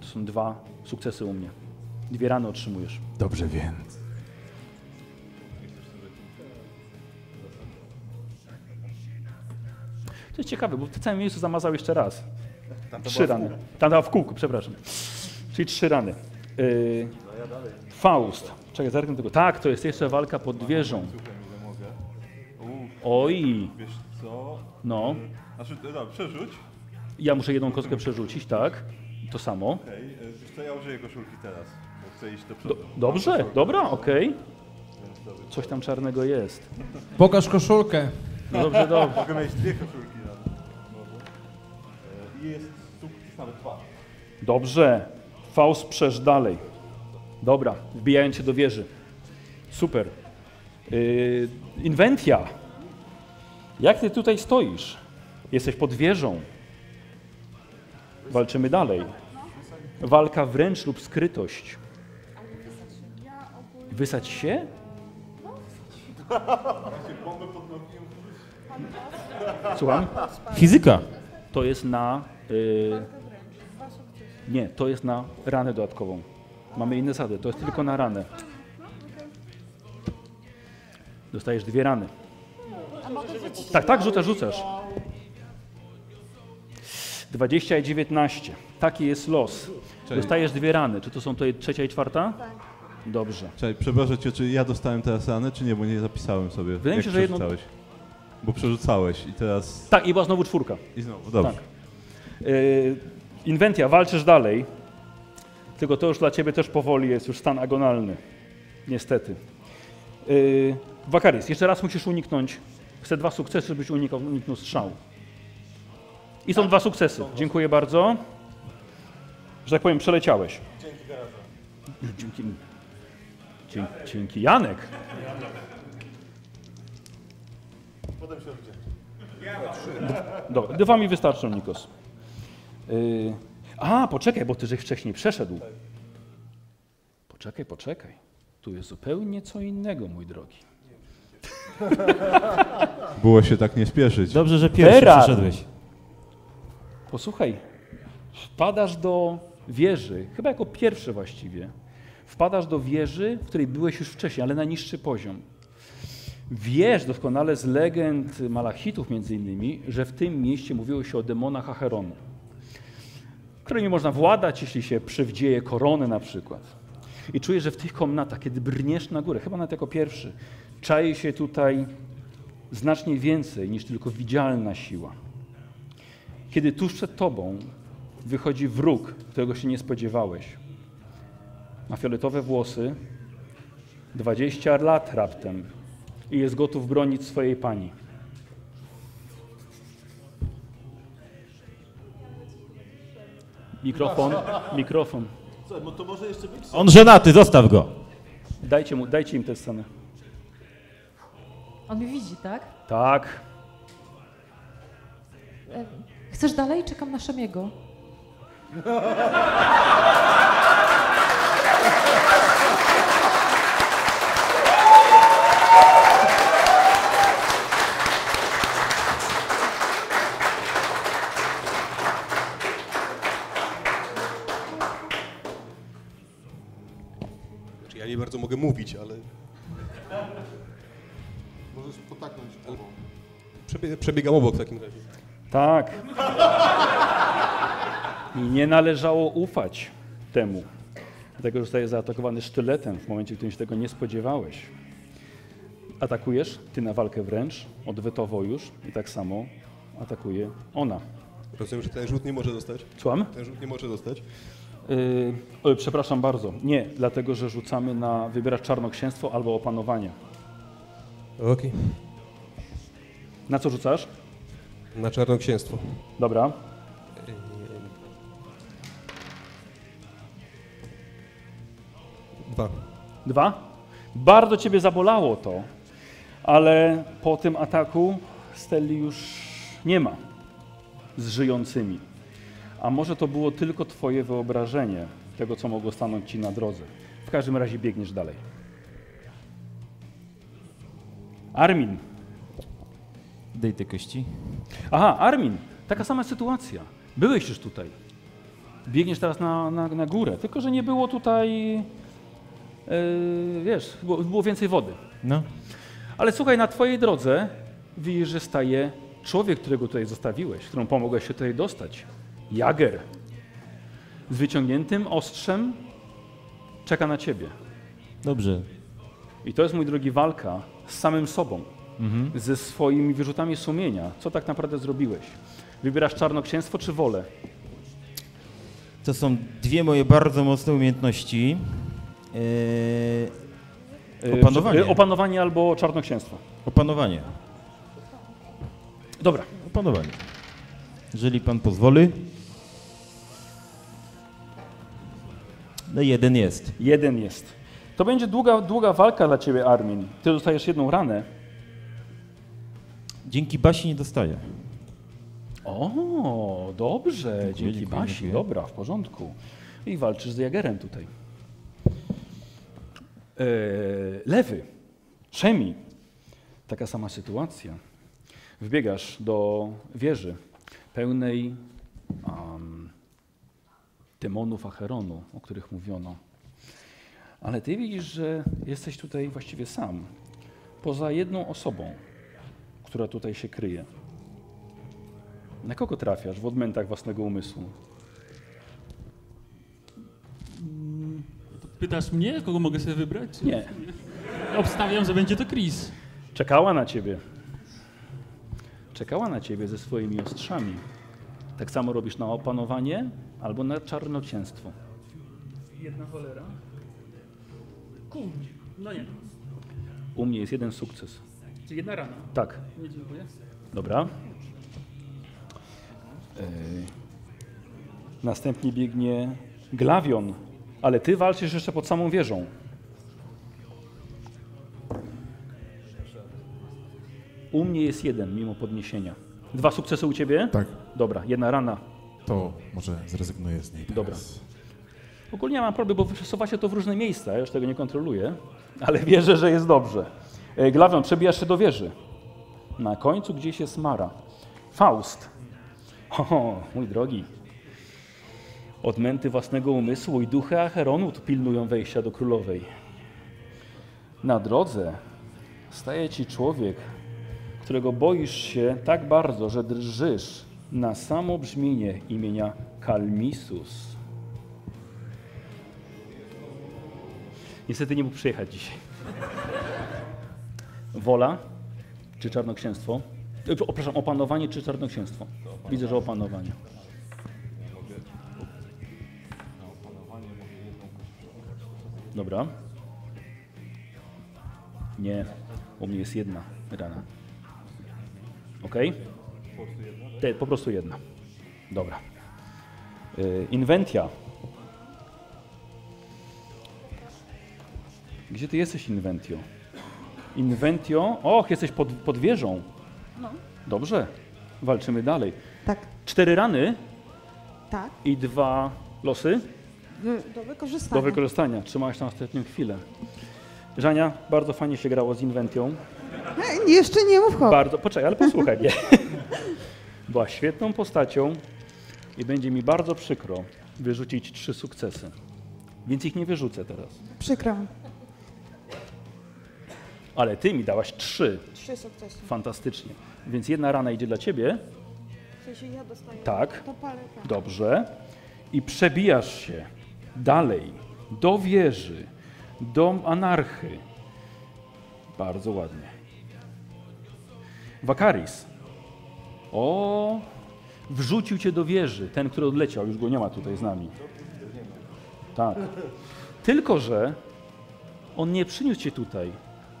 To są dwa sukcesy u mnie. Dwie rany otrzymujesz. Dobrze więc. To jest ciekawe, bo w całym miejscu zamazał jeszcze raz. Trzy rany. Tam była w kółku, przepraszam. Czyli trzy rany. Yy, Faust. Czekaj, zerknę tylko. Tak, to jest jeszcze walka pod wieżą. Oj. Wiesz co? No. Znaczy, dobra, przerzuć. Ja muszę jedną kostkę przerzucić, tak? To samo. Okej, okay. wiesz co, ja użyję koszulki teraz, bo chcę iść do przodu. Dobrze, dobra, okej. Coś tam czarnego jest. Pokaż koszulkę. No dobrze, dobrze. Mogę mieć dwie koszulki nawet. E, I jest sukces nawet dwa. Dobrze. Faust przesz dalej. Dobra, wbijając się do wieży. Super. Yy, inwentia. Jak ty tutaj stoisz? Jesteś pod wieżą. Walczymy dalej. Walka wręcz lub skrytość. Wysać się? Słucham? Fizyka. To jest na. y, nie, to jest na ranę dodatkową. Mamy inne zasady. To jest tylko na ranę. Dostajesz dwie rany. Tak, tak, rzucasz, rzucasz. 20 i 19. Taki jest los. Czyli- Dostajesz dwie rany. Czy to są to trzecia i czwarta? Dobrze. Czekaj, przepraszam cię, czy ja dostałem teraz ranę, czy nie, bo nie zapisałem sobie. Wydaje mi się, że jedną-. Bo przerzucałeś i teraz... Tak, i była znowu czwórka. I znowu, dobrze. Tak. Yy, inwentia, walczysz dalej. Tylko to już dla ciebie też powoli jest już stan agonalny. Niestety. Yy, Wakaris, jeszcze raz musisz uniknąć. Chcę dwa sukcesy, żebyś unikał, uniknął strzału. I są dwa sukcesy. Dziękuję bardzo. Że tak powiem, przeleciałeś. Dzięki. Dzięki, dzięki Janek. Potem się. Dobra, dwa mi wystarczą, Nikos. Yy, a, poczekaj, bo ty żeś wcześniej przeszedł. Poczekaj, poczekaj. Tu jest zupełnie co innego, mój drogi. Było się tak nie spieszyć. Dobrze, że pierwszy Teraz. przyszedłeś. Posłuchaj, wpadasz do wieży, chyba jako pierwszy właściwie. Wpadasz do wieży, w której byłeś już wcześniej, ale na niższy poziom. Wiesz doskonale z legend Malachitów między innymi, że w tym mieście mówiło się o demonach Acheronu, którymi można władać, jeśli się przywdzieje koronę na przykład. I czujesz, że w tych komnatach, kiedy brniesz na górę, chyba nawet jako pierwszy, czai się tutaj znacznie więcej niż tylko widzialna siła. Kiedy tuż przed tobą wychodzi wróg, którego się nie spodziewałeś. Ma fioletowe włosy, 20 lat raptem i jest gotów bronić swojej pani. Mikrofon, mikrofon. Słuchaj, to może jeszcze być... On żenaty, zostaw go. Dajcie, mu, dajcie im tę scenę. On mnie widzi, tak? Tak. E, Chcesz dalej? Czekam na Szemiego. Ja nie bardzo mogę mówić, ale przebie- przebiegam obok w takim razie. Tak. I nie należało ufać temu. Dlatego, że zostaje zaatakowany sztyletem w momencie, w którym się tego nie spodziewałeś. Atakujesz, ty na walkę wręcz, odwetowo już i tak samo atakuje ona. Rozumiem, że ten rzut nie może dostać? Słucham? Ten rzut nie może dostać? Yy, oj, przepraszam bardzo. Nie, dlatego, że rzucamy na wybierać czarnoksięstwo albo opanowanie. Okej. Na co rzucasz? Na czarnoksięstwo. Dobra. Dwa. Dwa? Bardzo ciebie zabolało to, ale po tym ataku Stelli już nie ma z żyjącymi. A może to było tylko twoje wyobrażenie tego, co mogło stanąć ci na drodze. W każdym razie biegniesz dalej. Armin. Daj te kości. Aha, Armin. Taka sama sytuacja. Byłeś już tutaj. Biegniesz teraz na, na, na górę, tylko że nie było tutaj, yy, wiesz, było, było więcej wody. No. Ale słuchaj, na twojej drodze widzisz, że staje człowiek, którego tutaj zostawiłeś, któremu pomogłeś się tutaj dostać. Jager. Z wyciągniętym ostrzem czeka na ciebie. Dobrze. I to jest, mój drogi, walka z samym sobą, Mhm. ze swoimi wyrzutami sumienia. Co tak naprawdę zrobiłeś? Wybierasz czarnoksięstwo czy wolę? To są dwie moje bardzo mocne umiejętności. Eee, Yy, opanowanie. yy, Opanowanie albo czarnoksięstwo. Opanowanie. Dobra. Opanowanie. Jeżeli pan pozwoli. No jeden jest. Jeden jest. To będzie długa, długa walka dla ciebie, Armin. Ty dostajesz jedną ranę. Dzięki Basi nie dostaję. O, dobrze, Dziękuję, dzięki dziękuję, Basi, dziękuję. dobra, w porządku. I walczysz z Jagerem tutaj. E, lewy, Szemi, taka sama sytuacja. Wbiegasz do wieży pełnej um, demonów Acheronu, o których mówiono. Ale ty widzisz, że jesteś tutaj właściwie sam, poza jedną osobą, która tutaj się kryje. Na kogo trafiasz w odmętach własnego umysłu? To pytasz mnie, kogo mogę sobie wybrać? Nie. Obstawiam, że będzie to Chris. Czekała na ciebie. Czekała na ciebie ze swoimi ostrzami. Tak samo robisz na opanowanie albo na czarnoksięstwo. Jedna cholera. Kum. No nie. U mnie jest jeden sukces. Czy jedna rana? Tak. Nie, dziękuję. Dobra. Yy, następnie biegnie Glawion, ale ty walczysz jeszcze pod samą wieżą. U mnie jest jeden, mimo podniesienia. Dwa sukcesy u ciebie? Tak. Dobra, jedna rana. To może zrezygnuję z niej. Dobra. Ogólnie ja mam problem, bo wy przesuwacie to w różne miejsca, ja już tego nie kontroluję, ale wierzę, że jest dobrze. E, Glawion, przebijasz się do wieży. Na końcu gdzieś jest Mara. Faust. O, mój drogi. Odmęty własnego umysłu i duchy Acheronu pilnują wejścia do królowej. Na drodze staje ci człowiek, którego boisz się tak bardzo, że drżysz na samo brzmienie imienia Kalmisus. Niestety nie mógł przyjechać dzisiaj. Wola czy czarnoksięstwo? E, O, przepraszam, opanowanie czy czarnoksięstwo? Widzę, że opanowanie. Dobra. Nie, u mnie jest jedna rana. Ok? Te, po prostu jedna. Dobra. Y, Inwentia. Gdzie ty jesteś, Inventio? Inventio? Och, jesteś pod, pod wieżą. No. Dobrze. Walczymy dalej. Tak. Cztery rany Tak, i dwa losy do, wykorzystania. do wykorzystania. Trzymałaś na ostatnią chwilę. Żania, bardzo fajnie się grało z Inventią. Hej, jeszcze nie mów hop. Bardzo, poczekaj, ale posłuchaj mnie. Była świetną postacią i będzie mi bardzo przykro wyrzucić trzy sukcesy. Więc ich nie wyrzucę teraz. Przykro. Ale ty mi dałaś trzy. Trzy sukcesy. Fantastycznie. Więc jedna rana idzie dla ciebie. W sensie ja dostaję. Tak. To palę. tak. Dobrze. I przebijasz się dalej do wieży, do anarchy. Bardzo ładnie. Wakaris. O, wrzucił cię do wieży. Ten, który odleciał, już go nie ma tutaj z nami. Tak. Tylko, że on nie przyniósł cię tutaj,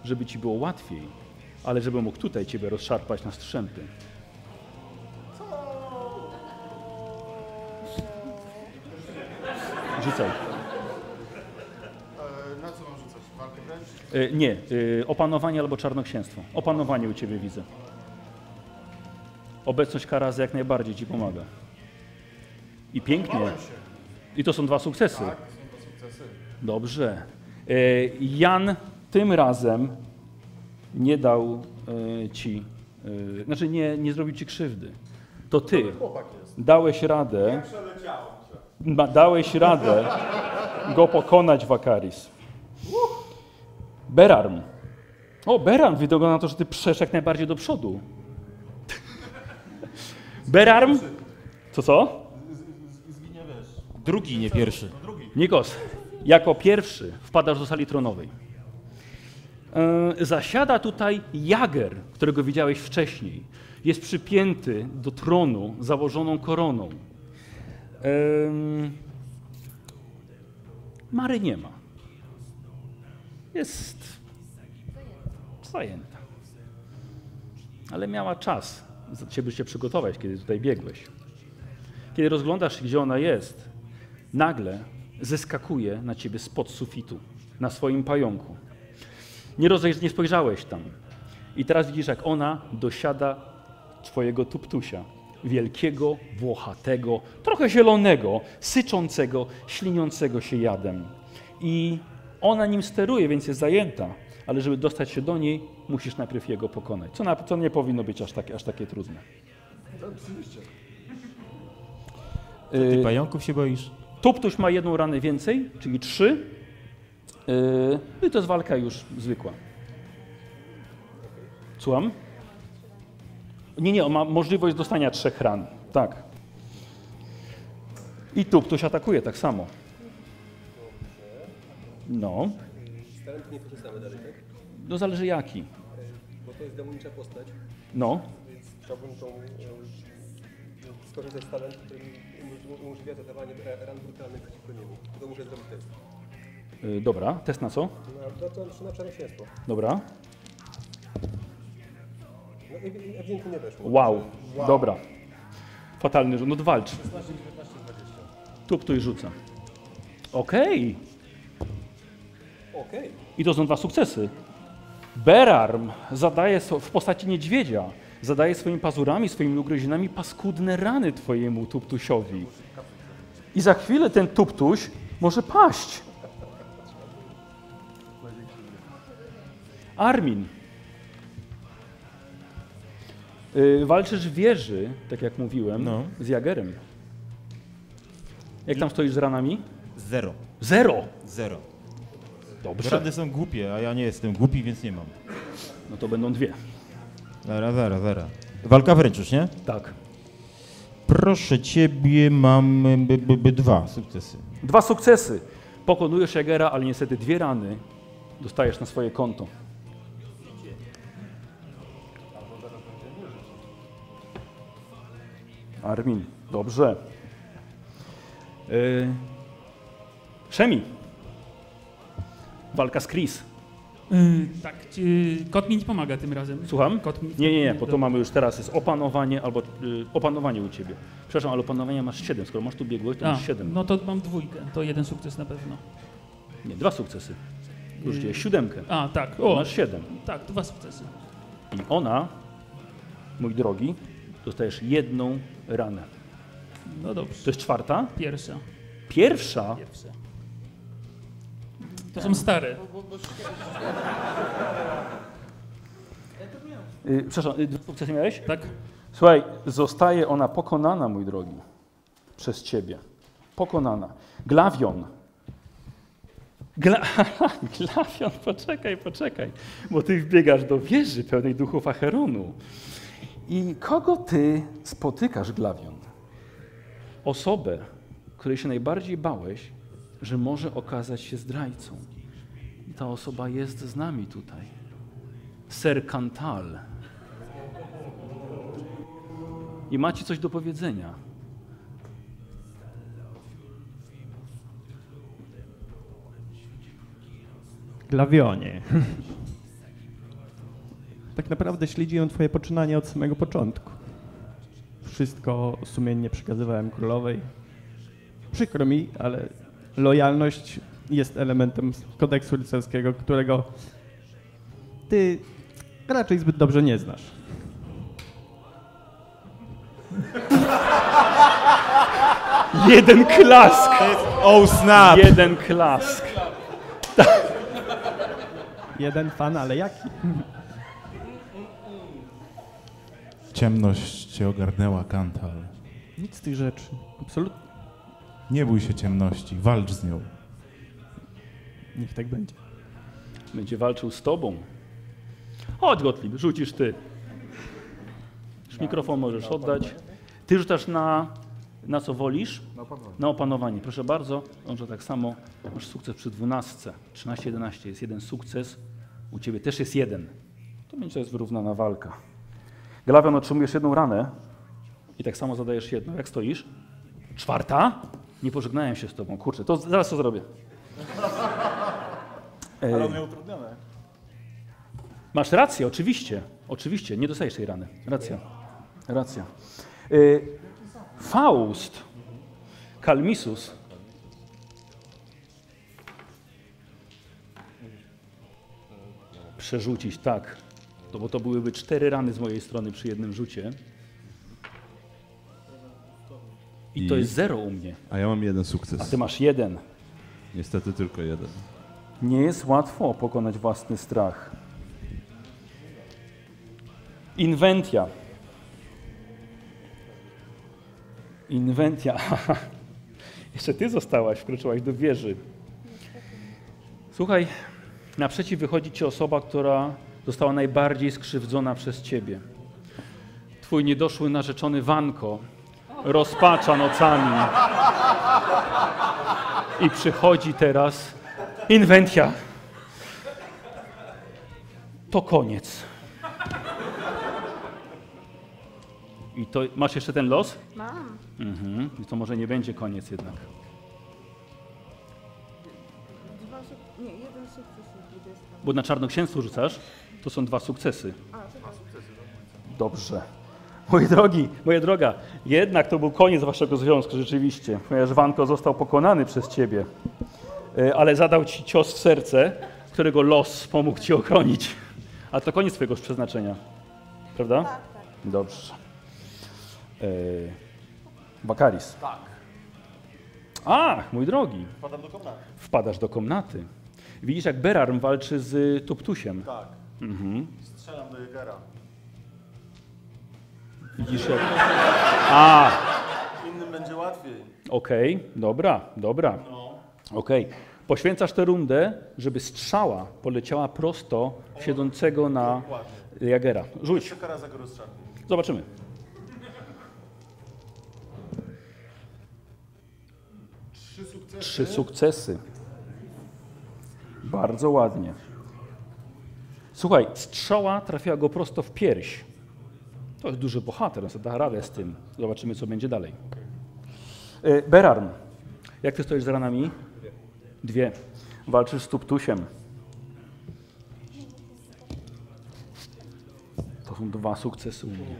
żeby ci było łatwiej, ale żeby mógł tutaj ciebie rozszarpać na strzępy. Rzucaj. Na co mam rzucać? Walkę wręcz? E, nie, e, opanowanie albo czarnoksięstwo. Opanowanie u ciebie widzę. Obecność karazy jak najbardziej ci pomaga. I pięknie. I to są dwa sukcesy. Tak, to są dwa sukcesy. Dobrze. E, Jan tym razem nie dał e, ci, e, znaczy nie, nie zrobił ci krzywdy. To ty dałeś radę, dałeś radę go pokonać, Wakaris. Berarm. O, Berarm, wygląda na to, że ty przeszedł jak najbardziej do przodu. Berarm? Co, co? Drugi, nie pierwszy. Nikos, jako pierwszy wpadasz do sali tronowej. E, zasiada tutaj Jager, którego widziałeś wcześniej. Jest przypięty do tronu założoną koroną. Mary nie ma. Jest zajęta. Ale miała czas, żeby się przygotować, kiedy tutaj biegłeś. Kiedy rozglądasz gdzie ona jest, nagle zeskakuje na ciebie spod sufitu, na swoim pająku. Nie, nie spojrzałeś tam. I teraz widzisz, jak ona dosiada twojego tuptusia. Wielkiego, włochatego, trochę zielonego, syczącego, śliniącego się jadem. I ona nim steruje, więc jest zajęta, ale żeby dostać się do niej, musisz najpierw jego pokonać. Co, na, co nie powinno być aż, takie- aż takie trudne. Oczywiście. ty pająków się boisz? Tuptuś ma jedną ranę więcej, czyli trzy. Yy, I to jest walka już zwykła. Słucham? Nie, nie, on ma możliwość dostania trzech ran. Tak. I Tuptuś atakuje tak samo. No. Nie korzystamy dalej, tak? No zależy jaki. Bo to jest demonicza postać. No. Więc chciałbym tą, skorzystać z talentu, który umożliwia zadawanie e, ran brutalnych przeciwko niemu. To muszę zrobić test. Yy, dobra, test na co? Na, na, to, na. Dobra. No ewi- ewidentnie nie weszło. Wow. Wow. Dobra. Fatalny rzut. No to walcz. 16, 19, 20. Tuptuś rzuca. Okej. Okej. I to są dwa sukcesy. Berarm zadaje so- w postaci niedźwiedzia, zadaje swoimi pazurami, swoimi ugryzieniami paskudne rany twojemu tuptusiowi. I za chwilę ten tuptuś może paść. Armin. Y, walczysz w wieży, tak jak mówiłem, No. z Jagerem. Jak tam stoisz z ranami? Zero. Zero? Zero. Dobrze. Rany są głupie, a ja nie jestem głupi, więc nie mam. No to będą dwie. Zara, zara, zara. Walka wręcz już, nie? Tak. Proszę ciebie, mam by, by, by dwa sukcesy. Dwa sukcesy. Pokonujesz Jagera, ale niestety dwie rany dostajesz na swoje konto. Armin, dobrze. Yy... Szemi. Walka z Chris. Yy, tak, yy, kot mi nie pomaga tym razem. Słucham? Kot mi, Nie, nie, nie, bo to mamy już teraz jest opanowanie albo y, opanowanie u ciebie. Przepraszam, ale opanowania masz 7. Skoro masz tu biegłość, to A, masz 7. no to mam dwójkę, to jeden sukces na pewno. Nie, dwa sukcesy. Już Yy, jest siódemkę. A, tak. To masz 7. Tak, dwa sukcesy. I ona, mój drogi, dostajesz jedną ranę. No dobrze. To jest czwarta? Pierwsza. Pierwsza? Pierwsza. To są stare. Y, przepraszam, y, dwa sukcesy miałeś? Tak. Słuchaj, zostaje ona pokonana, mój drogi, przez ciebie. Pokonana. Glawion. Gla... Glawion, poczekaj, poczekaj, bo ty wbiegasz do wieży pełnej duchów Acheronu. I kogo ty spotykasz, Glawion? Osobę, której się najbardziej bałeś, że może okazać się zdrajcą. I ta osoba jest z nami tutaj. Ser Cantal. I macie coś do powiedzenia. Glawionie. Tak naprawdę śledziłem twoje poczynanie od samego początku. Wszystko sumiennie przekazywałem królowej. Przykro mi, ale lojalność jest elementem kodeksu rycerskiego, którego ty raczej zbyt dobrze nie znasz. Jeden klask! Oh snap! Jeden klask. Jeden fan, ale jaki? Ciemność cię ogarnęła, Kantal. Nic z tych rzeczy. Absolutnie. Nie bój się ciemności, walcz z nią. Niech tak będzie. Będzie walczył z tobą. Chodź, Gottlieb, rzucisz ty. Już mikrofon możesz oddać. Ty rzucasz na, na co wolisz? Na opanowanie. Na opanowanie. Proszę bardzo. Może tak samo. Masz sukces przy 12. 13-11 jest jeden sukces. U ciebie też jest jeden. To będzie to jest wyrównana walka. Glawion otrzymujesz jedną ranę i tak samo zadajesz jedną. Jak stoisz? Czwarta? Nie pożegnałem się z tobą. Kurczę, to zaraz to zrobię. E, Ale on miał utrudnione. Masz rację, oczywiście. Oczywiście, nie dostajesz tej rany. Racja. Racja. Y, Faust, Kalmisus. Przerzucić, tak. To, bo to byłyby cztery rany z mojej strony przy jednym rzucie. I, to I? jest zero u mnie. A ja mam jeden sukces. A ty masz jeden. Niestety tylko jeden. Nie jest łatwo pokonać własny strach. Inwentia. Inwentia. Jeszcze ty zostałaś, wkroczyłaś do wieży. Słuchaj, naprzeciw wychodzi ci osoba, która została najbardziej skrzywdzona przez ciebie. Twój niedoszły narzeczony Wanko rozpacza nocami. I przychodzi teraz Inwentia. To koniec. I to masz jeszcze ten los? Mam. Mhm. I to może nie będzie koniec jednak. Dwa nie, jeden sukces i 20. Bo na czarnoksięstwo rzucasz, to są dwa sukcesy. A, dwa sukcesy. Dobrze. Moi drogi, moja droga, jednak to był koniec waszego związku rzeczywiście, ponieważ Wanko został pokonany przez ciebie, E, ale zadał ci cios w serce, którego los pomógł ci ochronić. A to koniec twojego przeznaczenia, prawda? Tak, tak. Dobrze. E, Bakaris. Tak. Ach, mój drogi. Wpadam do komnaty. Wpadasz do komnaty. Widzisz, jak Berarm walczy z Tuptusiem. Tak. Mhm. Strzelam do Jegera. Widzisz, jak... A, Innym będzie łatwiej. Okej, dobra, dobra. No. Okej. Poświęcasz tę rundę, żeby strzała poleciała prosto siedzącego na Dokładnie. Jagera. Rzuć. Zobaczymy. Trzy sukcesy. Trzy sukcesy. Bardzo ładnie. Słuchaj, strzała trafiła go prosto w pierś. To jest duży bohater, on sobie da radę z tym. Zobaczymy, co będzie dalej. E, Berarm, jak ty stoisz z ranami? Dwie. Walczysz z Tuptusiem. To są dwa sukcesy u mnie.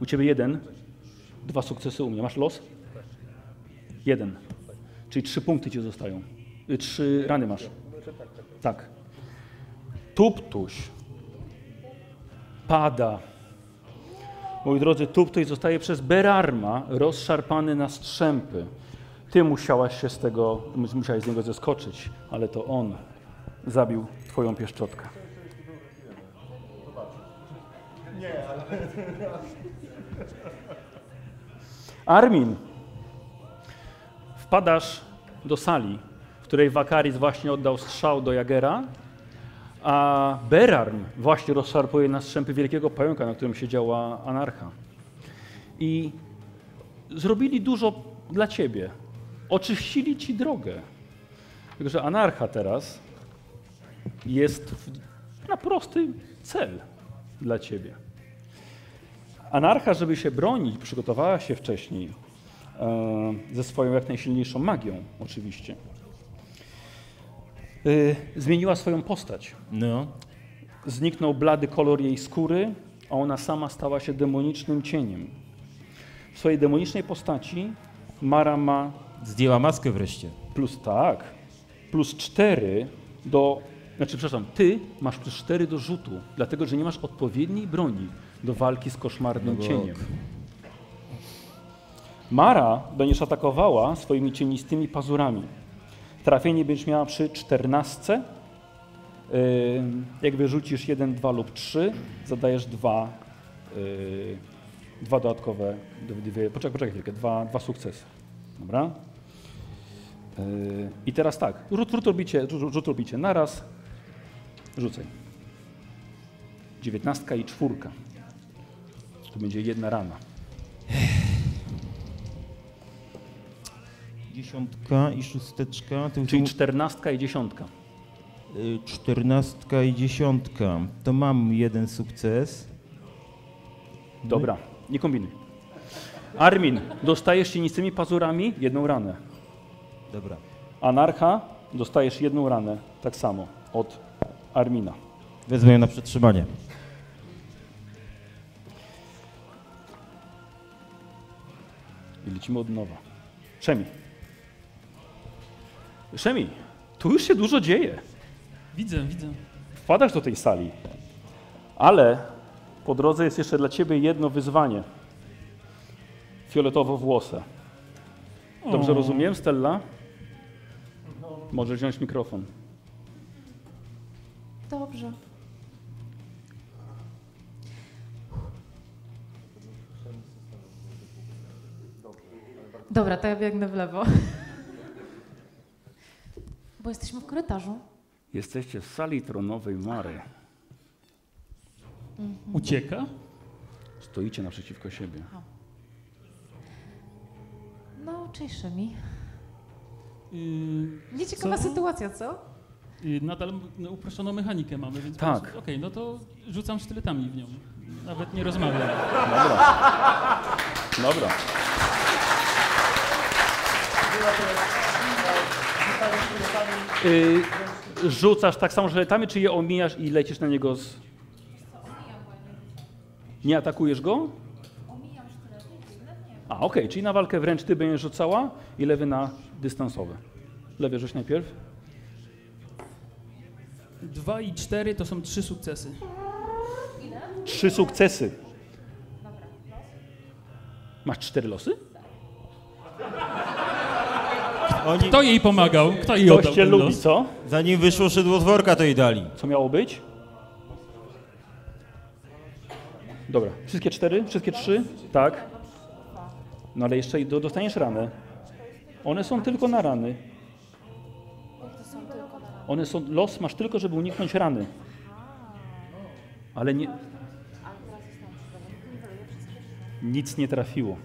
U ciebie jeden, dwa sukcesy u mnie. Masz los? Jeden. Czyli trzy punkty ci zostają. Y, Trzy rany masz. Tak. Tuptuś pada. Moi drodzy, Tuptuś zostaje przez Berarma rozszarpany na strzępy. Ty musiałaś się z tego, musiałeś z niego zeskoczyć, ale to on zabił twoją pieszczotkę. Nie. Armin, wpadasz do sali, w której Wakaris właśnie oddał strzał do Jagera, a Berarm właśnie rozszarpuje na strzępy wielkiego pająka, na którym siedziała anarcha. I zrobili dużo dla ciebie. Oczyścili ci drogę. Tylko, że anarcha teraz jest na prosty cel dla ciebie. Anarcha, żeby się bronić, przygotowała się wcześniej e, ze swoją jak najsilniejszą magią, oczywiście. E, zmieniła swoją postać. No. Zniknął blady kolor jej skóry, a ona sama stała się demonicznym cieniem. W swojej demonicznej postaci Mara ma. Zdjęła maskę wreszcie. Plus tak. Plus cztery do. Znaczy, przepraszam, ty masz plus cztery do rzutu, dlatego że nie masz odpowiedniej broni do walki z koszmarnym No cieniem. Mara będziesz atakowała swoimi cienistymi pazurami. Trafienie będziesz miała przy 14. Yy, Jak wyrzucisz 1, 2 lub 3, zadajesz dwa, yy, dwa dodatkowe, dwie, poczekaj, poczekaj chwilkę, dwa, dwa sukcesy. Dobra? Yy, I teraz tak, rzut, rzut, robicie, rzut, rzut robicie naraz. Rzucaj. Dziewiętnastka i czwórka. To będzie jedna rana. Dziesiątka i szósteczka. Czyli są- czternastka i dziesiątka. Y, Czternastka i dziesiątka. To mam jeden sukces. Dobra, nie kombinuj. Armin, dostajesz cienistymi pazurami jedną ranę. Dobra. Anarcha, dostajesz jedną ranę, tak samo, od Armina. Wezmę ją na przetrzymanie. I lecimy od nowa. Szemi. Szemi, tu już się dużo dzieje. Widzę, widzę. Wpadasz do tej sali, ale po drodze jest jeszcze dla ciebie jedno wyzwanie. Fioletowo włosę. Dobrze O. rozumiem, Stella? Możesz wziąć mikrofon. Dobrze. Dobra, to ja biegnę w lewo. Bo jesteśmy w korytarzu. Jesteście w sali tronowej Mary. Mhm. Ucieka? Stoicie naprzeciwko siebie. No, cześć Szemi. Yy, Nieciekawa co? sytuacja, co? Yy, nadal no, uproszczoną mechanikę mamy, więc Tak. Okej, no to rzucam sztyletami w nią. Nawet nie rozmawiam. Dobra. Dobra. Y, rzucasz tak samo żeletami, czy je omijasz i lecisz na niego z... Nie atakujesz go? A, okej, czyli na walkę wręcz ty będziesz rzucała i lewy na dystansowe. Lewy rzuć najpierw. Dwa i cztery to są trzy sukcesy. Trzy sukcesy. Masz cztery losy? Kto jej pomagał? Kto jej Ktoś oddał cię ten lubi, los? co? Zanim wyszło szydło z worka, to jej dali. Co miało być? Dobra, wszystkie cztery? Wszystkie trzy? Tak. No ale jeszcze i do, dostaniesz ranę. One są tylko na rany. One są, los masz tylko, żeby uniknąć rany. Ale nie... Nic nie trafiło.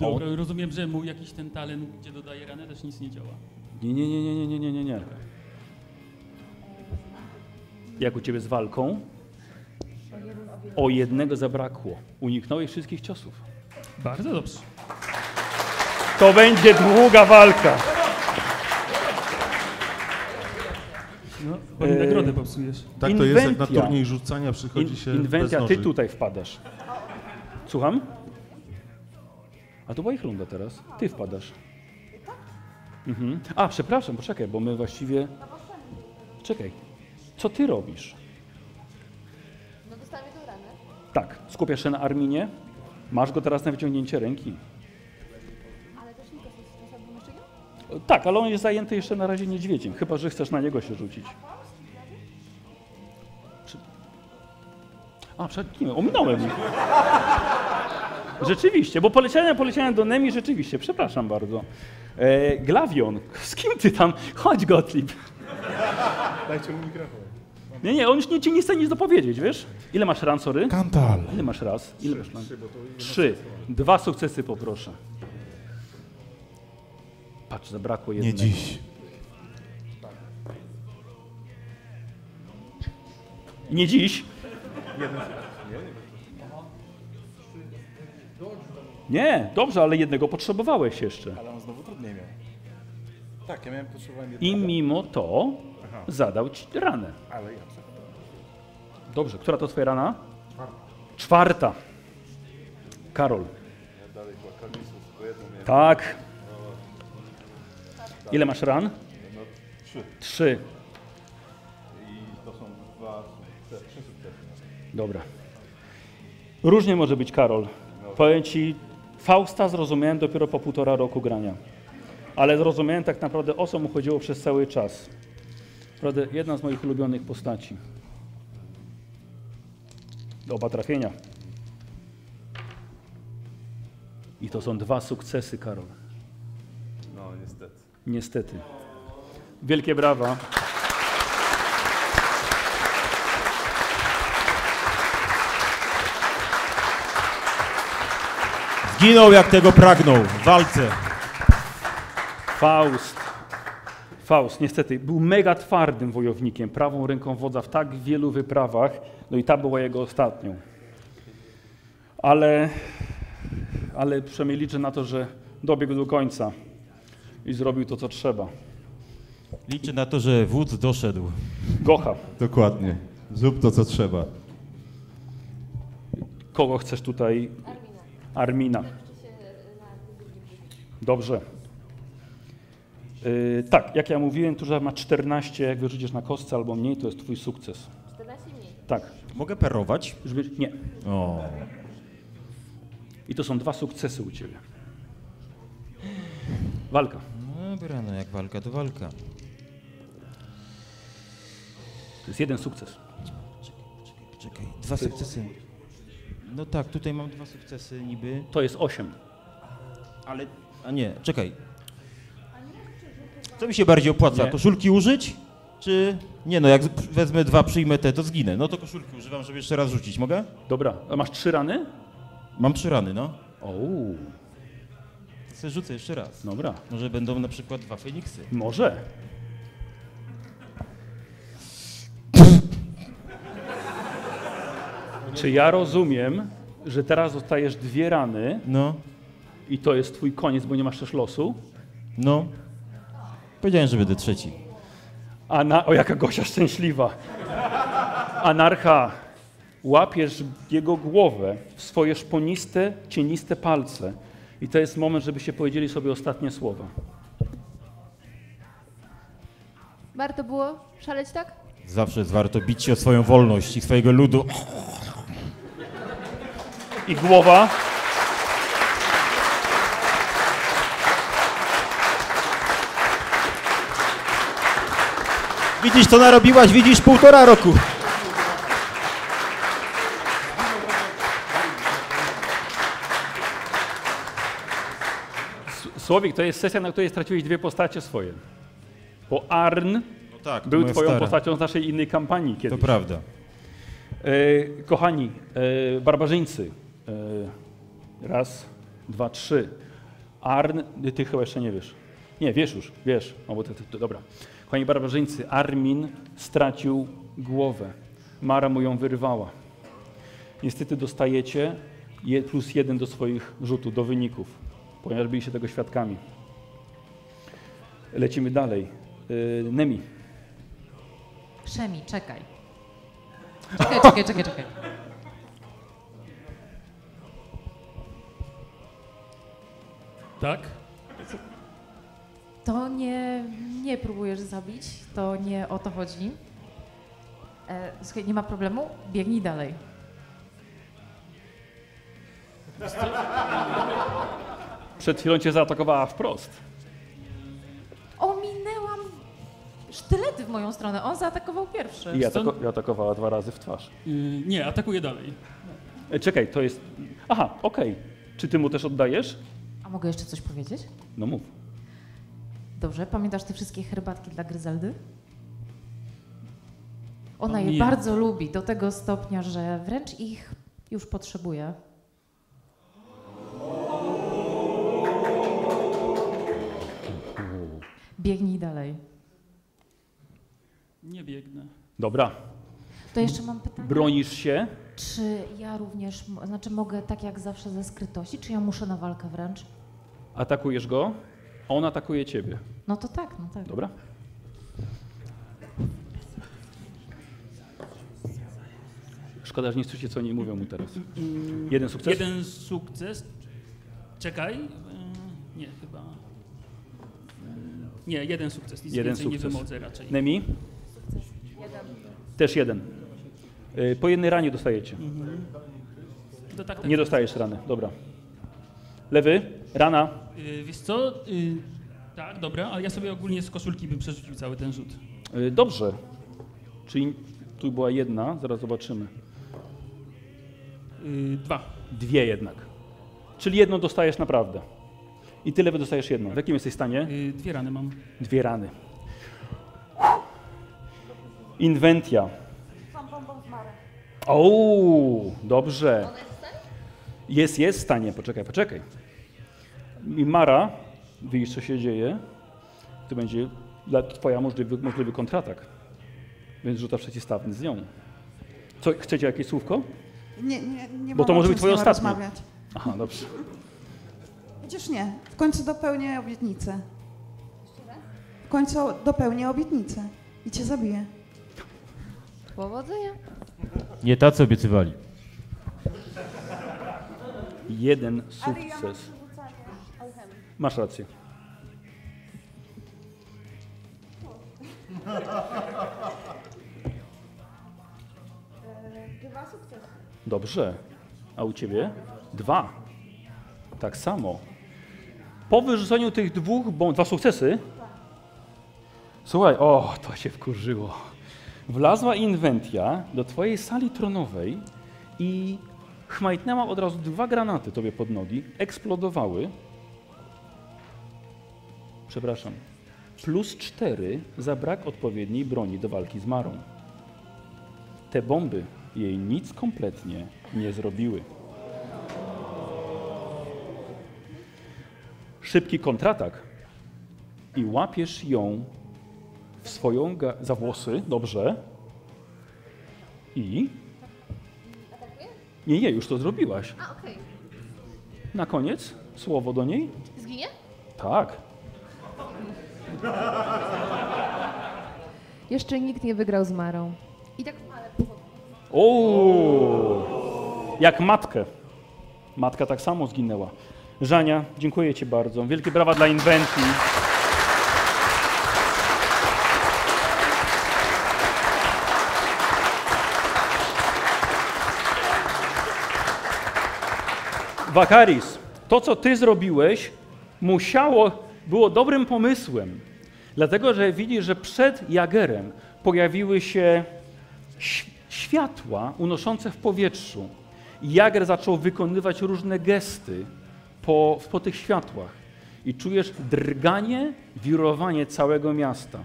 Dobra, rozumiem, że mu jakiś ten talent, gdzie dodaje ranę, też nic nie działa. Nie, nie, nie, nie, nie, nie, nie, nie. Jak u ciebie z walką? O jednego zabrakło. Uniknąłeś wszystkich ciosów. Bardzo dobrze. To będzie długa walka. No, bo mi Eee, nagrodę popsujesz. Tak to jest, jak na inwentia. turniej rzucania przychodzi In, się inwencja, ty tutaj wpadasz. Słucham? A to była ich runda teraz. Ty wpadasz. Mhm. A, przepraszam, poczekaj, bo my właściwie... Czekaj. Co ty robisz? No dostałem jedną ranę. Tak, skupiasz się na Arminie. Masz go teraz na wyciągnięcie ręki. Ale też nie ją? Tak, ale on jest zajęty jeszcze na razie niedźwiedziem, chyba że chcesz na niego się rzucić. A, przed kim? Ominąłem. Rzeczywiście, bo poleciałem, poleciałem do Nemi, rzeczywiście, przepraszam bardzo. E, Glavion, z kim ty tam? Chodź, Gottlieb. Dajcie mu mikrofon. Nie, nie, on już nie, ci nie chce nic dopowiedzieć, wiesz? Ile masz ran, sorry? Kantal. Ile masz raz? Ile masz ran? trzy, bo to jedno Trzy. Dwa sukcesy poproszę. Patrz, zabrakło Nie jednego. dziś. Nie dziś. Nie, dobrze, ale jednego potrzebowałeś jeszcze. Ale on znowu trudniej miał. Tak, ja miałem potrzebowałem I jednego. mimo to Aha. zadał ci ranę. Ale ja Dobrze, która to twoja rana? Czwarta. Czwarta. Karol. Ja dalej tylko jedną miałem. Tak. No, Ile masz ran? No, trzy. Trzy. I to są dwa, trzy sukcesy. Dobra. Różnie może być, Karol. Powiem ci, Fausta zrozumiałem dopiero po półtora roku grania. Ale zrozumiałem tak naprawdę, o co mu chodziło przez cały czas. Naprawdę jedna z moich ulubionych postaci. Oba trafienia. I to są dwa sukcesy, Karol. No, No, niestety. Niestety. Wielkie brawa. Zginął jak tego pragnął w walce. Faust. Faust, niestety, był mega twardym wojownikiem, prawą ręką wodza w tak wielu wyprawach, no i ta była jego ostatnią. Ale, ale przynajmniej liczę na to, że dobiegł do końca i zrobił to, co trzeba. Liczę na to, że wódz doszedł. Gocha. Dokładnie. Zrób to, co trzeba. Kogo chcesz tutaj? Armina. Dobrze. Yy, tak, jak ja mówiłem, tu ma 14, jak wyrzucisz na kostce albo mniej, to jest twój sukces. 14 mniej. Tak. Mogę perować? Żeby, nie. O. I to są dwa sukcesy u ciebie. Walka. No dobra, no jak walka, to walka. To jest jeden sukces. Czekaj, dwa sukcesy. No tak, tutaj mam dwa sukcesy niby. To jest osiem. Ale, a nie, czekaj. Co mi się bardziej opłaca? Nie. Koszulki użyć? Czy... Nie no, jak wezmę dwa, przyjmę te, to zginę. No to koszulki używam, żeby jeszcze raz rzucić. Mogę? Dobra. A masz trzy rany? Mam trzy rany, no. Ouu. Chcę rzucę jeszcze raz. Dobra. Może będą na przykład dwa Feniksy. Może. Czy ja rozumiem, że teraz dostajesz dwie rany No. i to jest twój koniec, bo nie masz też losu? No. Powiedziałem, że będę trzeci. Ana... O, jaka Gosia szczęśliwa. Anarcha, łapiesz jego głowę w swoje szponiste, cieniste palce i to jest moment, żeby się powiedzieli sobie ostatnie słowa. Warto było szaleć tak? Zawsze jest warto bić się o swoją wolność i swojego ludu. I głowa. Widzisz, co narobiłaś? Widzisz, półtora roku. Słowik, to jest sesja, na której straciłeś dwie postacie swoje. Bo Arn No tak, był twoją stara. postacią z naszej innej kampanii kiedyś. To prawda. E, kochani, e, barbarzyńcy. E, raz, dwa, trzy. Arn, ty chyba jeszcze nie wiesz. Nie, wiesz już, wiesz. No bo to, to, dobra. Kochani barbarzyńcy, Armin stracił głowę. Mara mu ją wyrwała. Niestety dostajecie je, plus jeden do swoich rzutów, do wyników, ponieważ byliście tego świadkami. Lecimy dalej. E, Nemi. Przemi, czekaj. Czekaj, czekaj, czekaj, czekaj. Tak? To nie, nie próbujesz zabić, to nie o to chodzi. E, słuchaj, nie ma problemu, biegnij dalej. Przed chwilą cię zaatakowała wprost. Ominęłam sztylety w moją stronę, on zaatakował pierwszy. I atako i atakowała dwa razy w twarz. Yy, nie, atakuję dalej. E, czekaj, to jest. Aha, okej. Czy ty mu też oddajesz? A mogę jeszcze coś powiedzieć? No mów. Dobrze, pamiętasz te wszystkie herbatki dla Gryzeldy? Ona je bardzo lubi, do tego stopnia, że wręcz ich już potrzebuje. Biegnij dalej. Nie biegnę. Dobra. To jeszcze mam pytanie. Bronisz się? Czy ja również, znaczy mogę tak jak zawsze ze skrytości, czy ja muszę na walkę wręcz? Atakujesz go, a on atakuje ciebie. No to tak, no tak. Dobra? Szkoda, że nie słyszycie, co oni mówią mu teraz. Jeden sukces? Jeden sukces. Czekaj. yy, Nie, chyba. Nie, jeden sukces. Nic Jeden więcej nie sukces. wymodzę raczej. Nemi? Też jeden. Y, Po jednej ranie dostajecie. Mhm. To tak, tak. Nie dostajesz rany, dobra. Lewy, rana. Yy, wiesz co? Yy, tak, dobra, ale ja sobie ogólnie z koszulki bym przerzucił cały ten rzut. Y, Dobrze. Czyli tu była jedna, zaraz zobaczymy. Dwa. Dwie jednak. Czyli jedną dostajesz naprawdę. I ty lewy dostajesz jedną. W jakim jesteś stanie? Y, Dwie rany mam. Dwie rany. Inwentia. O, dobrze. Jest, jest w stanie. Poczekaj, poczekaj. I Mara, widzisz co się dzieje, to będzie dla- twoja możliwy, możliwy kontratak. Więc rzuta przeciwstawny z nią. Co, chcecie jakieś słówko? Nie, nie, nie Bo to może być twoje ostatnie. rozmawiać. Aha, dobrze. Przecież nie. W końcu dopełnię obietnicę. W końcu dopełnię obietnicę i cię zabiję. Powodzenia. Nie tacy obiecywali. Jeden sukces. Masz rację. Dwa sukcesy. Dobrze. A u ciebie? Dwa. Tak samo. Po wyrzuceniu tych dwóch, bo dwa sukcesy. Słuchaj, o, to się wkurzyło. Wlazła inwentia do twojej sali tronowej i chmajtnęła od razu dwa granaty tobie pod nogi, eksplodowały. Przepraszam. Plus cztery za brak odpowiedniej broni do walki z Marą. Te bomby jej nic kompletnie nie zrobiły. Szybki kontratak i łapiesz ją w swoją za włosy, dobrze. I. Nie, nie, już to zrobiłaś. A, okej. Na koniec słowo do niej? Zginie? Tak. Jeszcze nikt nie wygrał z Marą. I tak O, jak matkę. Matka tak samo zginęła. Żania, dziękuję Ci bardzo. Wielkie brawa dla Inwentii. Wakaris, to co Ty zrobiłeś, musiało, było dobrym pomysłem. Dlatego, że widzisz, że przed Jagerem pojawiły się światła unoszące w powietrzu. I Jager zaczął wykonywać różne gesty po, po tych światłach. I czujesz drganie, wirowanie całego miasta.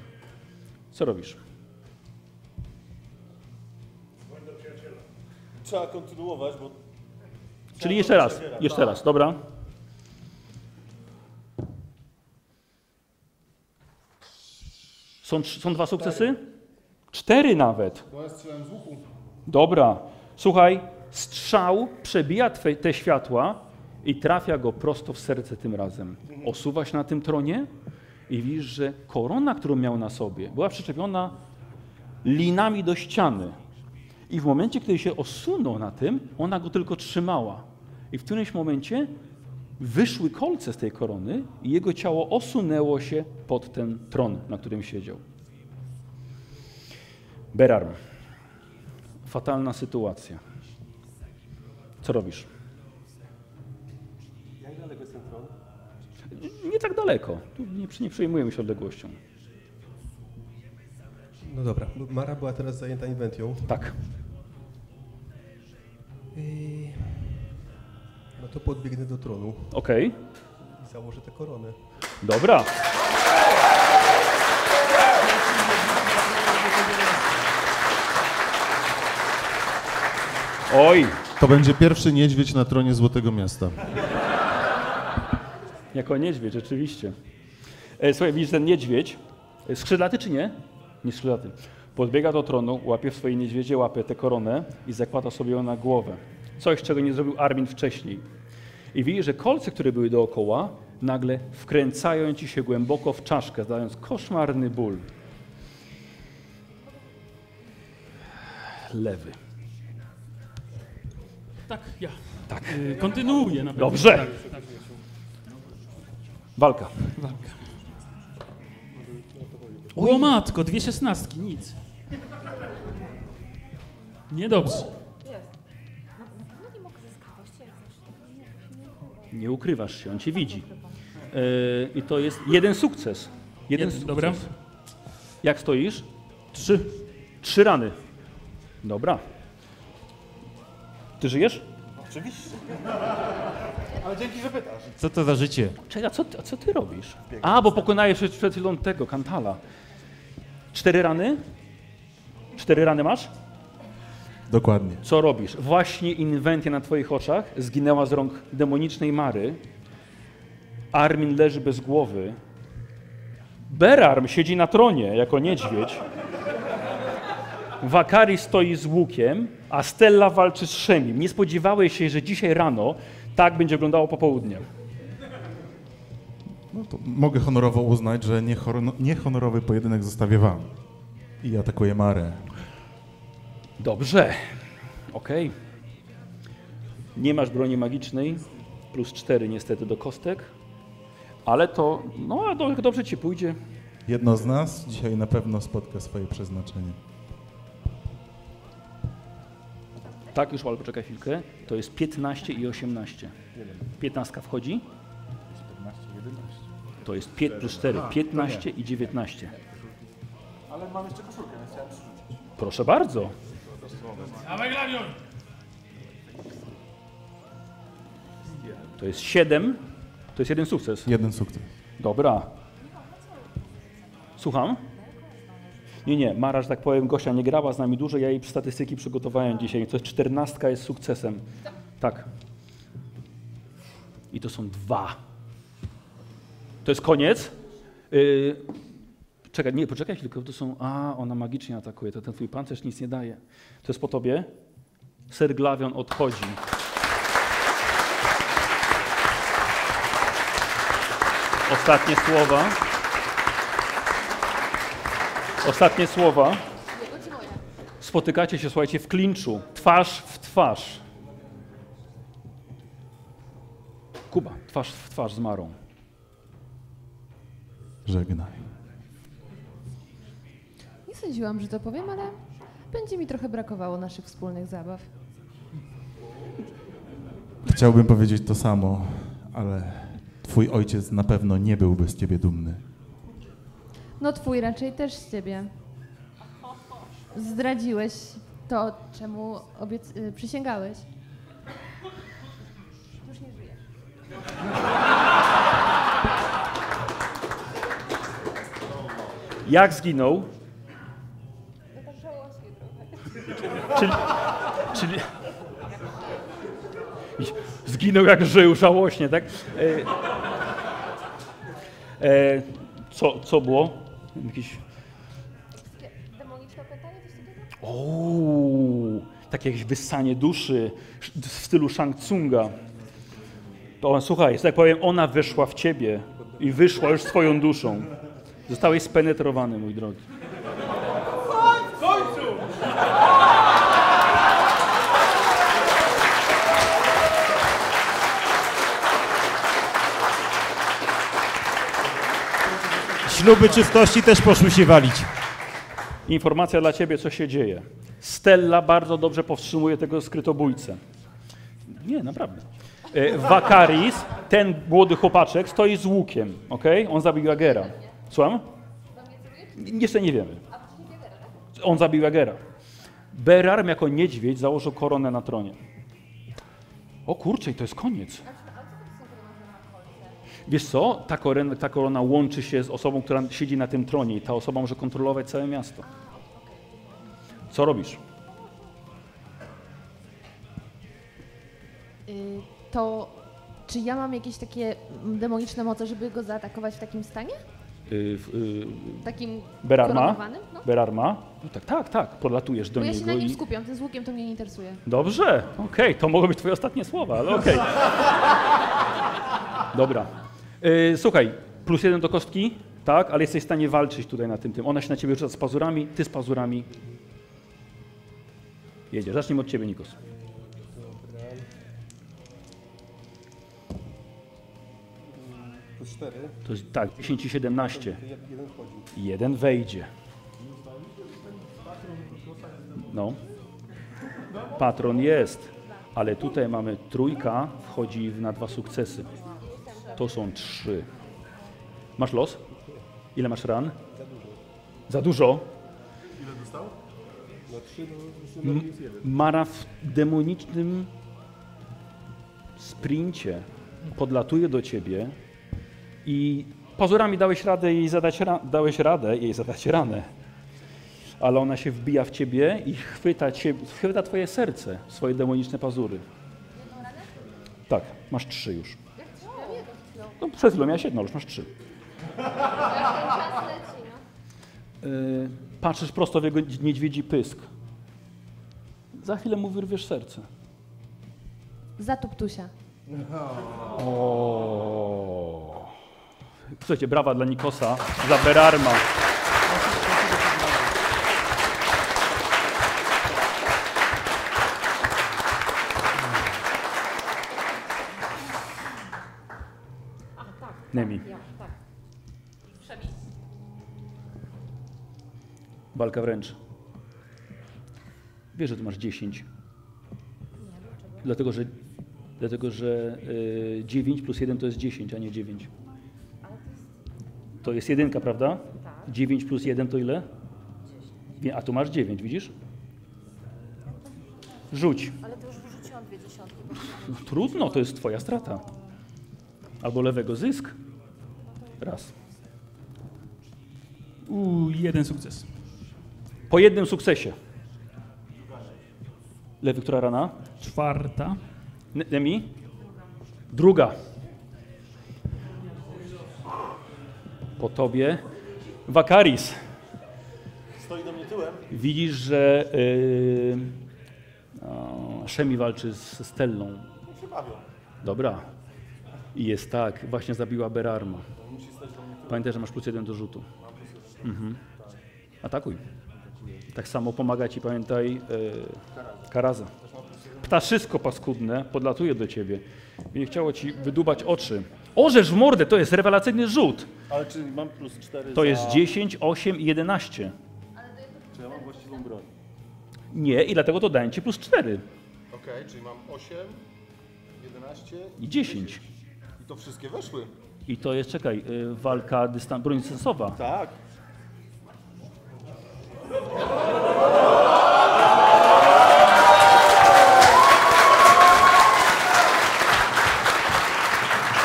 Co robisz? Trzeba kontynuować, bo... Czyli jeszcze raz, jeszcze raz, dobra. Są, są dwa sukcesy? Cztery nawet. Bo ja strzelałem z łuku. Dobra. Słuchaj, strzał przebija twe, te światła i trafia go prosto w serce tym razem. Osuwa się na tym tronie i widzisz, że korona, którą miał na sobie, była przyczepiona linami do ściany. I w momencie, kiedy się osunął na tym, ona go tylko trzymała. I w którymś momencie wyszły kolce z tej korony i jego ciało osunęło się pod ten tron, na którym siedział. Berarm. Fatalna sytuacja. Co robisz? Jak daleko jest ten tron? Nie tak daleko. Tu nie, nie przejmujemy się odległością. No dobra, Mara była teraz zajęta inwentią. Tak. I... No to podbiegnę do tronu Okej. i założę tę koronę. Dobra. Oj. To będzie pierwszy niedźwiedź na tronie Złotego Miasta. Jako niedźwiedź, rzeczywiście. E, słuchaj, widzisz ten niedźwiedź? E, Skrzydlaty czy nie? Nie skrzydlaty. Podbiega do tronu, łapie w swojej niedźwiedzie łapie tę koronę i zakłada sobie ją na głowę. Coś, czego nie zrobił Armin wcześniej. I widzisz, że kolce, które były dookoła, nagle wkręcają ci się głęboko w czaszkę, dając koszmarny ból. Lewy. Tak, ja. Tak. Y, kontynuuję na pewno. Dobrze. Tak, tak. Walka. Walka. O matko, dwie szesnastki, nic. Niedobrze. Nie ukrywasz się, on cię widzi. E, I to jest jeden sukces. Jeden sukces. dobra. Jak stoisz? Trzy. Trzy rany. Dobra. Ty żyjesz? Oczywiście. Ale dzięki, że pytasz. Co to za życie? Czekaj, a co, ty- a co ty robisz? A, bo pokonajesz przed, przed chwilą tego, Kantala. Cztery rany? Cztery rany masz? Dokładnie. Co robisz? Właśnie inwentia na twoich oczach zginęła z rąk demonicznej Mary. Armin leży bez głowy. Berarm siedzi na tronie jako niedźwiedź. Wakari stoi z łukiem, a Stella walczy z Szemim. Nie spodziewałeś się, że dzisiaj rano tak będzie wyglądało popołudnie. No to mogę honorowo uznać, że niehonorowy pojedynek zostawię wam. I atakuję Marę. Dobrze. Okej. Nie masz broni magicznej. Plus 4 niestety do kostek. Ale to, no dobrze ci pójdzie. Jedno z nas dzisiaj na pewno spotka swoje przeznaczenie. Tak, już ale poczekaj chwilkę. To jest 15 i 18. 15 wchodzi? 14, 11. To jest 5 plus 4. A, to 15 nie. i 19. Ale mam jeszcze koszulkę, więc chciałem przerzucić. Proszę bardzo. Dawaj, Glawion! To jest 7. To jest jeden sukces. Jeden sukces. Dobra. Słucham? Nie, nie, Mara, że tak powiem, Gosia nie grała z nami dużo, ja jej statystyki przygotowałem dzisiaj. To jest 14 jest sukcesem. Tak. I to są dwa. To jest koniec. Yy, czekaj, nie, poczekaj chwilkę, to są... A, ona magicznie atakuje, to ten twój pancerz nic nie daje. To jest po tobie. Ser Glawion odchodzi. Ostatnie słowa. Ostatnie słowa. Spotykacie się, słuchajcie, w klinczu, twarz w twarz. Kuba, twarz w twarz z Marą. Żegnaj. Nie sądziłam, że to powiem, ale będzie mi trochę brakowało naszych wspólnych zabaw. Chciałbym powiedzieć to samo, ale twój ojciec na pewno nie byłby z ciebie dumny. No twój raczej też z ciebie. Zdradziłeś to, czemu obiec- y, przysięgałeś. Już nie żyjesz. Jak zginął? Czyli, czyli zginął jak żył, żałośnie, tak? E, e, co, co było? Jakiś... Demoniczne? Ooo, takie jakieś wyssanie duszy w stylu Shang Tsunga. To słuchaj, tak powiem, ona wyszła w ciebie i wyszła już swoją duszą. Zostałeś spenetrowany, mój drogi. Śluby czystości też poszły się walić. Informacja dla ciebie, co się dzieje. Stella bardzo dobrze powstrzymuje tego skrytobójcę. Nie, naprawdę. E, Wakaris, ten młody chłopaczek, stoi z łukiem, ok? On zabił Jagera. Słucham? Jeszcze nie wiemy. On zabił Jagera. Berarm jako niedźwiedź założył koronę na tronie. O kurczę, to jest koniec. Wiesz co, ta korona, ta korona łączy się z osobą, która siedzi na tym tronie i ta osoba może kontrolować całe miasto. Co robisz? Y, to czy ja mam jakieś takie demoniczne moce, żeby go zaatakować w takim stanie? Yy, yy, Takim Berarma? No. Berarma? No tak, tak, tak. Podlatujesz do Bo ja się niego na nim i... skupiam, ten z łukiem to mnie nie interesuje. Dobrze, okej, to mogą być twoje ostatnie słowa, ale okej. Dobra. Yy, słuchaj, plus jeden do kostki, tak, ale jesteś w stanie walczyć tutaj na tym tym. Ona się na ciebie rzuca z pazurami, ty z pazurami. Jedzie. Zacznijmy od ciebie, Nikos. Plus 4. To jest tak, 10 i 17. Jeden wchodzi. Jeden wejdzie. No. Patron jest, ale tutaj mamy trójka, wchodzi na dwa sukcesy. To są trzy. Masz los? Ile masz ran? Za dużo. Ile dostał? No 3 M- Mara w demonicznym sprincie podlatuje do ciebie i pazurami dałeś radę jej zadać, ra- dałeś radę jej zadać ranę. Ale ona się wbija w ciebie i chwyta, cię, chwyta twoje serce, swoje demoniczne pazury. Tak, masz trzy już. No, przed chwilą miałeś jedno, już masz trzy. Yy, patrzysz prosto w jego niedźwiedzi pysk. Za chwilę mu wyrwiesz serce. Za tuptusia. O. Słuchajcie, brawa dla Nikosa za Berarma. Nemi. Walka wręcz. Wiesz, że ty masz 10. Dlatego, że, dlatego, że y, 9 plus 1 to jest 10, a nie 9. To jest jedynka, prawda? 9 plus 1 to ile? Nie, A tu masz 9, widzisz? Rzuć. Ale to już wyrzuciłam dwie dziesiątki. No, Trudno, to jest twoja strata. Albo lewego zysk. Raz. Uuu, jeden sukces. Po jednym sukcesie. Lewy, która rana? Czwarta. N- Nemi? Druga. Po tobie. Wakaris. Stoi do mnie tyłem. Widzisz, że yy, o, Szemi walczy z Stellą. się bawią. Dobra. I jest tak, właśnie zabiła Berarma. Pamiętaj, że masz plus jeden do rzutu. Mam plus jeden. Mhm. Atakuj. Tak samo pomaga ci, pamiętaj, yy, Karaza. Ptaszysko paskudne podlatuje do ciebie. I chciało ci wydubać oczy. Orzesz w mordę, to jest rewelacyjny rzut. Ale czy mam plus 4 To za... jest 10, 8 i 11. Czy ja mam właściwą broń? Nie, i dlatego to daję ci plus 4 Okej, czyli mam 8, 11 i 10. To wszystkie weszły. I to jest, czekaj, y, walka dystan- broń dystansowa. Tak.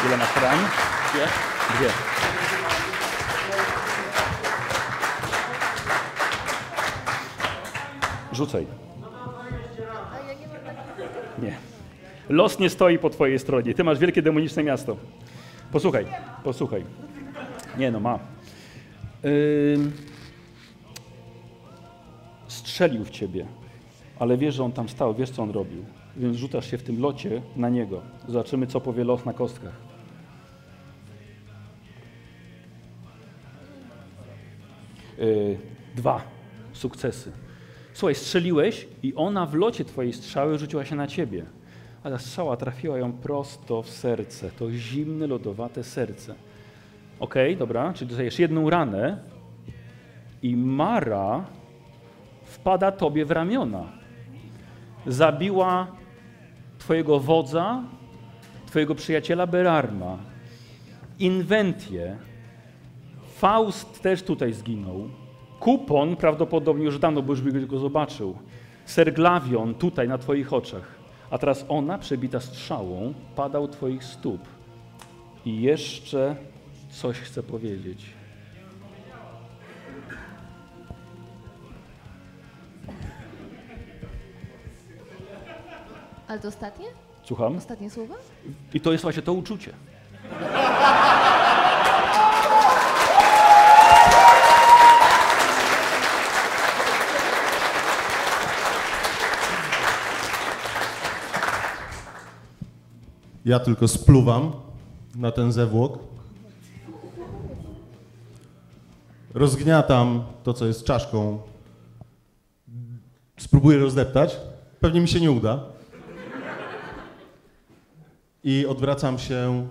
Ile masz rań? Dwie. Dwie. Rzucaj. Los nie stoi po twojej stronie. Ty masz wielkie demoniczne miasto. Posłuchaj, posłuchaj. Nie no, ma. Ym... Strzelił w ciebie, ale wiesz, że on tam stał, wiesz, co on robił. Więc rzucasz się w tym locie na niego. Zobaczymy, co powie los na kostkach. Yy, dwa sukcesy. Słuchaj, strzeliłeś i ona w locie twojej strzały rzuciła się na ciebie. A ta strzała trafiła ją prosto w serce. To zimne, lodowate serce. Okej, dobra, czyli dostajesz jedną ranę i Mara wpada tobie w ramiona. Zabiła twojego wodza, twojego przyjaciela Berarma, Inventię, Faust też tutaj zginął. Kupon prawdopodobnie już dawno, bo już by go zobaczył. Serglawion tutaj na twoich oczach. A teraz ona, przebita strzałą, pada u twoich stóp. I jeszcze coś chce powiedzieć. Ale to ostatnie? Słucham? Ostatnie słowa? I to jest właśnie to uczucie. Ja tylko spluwam na ten zewłok. Rozgniatam to, co jest czaszką. Spróbuję rozdeptać. Pewnie mi się nie uda. I odwracam się,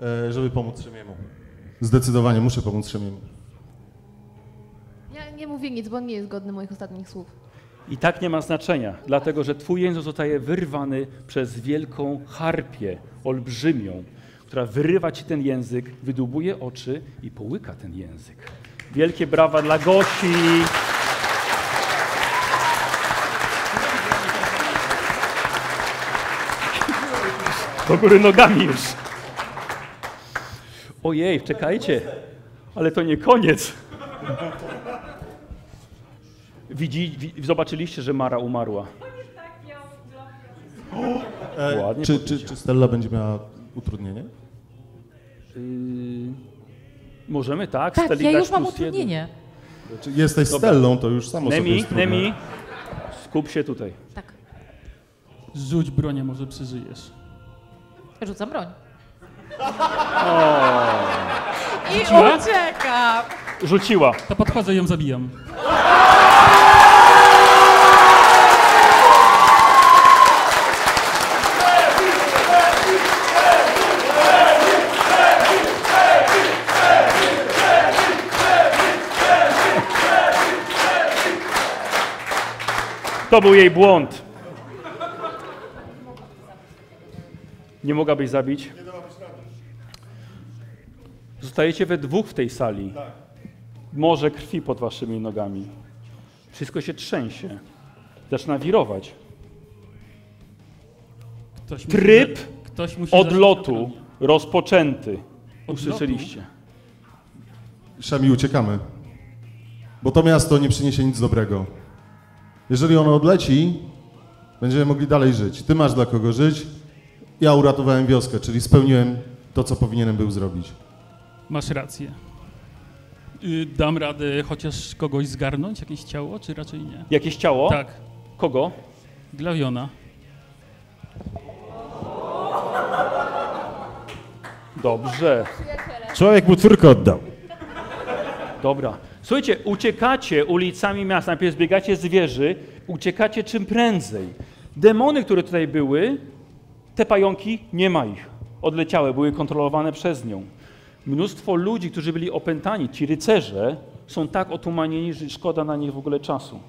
e, żeby pomóc Szemiemu. Zdecydowanie muszę pomóc Szemiemu. Ja nie mówię nic, bo on nie jest godny moich ostatnich słów. I tak nie ma znaczenia, dlatego że twój język zostaje wyrwany przez wielką harpię, olbrzymią, która wyrywa ci ten język, wydłubuje oczy i połyka ten język. Wielkie brawa dla Gosi. Do góry nogami już. Ojej, czekajcie. Ale to nie koniec. Widzi, wi, zobaczyliście, że Mara umarła. E, Ładnie czy, czy, czy Stella będzie miała utrudnienie? Yy, możemy, tak? Tak, Steli ja dać już mam plus utrudnienie. Czy jesteś Dobra. Stellą, to już samo Nemi, sobie jest trudne. Nemi, skup się tutaj. Rzuć bronię, może przeżyjesz. Rzucam broń. I Rzuciła? uciekam. Rzuciła. To podchodzę i ją zabijam. To był jej błąd. Nie mogłabyś zabić? Zostajecie we dwóch w tej sali. Morze krwi pod waszymi nogami. Wszystko się trzęsie. Zaczyna wirować. Ktoś musi Tryb za- ktoś musi odlotu rozpoczęty. Usłyszeliście. Szami, uciekamy. Bo to miasto nie przyniesie nic dobrego. Jeżeli ono odleci, będziemy mogli dalej żyć. Ty masz dla kogo żyć. Ja uratowałem wioskę, czyli spełniłem to, co powinienem był zrobić. Masz rację. Y, Dam radę chociaż kogoś zgarnąć, jakieś ciało, czy raczej nie? Jakieś ciało? Tak. Kogo? Glawiona. Dobrze. Człowiek mu córkę oddał. Dobra. Słuchajcie, uciekacie ulicami miasta, najpierw zbiegacie z wieży, uciekacie czym prędzej. Demony, które tutaj były, te pająki, nie ma ich. Odleciały, były kontrolowane przez nią. Mnóstwo ludzi, którzy byli opętani, ci rycerze, są tak otumanieni, że szkoda na nich w ogóle czasu.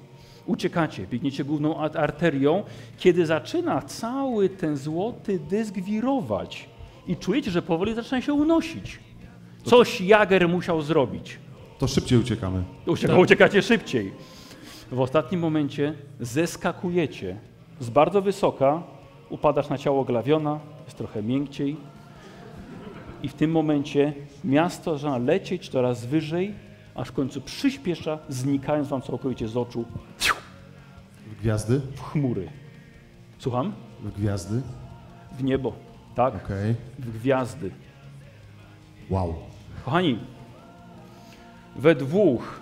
Uciekacie, biegniecie główną arterią, kiedy zaczyna cały ten złoty dysk wirować i czujecie, że powoli zaczyna się unosić. Coś Jager musiał zrobić. To szybciej uciekamy. Ucieka, Tak. Uciekacie szybciej. W ostatnim momencie zeskakujecie z bardzo wysoka, upadasz na ciało glawiona, jest trochę miękciej. I w tym momencie miasto zaczyna lecieć coraz wyżej, aż w końcu przyspiesza, znikając wam całkowicie z oczu W gwiazdy? w chmury. Słucham? W gwiazdy? W niebo, tak? Okej. W gwiazdy. Wow. Kochani, we dwóch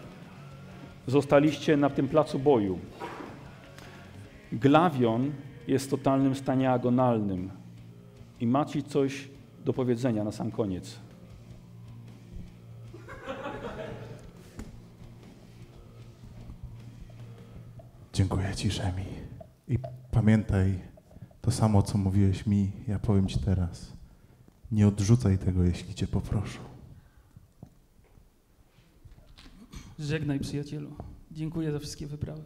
zostaliście na tym placu boju. Glawion jest w totalnym stanie agonalnym i ma ci coś do powiedzenia na sam koniec. Dziękuję Ci. I pamiętaj to samo, co mówiłeś mi, ja powiem Ci teraz. Nie odrzucaj tego, jeśli Cię poproszę. Żegnaj, przyjacielu. Dziękuję za wszystkie wyprawy.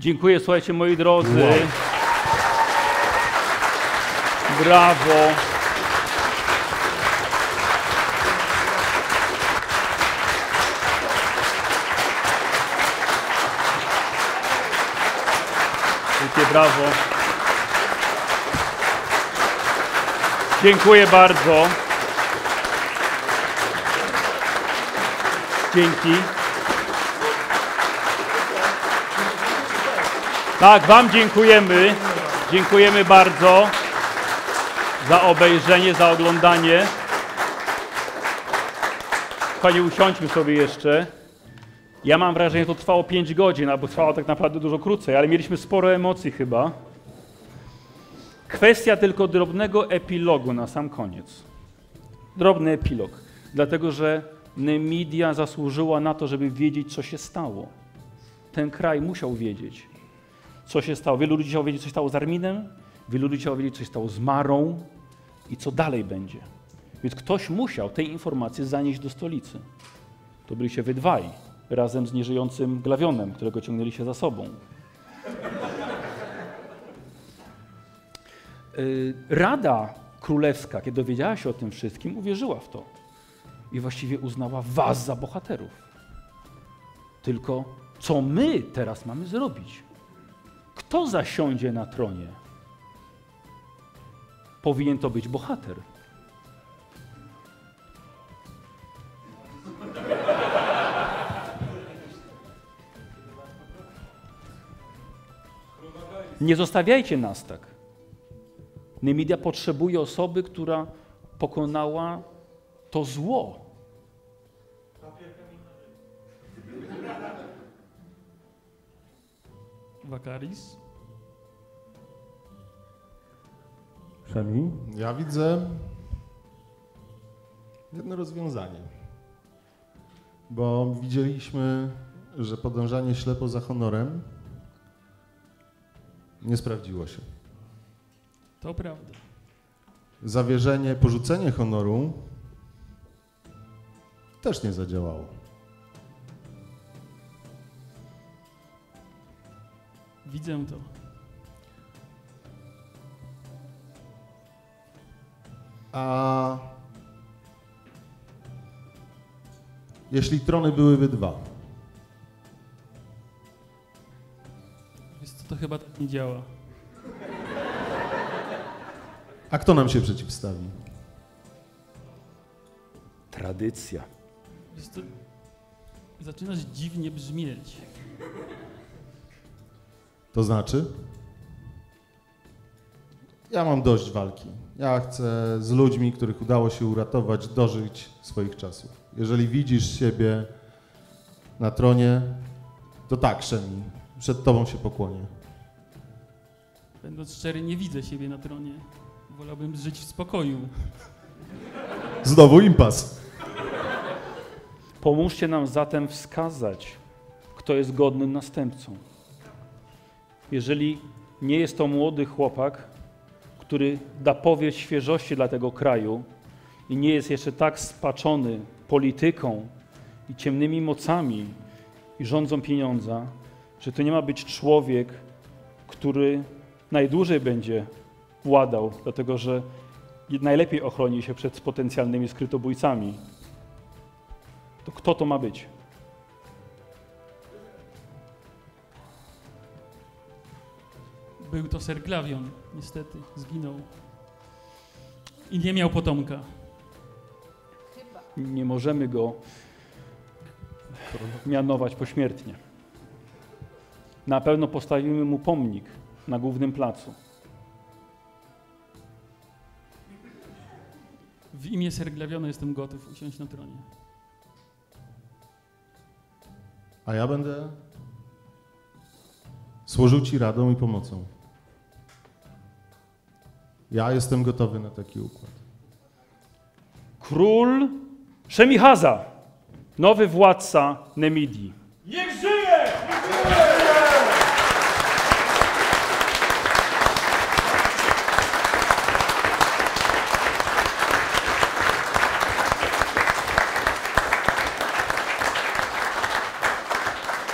Dziękuję, słuchajcie, moi drodzy. Wow. Brawo. Wielkie brawo. Dziękuję bardzo. Dzięki. Tak, Wam dziękujemy. Dziękujemy bardzo za obejrzenie, za oglądanie. Panie, usiądźmy sobie jeszcze. Ja mam wrażenie, że to trwało 5 godzin, albo trwało tak naprawdę dużo krócej, ale mieliśmy sporo emocji chyba. Kwestia tylko drobnego epilogu na sam koniec. Drobny epilog. Dlatego, że Nemidia zasłużyła na to, żeby wiedzieć, co się stało. Ten kraj musiał wiedzieć, co się stało. Wielu ludzi chciało wiedzieć, co się stało z Arminem, wielu ludzi chciało wiedzieć, co się stało z Marą i co dalej będzie. Więc ktoś musiał te informacje zanieść do stolicy. To byliście wy dwaj, razem z nieżyjącym Glawionem, którego ciągnęliście za sobą. Y, Rada Królewska, kiedy dowiedziała się o tym wszystkim, uwierzyła w to i właściwie uznała was za bohaterów. Tylko co my teraz mamy zrobić? Kto zasiądzie na tronie? powinien to być bohater. Nie zostawiajcie nas tak. Nemidia potrzebuje osoby, która pokonała to zło. Wakaris? Szemi? Ja widzę jedno rozwiązanie. Bo widzieliśmy, że podążanie ślepo za honorem nie sprawdziło się. To prawda. Zawierzenie, porzucenie honoru też nie zadziałało. Widzę to. A jeśli trony byłyby dwa, Wiesz co, to chyba tak nie działa. a kto nam się przeciwstawi? Tradycja. Wiesz co, zaczynasz dziwnie brzmieć. To znaczy? Ja mam dość walki. Ja chcę z ludźmi, których udało się uratować, dożyć swoich czasów. Jeżeli widzisz siebie na tronie, to tak, Szemi, przed tobą się pokłonię. Będąc szczery, nie widzę siebie na tronie. Wolałbym żyć w spokoju. Znowu impas. Pomóżcie nam zatem wskazać, kto jest godnym następcą. Jeżeli nie jest to młody chłopak, który da powieść świeżości dla tego kraju i nie jest jeszcze tak spaczony polityką i ciemnymi mocami i rządzą pieniądza, że to nie ma być człowiek, który najdłużej będzie władał, dlatego że najlepiej ochroni się przed potencjalnymi skrytobójcami. To kto to ma być? Był to Ser Glavion, niestety, zginął. I nie miał potomka. Nie możemy go mianować pośmiertnie. Na pewno postawimy mu pomnik na głównym placu. W imię Ser Glaviona jestem gotów usiąść na tronie. A ja będę służył Ci radą i pomocą. Ja jestem gotowy na taki układ. Król Szemichaza, nowy władca Nemidii. Niech żyje!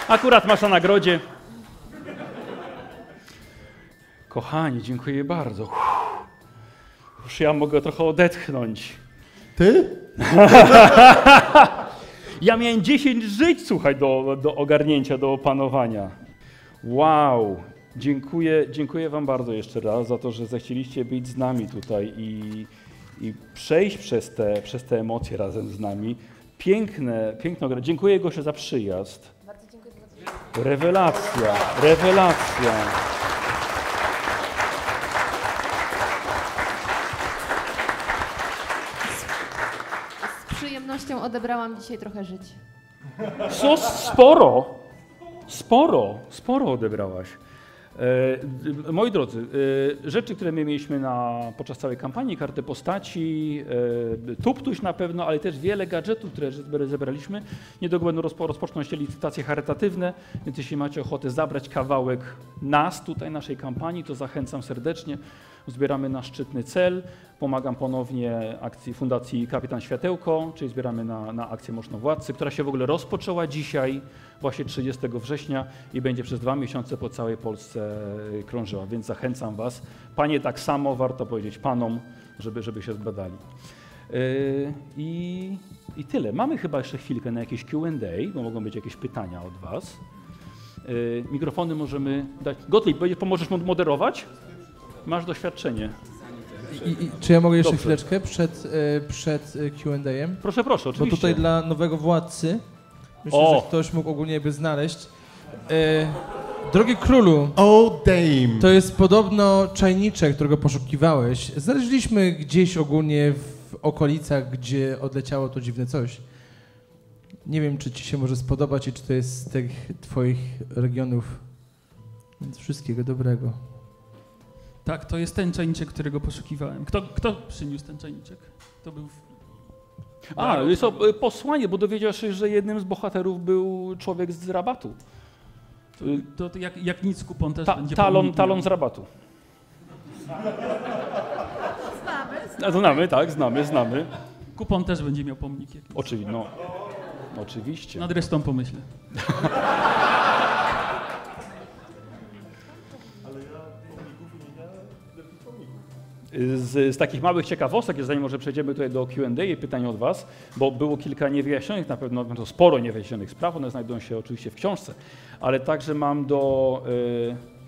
Akurat masz na nagrodzie. Kochani, dziękuję bardzo. Już ja mogę trochę odetchnąć. Ty? ja miałem 10 żyć, słuchaj, do, do ogarnięcia, do opanowania. Wow. Dziękuję, dziękuję Wam bardzo jeszcze raz za to, że zechcieliście być z nami tutaj i, i przejść przez te, przez te emocje razem z nami. Piękne, piękne Dziękuję Gosia za przyjazd. Rewelacja, rewelacja. Z przyjemnością odebrałam dzisiaj trochę żyć. Co sporo, sporo, sporo odebrałaś. E, moi drodzy, e, rzeczy, które my mieliśmy na, podczas całej kampanii, karty postaci, e, tuptuś na pewno, ale też wiele gadżetów, które zebraliśmy. Niedługo będą rozpo, rozpoczną się licytacje charytatywne, więc jeśli macie ochotę zabrać kawałek nas tutaj, naszej kampanii, to zachęcam serdecznie. Zbieramy na szczytny cel. Pomagam ponownie akcji Fundacji Kapitan Światełko, czyli zbieramy na, na akcję Moszno-Władcy, która się w ogóle rozpoczęła dzisiaj, właśnie 30 września i będzie przez dwa miesiące po całej Polsce y, krążyła, więc zachęcam Was. Panie tak samo, warto powiedzieć Panom, żeby, żeby się zbadali. Yy, I, I tyle. Mamy chyba jeszcze chwilkę na jakieś Q&A, bo mogą być jakieś pytania od Was. Yy, Mikrofony możemy dać. Gottlieb, pomożesz mod- moderować? Masz doświadczenie. I, i, czy ja mogę jeszcze Dobrze. chwileczkę przed, e, przed e, Q&A-em? Proszę, proszę, Bo oczywiście. tutaj dla nowego władcy myślę, O! że ktoś mógł ogólnie by znaleźć. E, drogi królu. O, dame. To jest podobno czajniczek, którego poszukiwałeś. Znaleźliśmy gdzieś ogólnie w okolicach, gdzie odleciało to dziwne coś. Nie wiem, czy ci się może spodobać i czy to jest z tych twoich regionów. Więc wszystkiego dobrego. Tak, to jest ten czajniczek, którego poszukiwałem. Kto, kto przyniósł ten czajniczek? To był... A, jest to y, posłanie, bo dowiedziałeś się, że jednym z bohaterów był człowiek z rabatu. To, to jak, jak nic kupon też Ta, będzie talon, talon z rabatu. A, Znamy, tak, znamy, znamy. Kupon też będzie miał pomnik. Oczywiście, no. Oczywiście. Nad resztą pomyślę. Z, z takich małych ciekawostek, zanim może przejdziemy tutaj do Q&A i pytań od Was, bo było kilka niewyjaśnionych, na pewno to sporo niewyjaśnionych spraw, one znajdują się oczywiście w książce, ale także mam do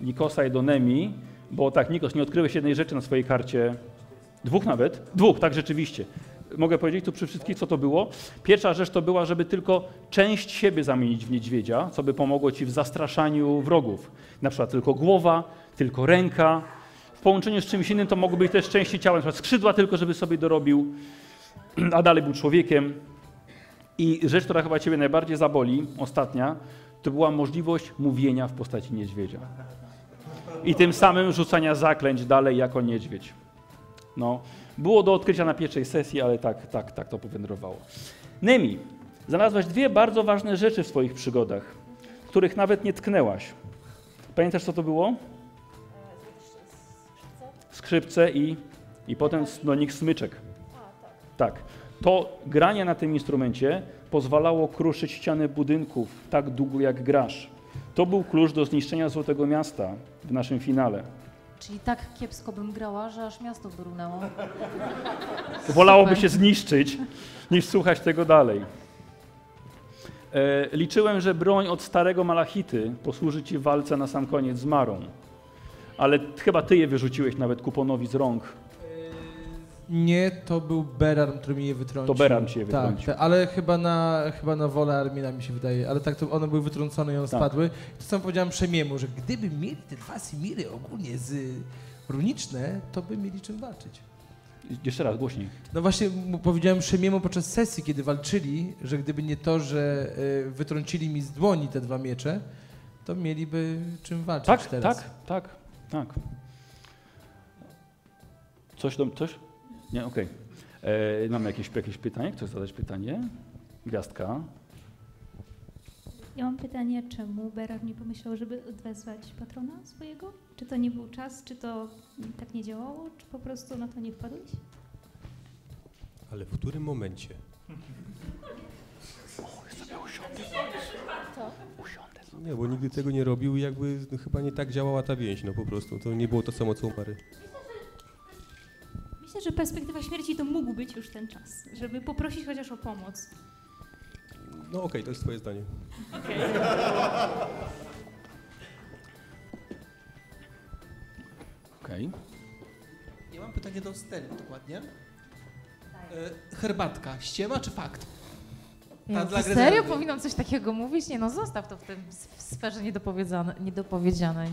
y, Nikosa i do Nemi, bo tak, Nikos, nie odkryłeś jednej rzeczy na swojej karcie, dwóch nawet, dwóch, tak rzeczywiście. Mogę powiedzieć tu przy wszystkich, co to było. Pierwsza rzecz to była, żeby tylko część siebie zamienić w niedźwiedzia, co by pomogło Ci w zastraszaniu wrogów. Na przykład tylko głowa, tylko ręka, połączeniu z czymś innym to mogły być też części ciała, na przykład skrzydła tylko, żeby sobie dorobił, a dalej był człowiekiem. I rzecz, która chyba Ciebie najbardziej zaboli, ostatnia, to była możliwość mówienia w postaci niedźwiedzia. I tym samym rzucania zaklęć dalej jako niedźwiedź. No, było do odkrycia na pierwszej sesji, ale tak, tak, tak to powędrowało. Nemi, znalazłaś dwie bardzo ważne rzeczy w swoich przygodach, których nawet nie tknęłaś. Pamiętasz, co to było? Skrzypce i, i potem do nich smyczek. Tak. To granie na tym instrumencie pozwalało kruszyć ściany budynków tak długo jak grasz. To był klucz do zniszczenia Złotego Miasta w naszym finale. Czyli tak kiepsko bym grała, że aż miasto brunęło. Wolałoby się zniszczyć, niż słuchać tego dalej. E, liczyłem, że broń od starego Malachity posłuży ci w walce na sam koniec z Marą. Ale chyba ty je wyrzuciłeś nawet kuponowi z rąk. Nie, to był Beran, który mi je wytrącił. To Beran ci je Tak, wytrącił. tak, ale chyba na, chyba na wolę Armina mi się wydaje. Ale tak, to one były wytrącone i one Tak. spadły. To co powiedziałem Przemiemu, że gdyby mieli te dwa Simiry ogólnie z runiczne, to by mieli czym walczyć. Jeszcze raz, głośniej. No właśnie powiedziałem Przemiemu podczas sesji, kiedy walczyli, że gdyby nie to, że y, wytrącili mi z dłoni te dwa miecze, to mieliby czym walczyć Tak, teraz. tak, tak, tak. Coś do, coś? Nie, okej. E, Mamy jakieś, jakieś pytanie? Chcesz zadać pytanie? Gwiazdka. Ja mam pytanie, czemu Berar nie pomyślał, żeby odwezwać patrona swojego? Czy to nie był czas, czy to tak nie działało, czy po prostu na to nie wpadłeś? Ale w którym momencie? Nie, bo nigdy tego nie robił i jakby no, chyba nie tak działała ta więź, no po prostu. To nie było to samo co u Mary. Myślę, że perspektywa śmierci to mógł być już ten czas, żeby poprosić chociaż o pomoc. No okej, to jest twoje zdanie. Okej. Okej. Ja mam pytanie do Steli dokładnie. E, herbatka, ściema czy fakt? Ja, dla to serio powinnam coś takiego mówić? Nie no, zostaw to w tym w sferze niedopowiedziane, niedopowiedzianej.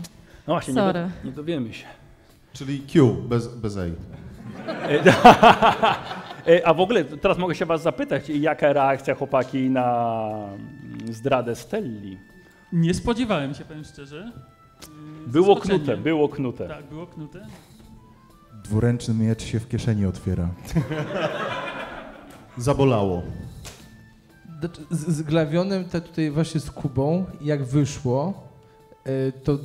No właśnie, nie, Sorry. do, nie dowiemy się. Czyli Q, bez, bez A. E, A w ogóle teraz mogę się was zapytać, jaka reakcja chłopaki na mm, zdradę Stelli? Nie spodziewałem się, powiem szczerze. Yy, Było knute, było knute. Tak, było knute. Dwuręczny miecz się w kieszeni otwiera. Zabolało. Z, Glawionem, te tutaj właśnie z Kubą, jak wyszło, y, to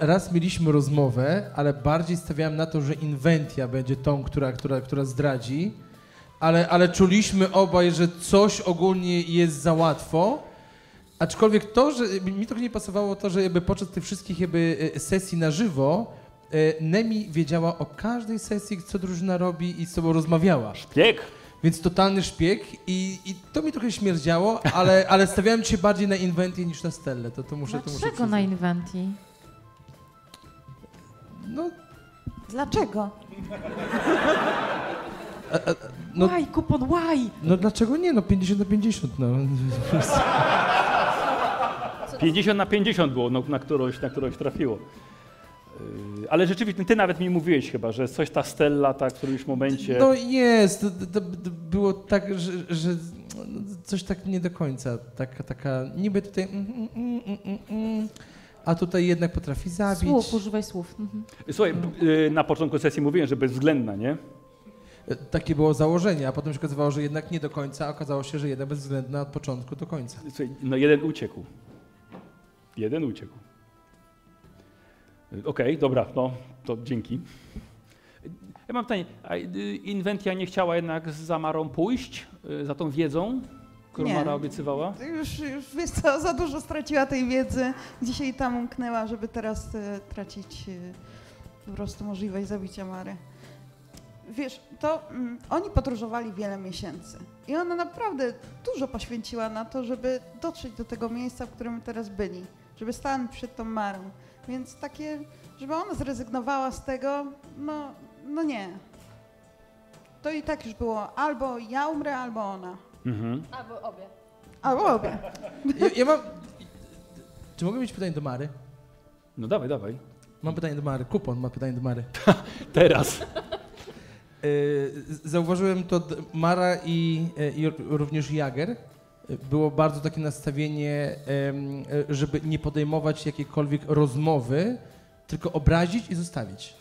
raz mieliśmy rozmowę, ale bardziej stawiałem na to, że Inventia będzie tą, która, która, która zdradzi, ale, ale czuliśmy obaj, że coś ogólnie jest za łatwo. Aczkolwiek to, że mi trochę nie pasowało to, że jakby podczas tych wszystkich jakby y, sesji na żywo y, Nemi wiedziała o każdej sesji, co drużyna robi i z sobą rozmawiała. Szpieg! Więc totalny szpieg i, i to mi trochę śmierdziało, ale, ale stawiałem się bardziej na Inventię niż na Stellę, to, to muszę, to muszę Dlaczego na Inventi? No, Dlaczego? No, Łaj, kupon, łaj! no dlaczego nie? No 50 na 50, no. 50 na 50 było, no, na, którąś, na którąś trafiło. Yy, Ale rzeczywiście, ty nawet mi mówiłeś chyba, że coś ta Stella, tak, w którymś momencie... No jest, to, to, to było tak, że, że no, coś tak nie do końca, taka, taka niby tutaj mm, mm, mm, mm, mm, a tutaj jednak potrafi zabić. Słów, używaj słów. Mhm. Słuchaj, yy, na początku sesji mówiłem, że bezwzględna, nie? E, Takie było założenie, a potem się okazywało, że jednak nie do końca, a okazało się, że jednak bezwzględna od początku do końca. Słuchaj, no jeden uciekł. Jeden uciekł. Okej, dobra, no to dzięki. Ja mam pytanie, a y, Inwentia nie chciała jednak za Marą pójść, y, za tą wiedzą, którą Nie. Mara obiecywała? Już, już wiesz co, za dużo straciła tej wiedzy. Dzisiaj tam umknęła, żeby teraz e, tracić e, po prostu możliwość zabicia Mary. Wiesz, to mm, oni podróżowali wiele miesięcy i ona naprawdę dużo poświęciła na to, żeby dotrzeć do tego miejsca, w którym teraz byli, żeby stanąć przed tą Marą. Więc takie, żeby ona zrezygnowała z tego, no, no nie. To i tak już było albo ja umrę, albo ona. Mhm. Albo obie. Albo obie. Ja, ja mam... Czy mogę mieć pytanie do Mary? No dawaj, dawaj. Mam pytanie do Mary. Kupon ma pytanie do Mary. Teraz. Y, Zauważyłem to Mara i, e, i również Jager. Było bardzo takie nastawienie, e, żeby nie podejmować jakiejkolwiek rozmowy, tylko obrazić i zostawić.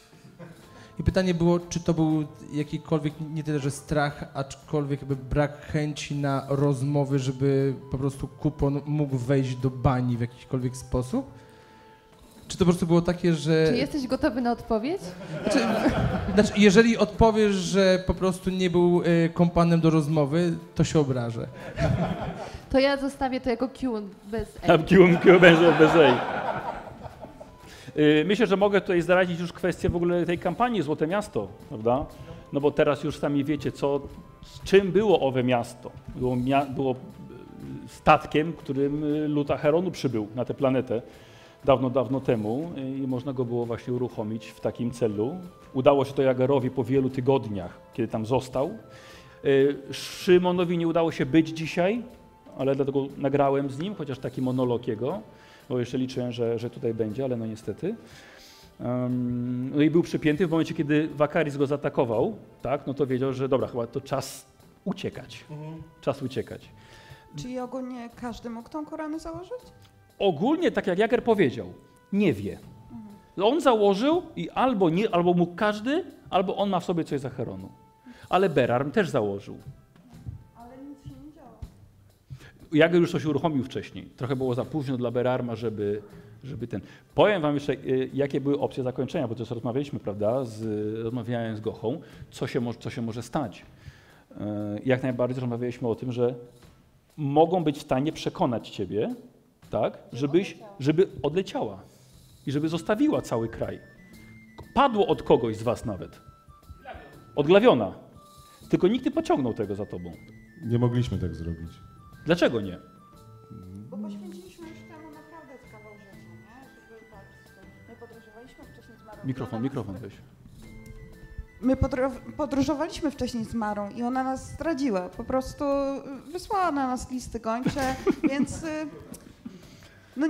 I pytanie było, czy to był jakikolwiek, nie tyle, że strach, aczkolwiek jakby brak chęci na rozmowy, żeby po prostu kupon mógł wejść do bani w jakikolwiek sposób? Czy to po prostu było takie, że... Czy jesteś gotowy na odpowiedź? Znaczy, znaczy, jeżeli odpowiesz, że po prostu nie był y, kompanem do rozmowy, to się obrażę. To ja zostawię to jako Q bez A A. Q, Q będzie bez jej. Y, Myślę, że mogę tutaj zdradzić już kwestię w ogóle tej kampanii Złote Miasto, prawda? No bo teraz już sami wiecie, co, z czym było owe miasto. Było, mia, było y, statkiem, którym y, lud Acheronu przybył na tę planetę dawno, dawno temu i można go było właśnie uruchomić w takim celu. Udało się to Jagerowi po wielu tygodniach, kiedy tam został. Y, Szymonowi nie udało się być dzisiaj, ale dlatego nagrałem z nim, chociaż taki monolog jego, bo jeszcze liczyłem, że, że tutaj będzie, ale no niestety. Um, no i był przypięty w momencie, kiedy Wakaris go zaatakował, tak, no to wiedział, że dobra, chyba to czas uciekać. Czas uciekać. Czyli ogólnie każdy mógł tą koronę założyć? Ogólnie, tak jak Jager powiedział, nie wie. On założył i albo, nie, albo mógł każdy, albo on ma w sobie coś z Acheronu. Ale Berarm też założył. Ale nic się nie działo. Jager już coś uruchomił wcześniej. Trochę było za późno dla Berarma, żeby, żeby ten. Powiem wam jeszcze, y, jakie były opcje zakończenia, bo też rozmawialiśmy, prawda? Z, rozmawiałem z Gochą, co się, co się może stać. Y, Jak najbardziej rozmawialiśmy o tym, że mogą być w stanie przekonać ciebie, tak, żebyś, żeby odleciała i żeby zostawiła cały kraj. Padło od kogoś z was nawet. Od Glawiona. Tylko nikt nie pociągnął tego za tobą. Nie mogliśmy tak zrobić. Dlaczego nie? Bo poświęciliśmy już temu naprawdę kawał rzeczy, nie? Żeby tym. My podróżowaliśmy wcześniej z Marą. Mikrofon, mikrofon weź. My podróżowaliśmy wcześniej z Marą i ona nas zdradziła. Po prostu wysłała na nas listy gończe, więc y, no,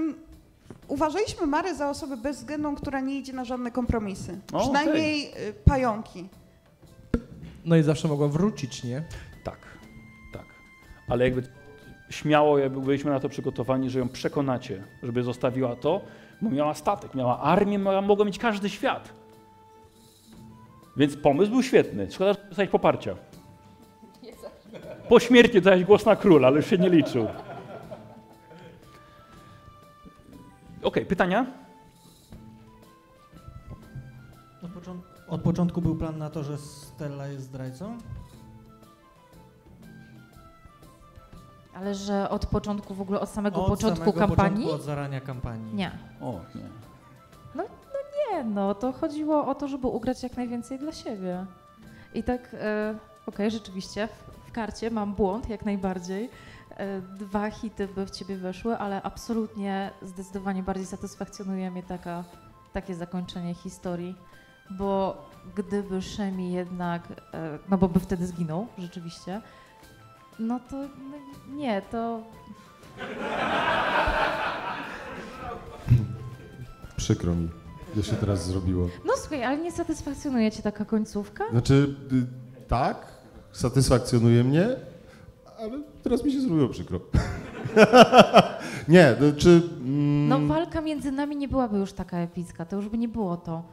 uważaliśmy Marę za osobę bezwzględną, która nie idzie na żadne kompromisy. O, Przynajmniej y, pająki. No i zawsze mogła wrócić, nie? Tak, tak. Ale jakby śmiało jakby byliśmy na to przygotowani, że ją przekonacie, żeby zostawiła to, bo miała statek, miała armię, miała, mogła mieć każdy świat. Więc pomysł był świetny. Szkoda, że dostać poparcia. Po śmierci dałeś głos na króla, ale już się nie liczył. Okej, pytania? Od, począt- od początku był plan na to, że Stella jest zdrajcą? Ale że od początku, w ogóle od samego Od początku samego kampanii? początku, od zarania kampanii. Nie. O, nie. No, no nie, no to chodziło o to, żeby ugrać jak najwięcej dla siebie. I tak, e, okej, rzeczywiście, w, w karcie mam błąd jak najbardziej. E, dwa hity by w ciebie weszły, ale absolutnie, zdecydowanie bardziej satysfakcjonuje mnie taka, takie zakończenie historii. bo gdyby Szemi jednak, e, no bo by wtedy zginął, rzeczywiście, no to no, nie, to Przykro mi, że się teraz zrobiło. no słuchaj, ale nie satysfakcjonuje cię taka końcówka? Znaczy, y, tak, satysfakcjonuje mnie, ale teraz mi się zrobiło przykro. nie, to czy... Mm, No walka między nami nie byłaby już taka epicka, to już by nie było to.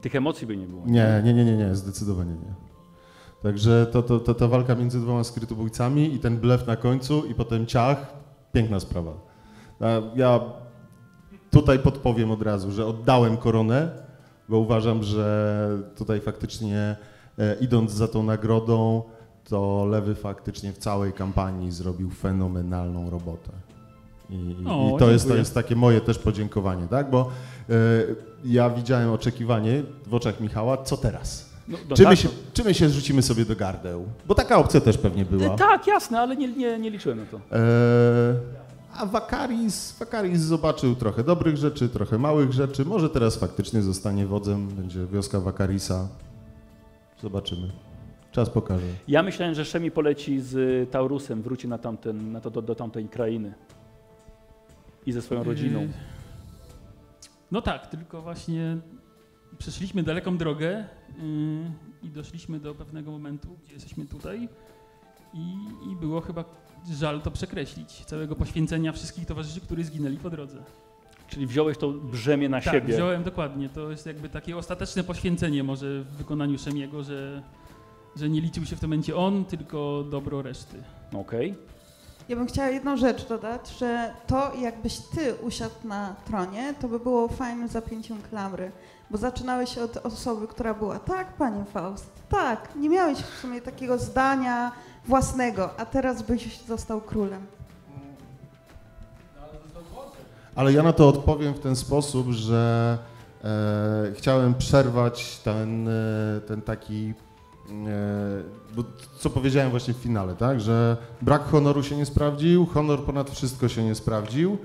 Tych emocji by nie było. Nie, nie, nie, nie, nie, zdecydowanie nie. Także to, to, to, ta walka między dwoma skrytobójcami i ten blef na końcu i potem ciach, piękna sprawa. Ja tutaj podpowiem od razu, że oddałem koronę, bo uważam, że tutaj faktycznie e, idąc za tą nagrodą, to Lewy faktycznie w całej kampanii zrobił fenomenalną robotę. I, O, i to, jest, to jest takie moje też podziękowanie, tak? Bo e, ja widziałem oczekiwanie w oczach Michała, co teraz? No, no czy, my tak, się, no. czy my się zrzucimy sobie do gardeł? Bo taka opcja też pewnie była. E, Tak, jasne, ale nie, nie, nie liczyłem na to. E, a Wakaris, Wakaris zobaczył trochę dobrych rzeczy, trochę małych rzeczy. Może teraz faktycznie zostanie wodzem, będzie wioska Wakarisa. Zobaczymy. Czas pokaże. Ja myślałem, że Szemi poleci z Taurusem, wróci na tamten, na to, do, do tamtej krainy. I ze swoją rodziną. Yy, No tak, tylko właśnie przeszliśmy daleką drogę yy, i doszliśmy do pewnego momentu, gdzie jesteśmy tutaj i, i było chyba żal to przekreślić, całego poświęcenia wszystkich towarzyszy, którzy zginęli po drodze. Czyli wziąłeś to brzemię na tak, siebie. wziąłem dokładnie. To jest jakby takie ostateczne poświęcenie może w wykonaniu Szemiego, że, że nie liczył się w tym momencie on, tylko dobro reszty. Okej. Ja bym chciała jedną rzecz dodać, że to jakbyś ty usiadł na tronie, to by było fajnym zapięciem klamry, bo zaczynałeś od osoby, która była tak, panie Faust, tak, nie miałeś w sumie takiego zdania własnego, a teraz byś został królem. Ale ja na to odpowiem w ten sposób, że e, chciałem przerwać ten, e, ten taki, bo co powiedziałem właśnie w finale, tak, że brak honoru się nie sprawdził, honor ponad wszystko się nie sprawdził.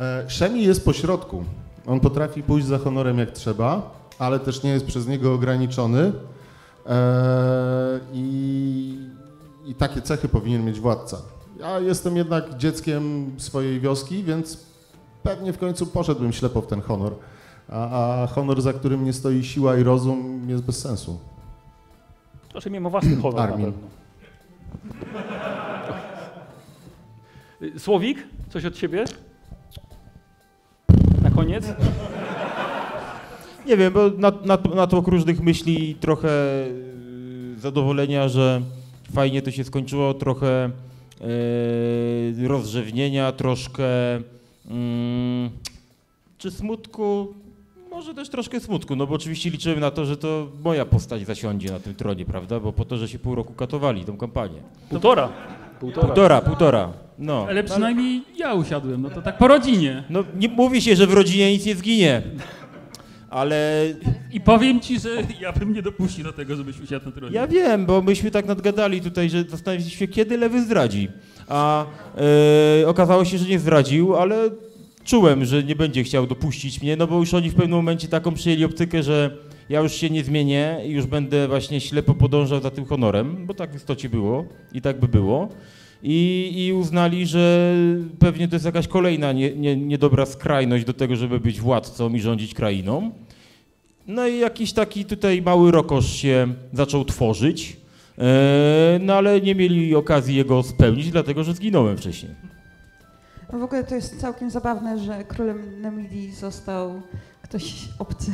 E, Szemi jest pośrodku. On potrafi pójść za honorem jak trzeba, ale też nie jest przez niego ograniczony. E, I, I takie cechy powinien mieć władca. Ja jestem jednak dzieckiem swojej wioski, więc pewnie w końcu poszedłbym ślepo w ten honor. A, a honor, za którym nie stoi siła i rozum, jest bez sensu. To Szemi ma własny honor Armin. na pewno. Słowik, coś od ciebie? Na koniec? Nie wiem, bo na, na, natłok różnych myśli i trochę y, zadowolenia, że fajnie to się skończyło, trochę y, rozrzewnienia, troszkę mm, czy smutku, może też troszkę smutku, no bo oczywiście liczyłem na to, że to moja postać zasiądzie na tym tronie, prawda, bo po to, że się pół roku katowali tą kampanię. Półtora. Półtora. Półtora, półtora. No. Ale przynajmniej ja usiadłem, no to tak po rodzinie. No nie mówi się, że w rodzinie nic nie zginie. Ale... I powiem ci, że ja bym nie dopuścił do tego, żebyś usiadł na tronie. Ja wiem, bo myśmy tak nadgadali tutaj, że zastanawialiśmy się, kiedy lewy zdradzi. A e, okazało się, że nie zdradził, ale czułem, że nie będzie chciał dopuścić mnie, no bo już oni w pewnym momencie taką przyjęli optykę, że ja już się nie zmienię i już będę właśnie ślepo podążał za tym honorem, bo tak w istocie było i tak by było. I, I uznali, że pewnie to jest jakaś kolejna nie, nie, niedobra skrajność do tego, żeby być władcą i rządzić krainą. No i jakiś taki tutaj mały rokosz się zaczął tworzyć, e, no ale nie mieli okazji jego spełnić, dlatego że zginąłem wcześniej. No w ogóle to jest całkiem zabawne, że królem Namidii został ktoś obcy.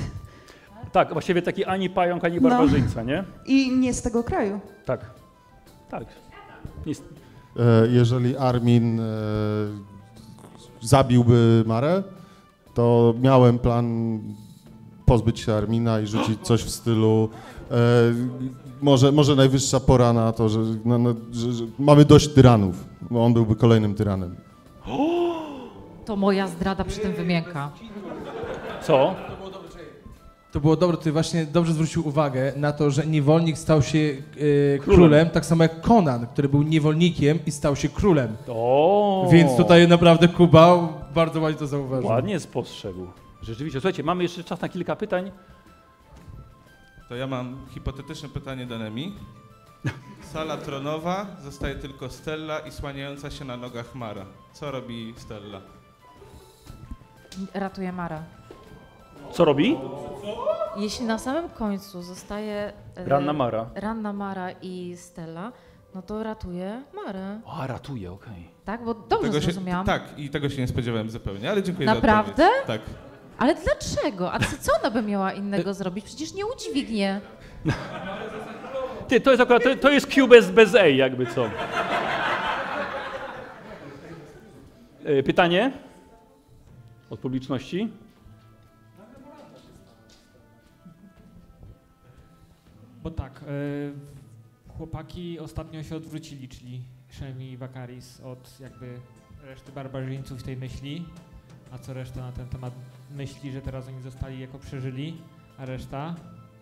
Tak, właściwie taki ani pająk, ani No. barbarzyńca, nie? I nie z tego kraju. Tak. Tak. Nic. E, Jeżeli Armin e, zabiłby Marę, to miałem plan pozbyć się Armina i rzucić coś w stylu e, może, może najwyższa pora na to, że, na, na, że, że mamy dość tyranów, bo on byłby kolejnym tyranem. To moja zdrada przy tym wymienka. Co? To było dobre, ty właśnie dobrze zwrócił uwagę na to, że niewolnik stał się e, królem. Królem. tak samo jak Conan, który był niewolnikiem i stał się królem. O! Więc tutaj naprawdę Kuba bardzo ładnie to zauważył. Ładnie spostrzegł. Rzeczywiście. Słuchajcie, mamy jeszcze czas na kilka pytań. To ja mam hipotetyczne pytanie do Nemi. Sala tronowa, zostaje tylko Stella i słaniająca się na nogach Mara. Co robi Stella? Ratuje Mara. Co robi? Jeśli na samym końcu zostaje e, Ranna Mara. Ranna Mara i Stella, no to ratuje Marę. A, ratuje, okej. Tak, bo dobrze Tego się, zrozumiałam. tak, i tego się nie spodziewałem zupełnie, ale dziękuję Naprawdę? za odpowiedź. Tak. Ale dlaczego? A co, co ona by miała innego zrobić? Przecież nie udźwignie. Ty, to jest akurat, to, to jest Q bez, bez A, jakby co. E, Pytanie? Od publiczności? Bo tak, e, chłopaki ostatnio się odwrócili, czyli Szemi i Wakaris od jakby reszty barbarzyńców tej myśli, a co reszta na ten temat myśli, że teraz oni zostali jako przeżyli, a reszta?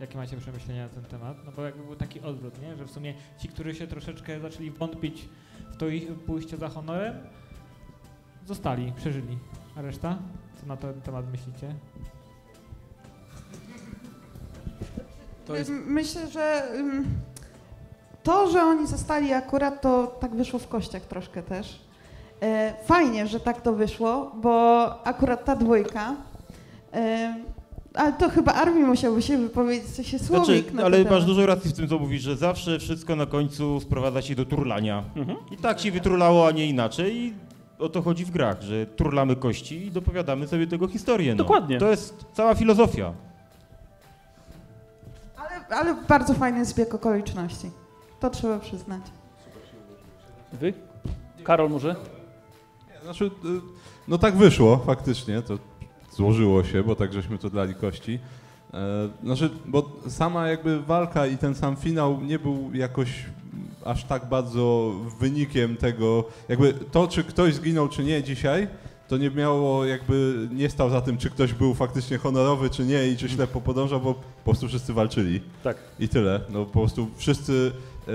Jakie macie przemyślenia na ten temat? No bo jakby był taki odwrót, nie? Że w sumie ci, którzy się troszeczkę zaczęli wątpić w to ich pójście za honorem, zostali, przeżyli. A reszta? Co na ten temat myślicie? To jest... Myślę, że to, że oni zostali akurat, to tak wyszło w kościach troszkę też. E, Fajnie, że tak to wyszło, bo akurat ta dwójka, ale to chyba Armin musiałby się wypowiedzieć, co się słowik Znaczy, na ale ten masz temat. dużo racji w tym, co mówisz, że zawsze wszystko na końcu sprowadza się do turlania. I tak się wyturlało, a nie inaczej. I o to chodzi w grach, że turlamy kości i dopowiadamy sobie tego historię. No. Dokładnie. To jest cała filozofia. Ale, ale bardzo fajny zbieg okoliczności. To trzeba przyznać. Wy? Karol może? Znaczy, y, no tak wyszło faktycznie, to złożyło się, bo tak żeśmy to dali kości. E, Znaczy, bo sama jakby walka i ten sam finał nie był jakoś aż tak bardzo wynikiem tego, jakby to, czy ktoś zginął, czy nie dzisiaj, to nie miało jakby, nie stał za tym, czy ktoś był faktycznie honorowy, czy nie i czy ślepo podążał, bo po prostu wszyscy walczyli. Tak. I tyle. No po prostu wszyscy, e,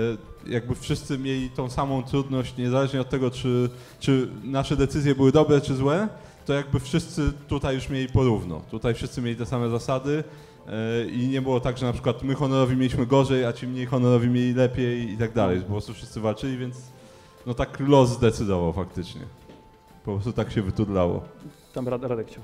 jakby wszyscy mieli tą samą trudność, niezależnie od tego, czy, czy nasze decyzje były dobre, czy złe, to jakby wszyscy tutaj już mieli porówno. Tutaj wszyscy mieli te same zasady e, i nie było tak, że na przykład my honorowi mieliśmy gorzej, a ci mniej honorowi mieli lepiej i tak dalej. Po prostu wszyscy walczyli, więc no tak los zdecydował faktycznie. Po prostu tak się wyturlało. Tam Rad- Radek chciał.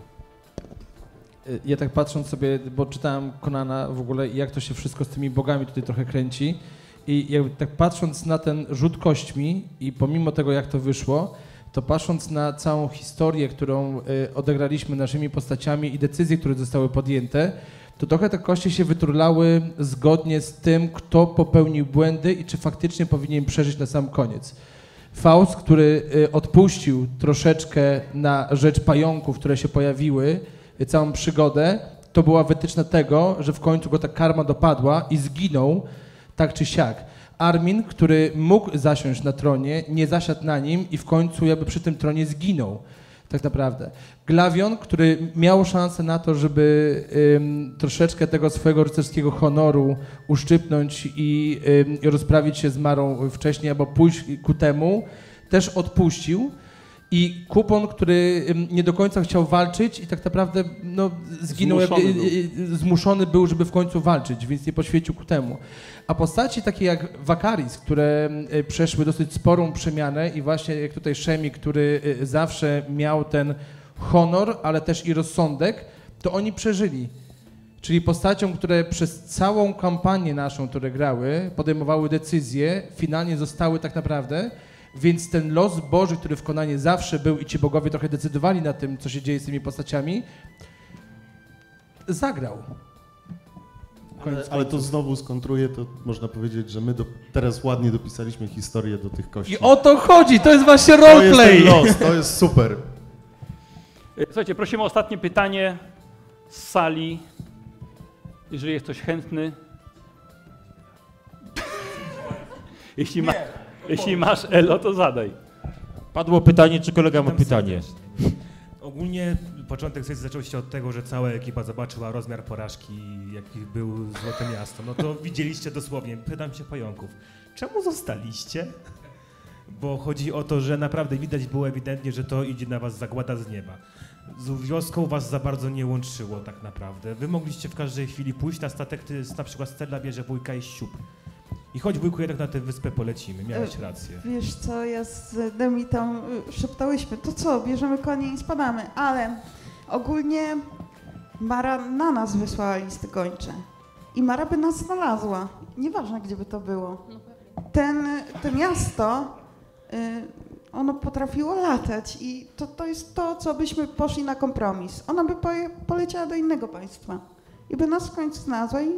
Y, Ja tak patrząc sobie, bo czytałem Konana w ogóle i jak to się wszystko z tymi bogami tutaj trochę kręci i jakby tak patrząc na ten rzut kośćmi i pomimo tego jak to wyszło, to patrząc na całą historię, którą y, odegraliśmy naszymi postaciami i decyzje, które zostały podjęte, to trochę te kości się wyturlały zgodnie z tym, kto popełnił błędy i czy faktycznie powinien przeżyć na sam koniec. Faust, który y, odpuścił troszeczkę na rzecz pająków, które się pojawiły, y, całą przygodę, to była wytyczna tego, że w końcu go ta karma dopadła i zginął tak czy siak. Armin, który mógł zasiąść na tronie, nie zasiadł na nim i w końcu jakby przy tym tronie zginął. Tak naprawdę. Glawion, który miał szansę na to, żeby ym, troszeczkę tego swojego rycerskiego honoru uszczypnąć i, ym, i rozprawić się z Marą wcześniej, albo pójść ku temu, też odpuścił. I Kupon, który nie do końca chciał walczyć i tak naprawdę no, zginął, Zmuszony jakby, był. y, y, zmuszony był, żeby w końcu walczyć, więc nie poświęcił ku temu. A postaci takie jak Wakaris, które przeszły dosyć sporą przemianę i właśnie jak tutaj Szemi, który zawsze miał ten honor, ale też i rozsądek, to oni przeżyli. Czyli postaciom, które przez całą kampanię naszą, które grały, podejmowały decyzje, finalnie zostały tak naprawdę, więc ten los Boży, który w Konanie zawsze był i ci bogowie trochę decydowali na tym, co się dzieje z tymi postaciami, zagrał. Ale, ale to znowu skontruję, to można powiedzieć, że my do, teraz ładnie dopisaliśmy historię do tych kości. I o to chodzi, to jest właśnie To jest roleplay. ten los, to jest super. E, Słuchajcie, prosimy o ostatnie pytanie z sali. Jeżeli jest ktoś chętny. jeśli, ma, jeśli masz Elo, to zadaj. Padło pytanie, czy kolega ma pytanie. Ogólnie początek sesji zaczął się od tego, że cała ekipa zobaczyła rozmiar porażki, jaki był Złote Miasto. No to widzieliście dosłownie, pytam się pająków, czemu zostaliście? Bo chodzi o to, że naprawdę widać było ewidentnie, że to idzie na was zagłada z nieba. z wioską was za bardzo nie łączyło tak naprawdę. Wy mogliście w każdej chwili pójść na statek, na przykład Stella bierze wujka i siup. I choć wujku jednak na tę wyspę polecimy, miałeś E, rację. Wiesz co, ja z Demitą y, szeptałyśmy, to co, bierzemy konie i spadamy, ale ogólnie Mara na nas wysłała listy gończe i Mara by nas znalazła, nieważne gdzie by to było. Ten, to miasto, y, ono potrafiło latać i to, to jest to, co byśmy poszli na kompromis. Ona by poje, poleciała do innego państwa i by nas w końcu znalazła i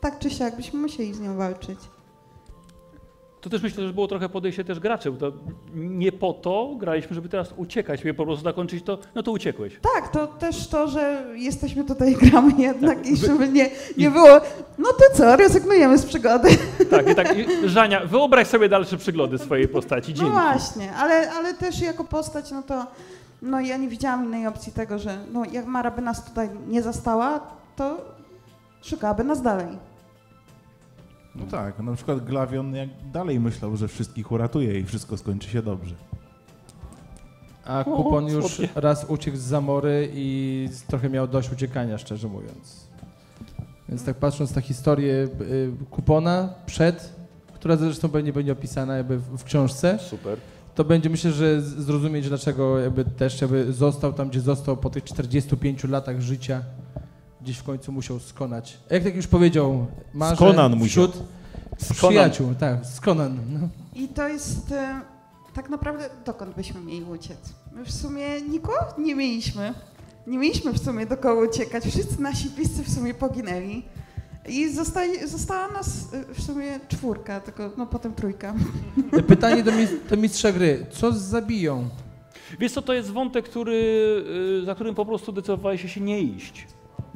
tak czy siak byśmy musieli z nią walczyć. To też myślę, że było trochę podejście też graczy, bo nie po to graliśmy, żeby teraz uciekać, żeby po prostu zakończyć to, no to uciekłeś. Tak, to też to, że jesteśmy tutaj i gramy jednak i wy- żeby nie, nie i- było, no to co, rezygnujemy z przygody. Tak, i tak. I Żania, wyobraź sobie dalsze przyglody swojej postaci. No Dzięki. właśnie, ale, ale też jako postać, no to no ja nie widziałam innej opcji tego, że no jak Mara by nas tutaj nie zastała, to szukałaby nas dalej. No tak, na przykład Glavion jak dalej myślał, że wszystkich uratuje i wszystko skończy się dobrze. A O, Kupon już słodkie. raz uciekł z Zamory i trochę miał dość uciekania, szczerze mówiąc. Więc tak patrząc na historię y, Kupona przed, która zresztą pewnie będzie opisana jakby w, w książce, Super. to będzie myślę, że zrozumieć dlaczego jakby też jakby został tam, gdzie został po tych 45 latach życia. Gdzieś w końcu musiał skonać. Jak tak już powiedział, marzę Skonan musiał. wśród Skonan. przyjaciół, tak, skonan. No. I to jest e, tak naprawdę dokąd byśmy mieli uciec? My w sumie nikogo nie mieliśmy. Nie mieliśmy w sumie do kogo uciekać. Wszyscy nasi bliscy w sumie poginęli. I została nas e, w sumie czwórka, tylko no potem trójka. Pytanie do, do mistrza gry. Co z zabiją? Wiesz co, to jest wątek, który, y, za którym po prostu decydowałeś się nie iść.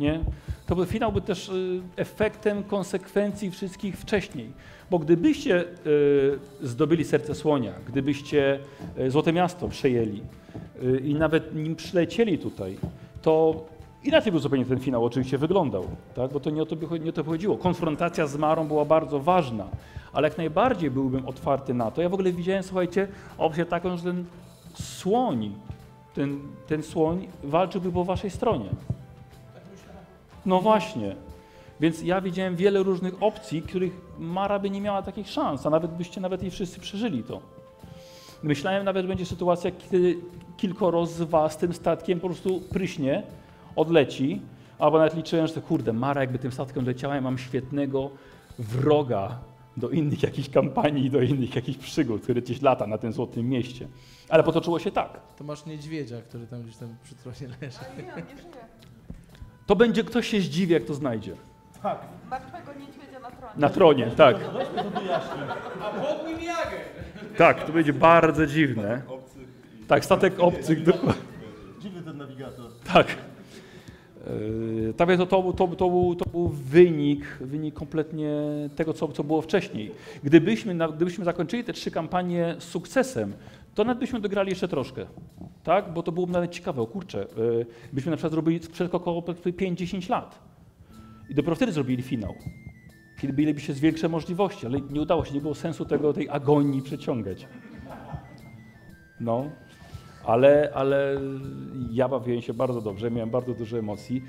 Nie? To by, finał był też y, efektem konsekwencji wszystkich wcześniej. Bo gdybyście y, zdobyli serce słonia, gdybyście y, Złote Miasto przejęli i nawet nim przylecieli tutaj, to inaczej by zupełnie ten finał oczywiście wyglądał, tak? bo to nie o to, nie o to chodziło. Konfrontacja z Marą była bardzo ważna, ale jak najbardziej byłbym otwarty na to. Ja w ogóle widziałem, słuchajcie, opcję taką, że ten słoń, ten, ten słoń walczyłby po waszej stronie. No właśnie. Więc ja widziałem wiele różnych opcji, których Mara by nie miała takich szans, a nawet byście nawet i wszyscy przeżyli to. Myślałem nawet, że będzie sytuacja, kiedy kilkoro z was tym statkiem po prostu pryśnie, odleci, albo nawet liczyłem, że to kurde, Mara jakby tym statkiem leciała, ja mam świetnego wroga do innych jakichś kampanii, do innych jakichś przygód, który gdzieś lata na tym złotym mieście. Ale potoczyło się tak. To masz niedźwiedzia, który tam gdzieś tam przy tronie leży. To będzie ktoś się zdziwi, jak to znajdzie. Tak. Martwego niedźwiedzia na tronie. Na tronie, tak. A pod nim jagę. Tak, to będzie bardzo dziwne. Tak, statek obcych. dokładnie. Dziwny ten nawigator. Tak. Yy, Tak więc to, to, był- to, był- to, był, to był wynik, wynik kompletnie tego, co, co było wcześniej. Gdybyśmy, na, gdybyśmy zakończyli te trzy kampanie z sukcesem, to nawet byśmy dograli jeszcze troszkę. Tak? Bo to byłoby nawet ciekawe, o kurczę. Yy, byśmy na przykład zrobili przed około 5-10 lat. I dopiero wtedy zrobili finał. Kiedy mielibyście większe możliwości, ale nie udało się, nie było sensu tego, tej agonii przeciągać. No, ale, ale ja bawiłem się bardzo dobrze, miałem bardzo dużo emocji.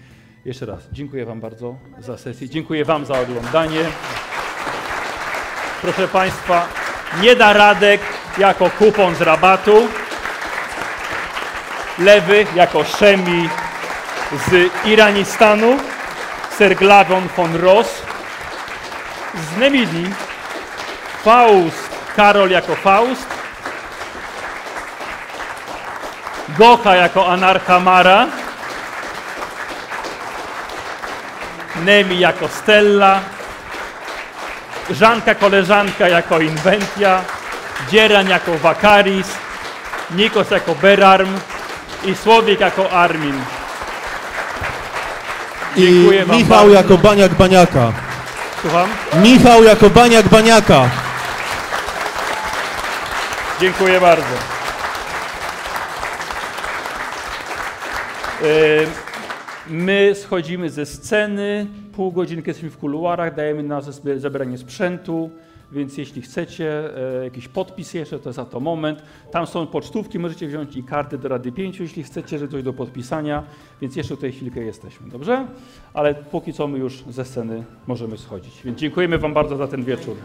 Jeszcze raz dziękuję Wam bardzo za sesję, dziękuję Wam za oglądanie. Proszę Państwa, nie da Radek jako kupon z rabatu, lewy jako Szemi z Iranistanu, Serglawon von Ross. Z Nemidii, Faust Karol jako Faust, Gocha jako Anarcha Mara, Nemi jako Stella, Żanka koleżanka jako Inventia, Dzieran jako Wakaris, Nikos jako Berarm i Słowik jako Armin. I Dziękuję wam Michał bardzo. jako baniak baniaka. Słucham? Michał jako baniak baniaka. Dziękuję bardzo. Yy, My schodzimy ze sceny, pół godzinki jesteśmy w kuluarach, dajemy na zebranie sprzętu, więc jeśli chcecie e, jakiś podpis jeszcze, to za to moment. Tam są pocztówki, możecie wziąć i karty do Rady Pięciu, jeśli chcecie, że coś do podpisania, więc jeszcze tutaj chwilkę jesteśmy, dobrze? Ale póki co my już ze sceny możemy schodzić. Więc dziękujemy Wam bardzo za ten wieczór.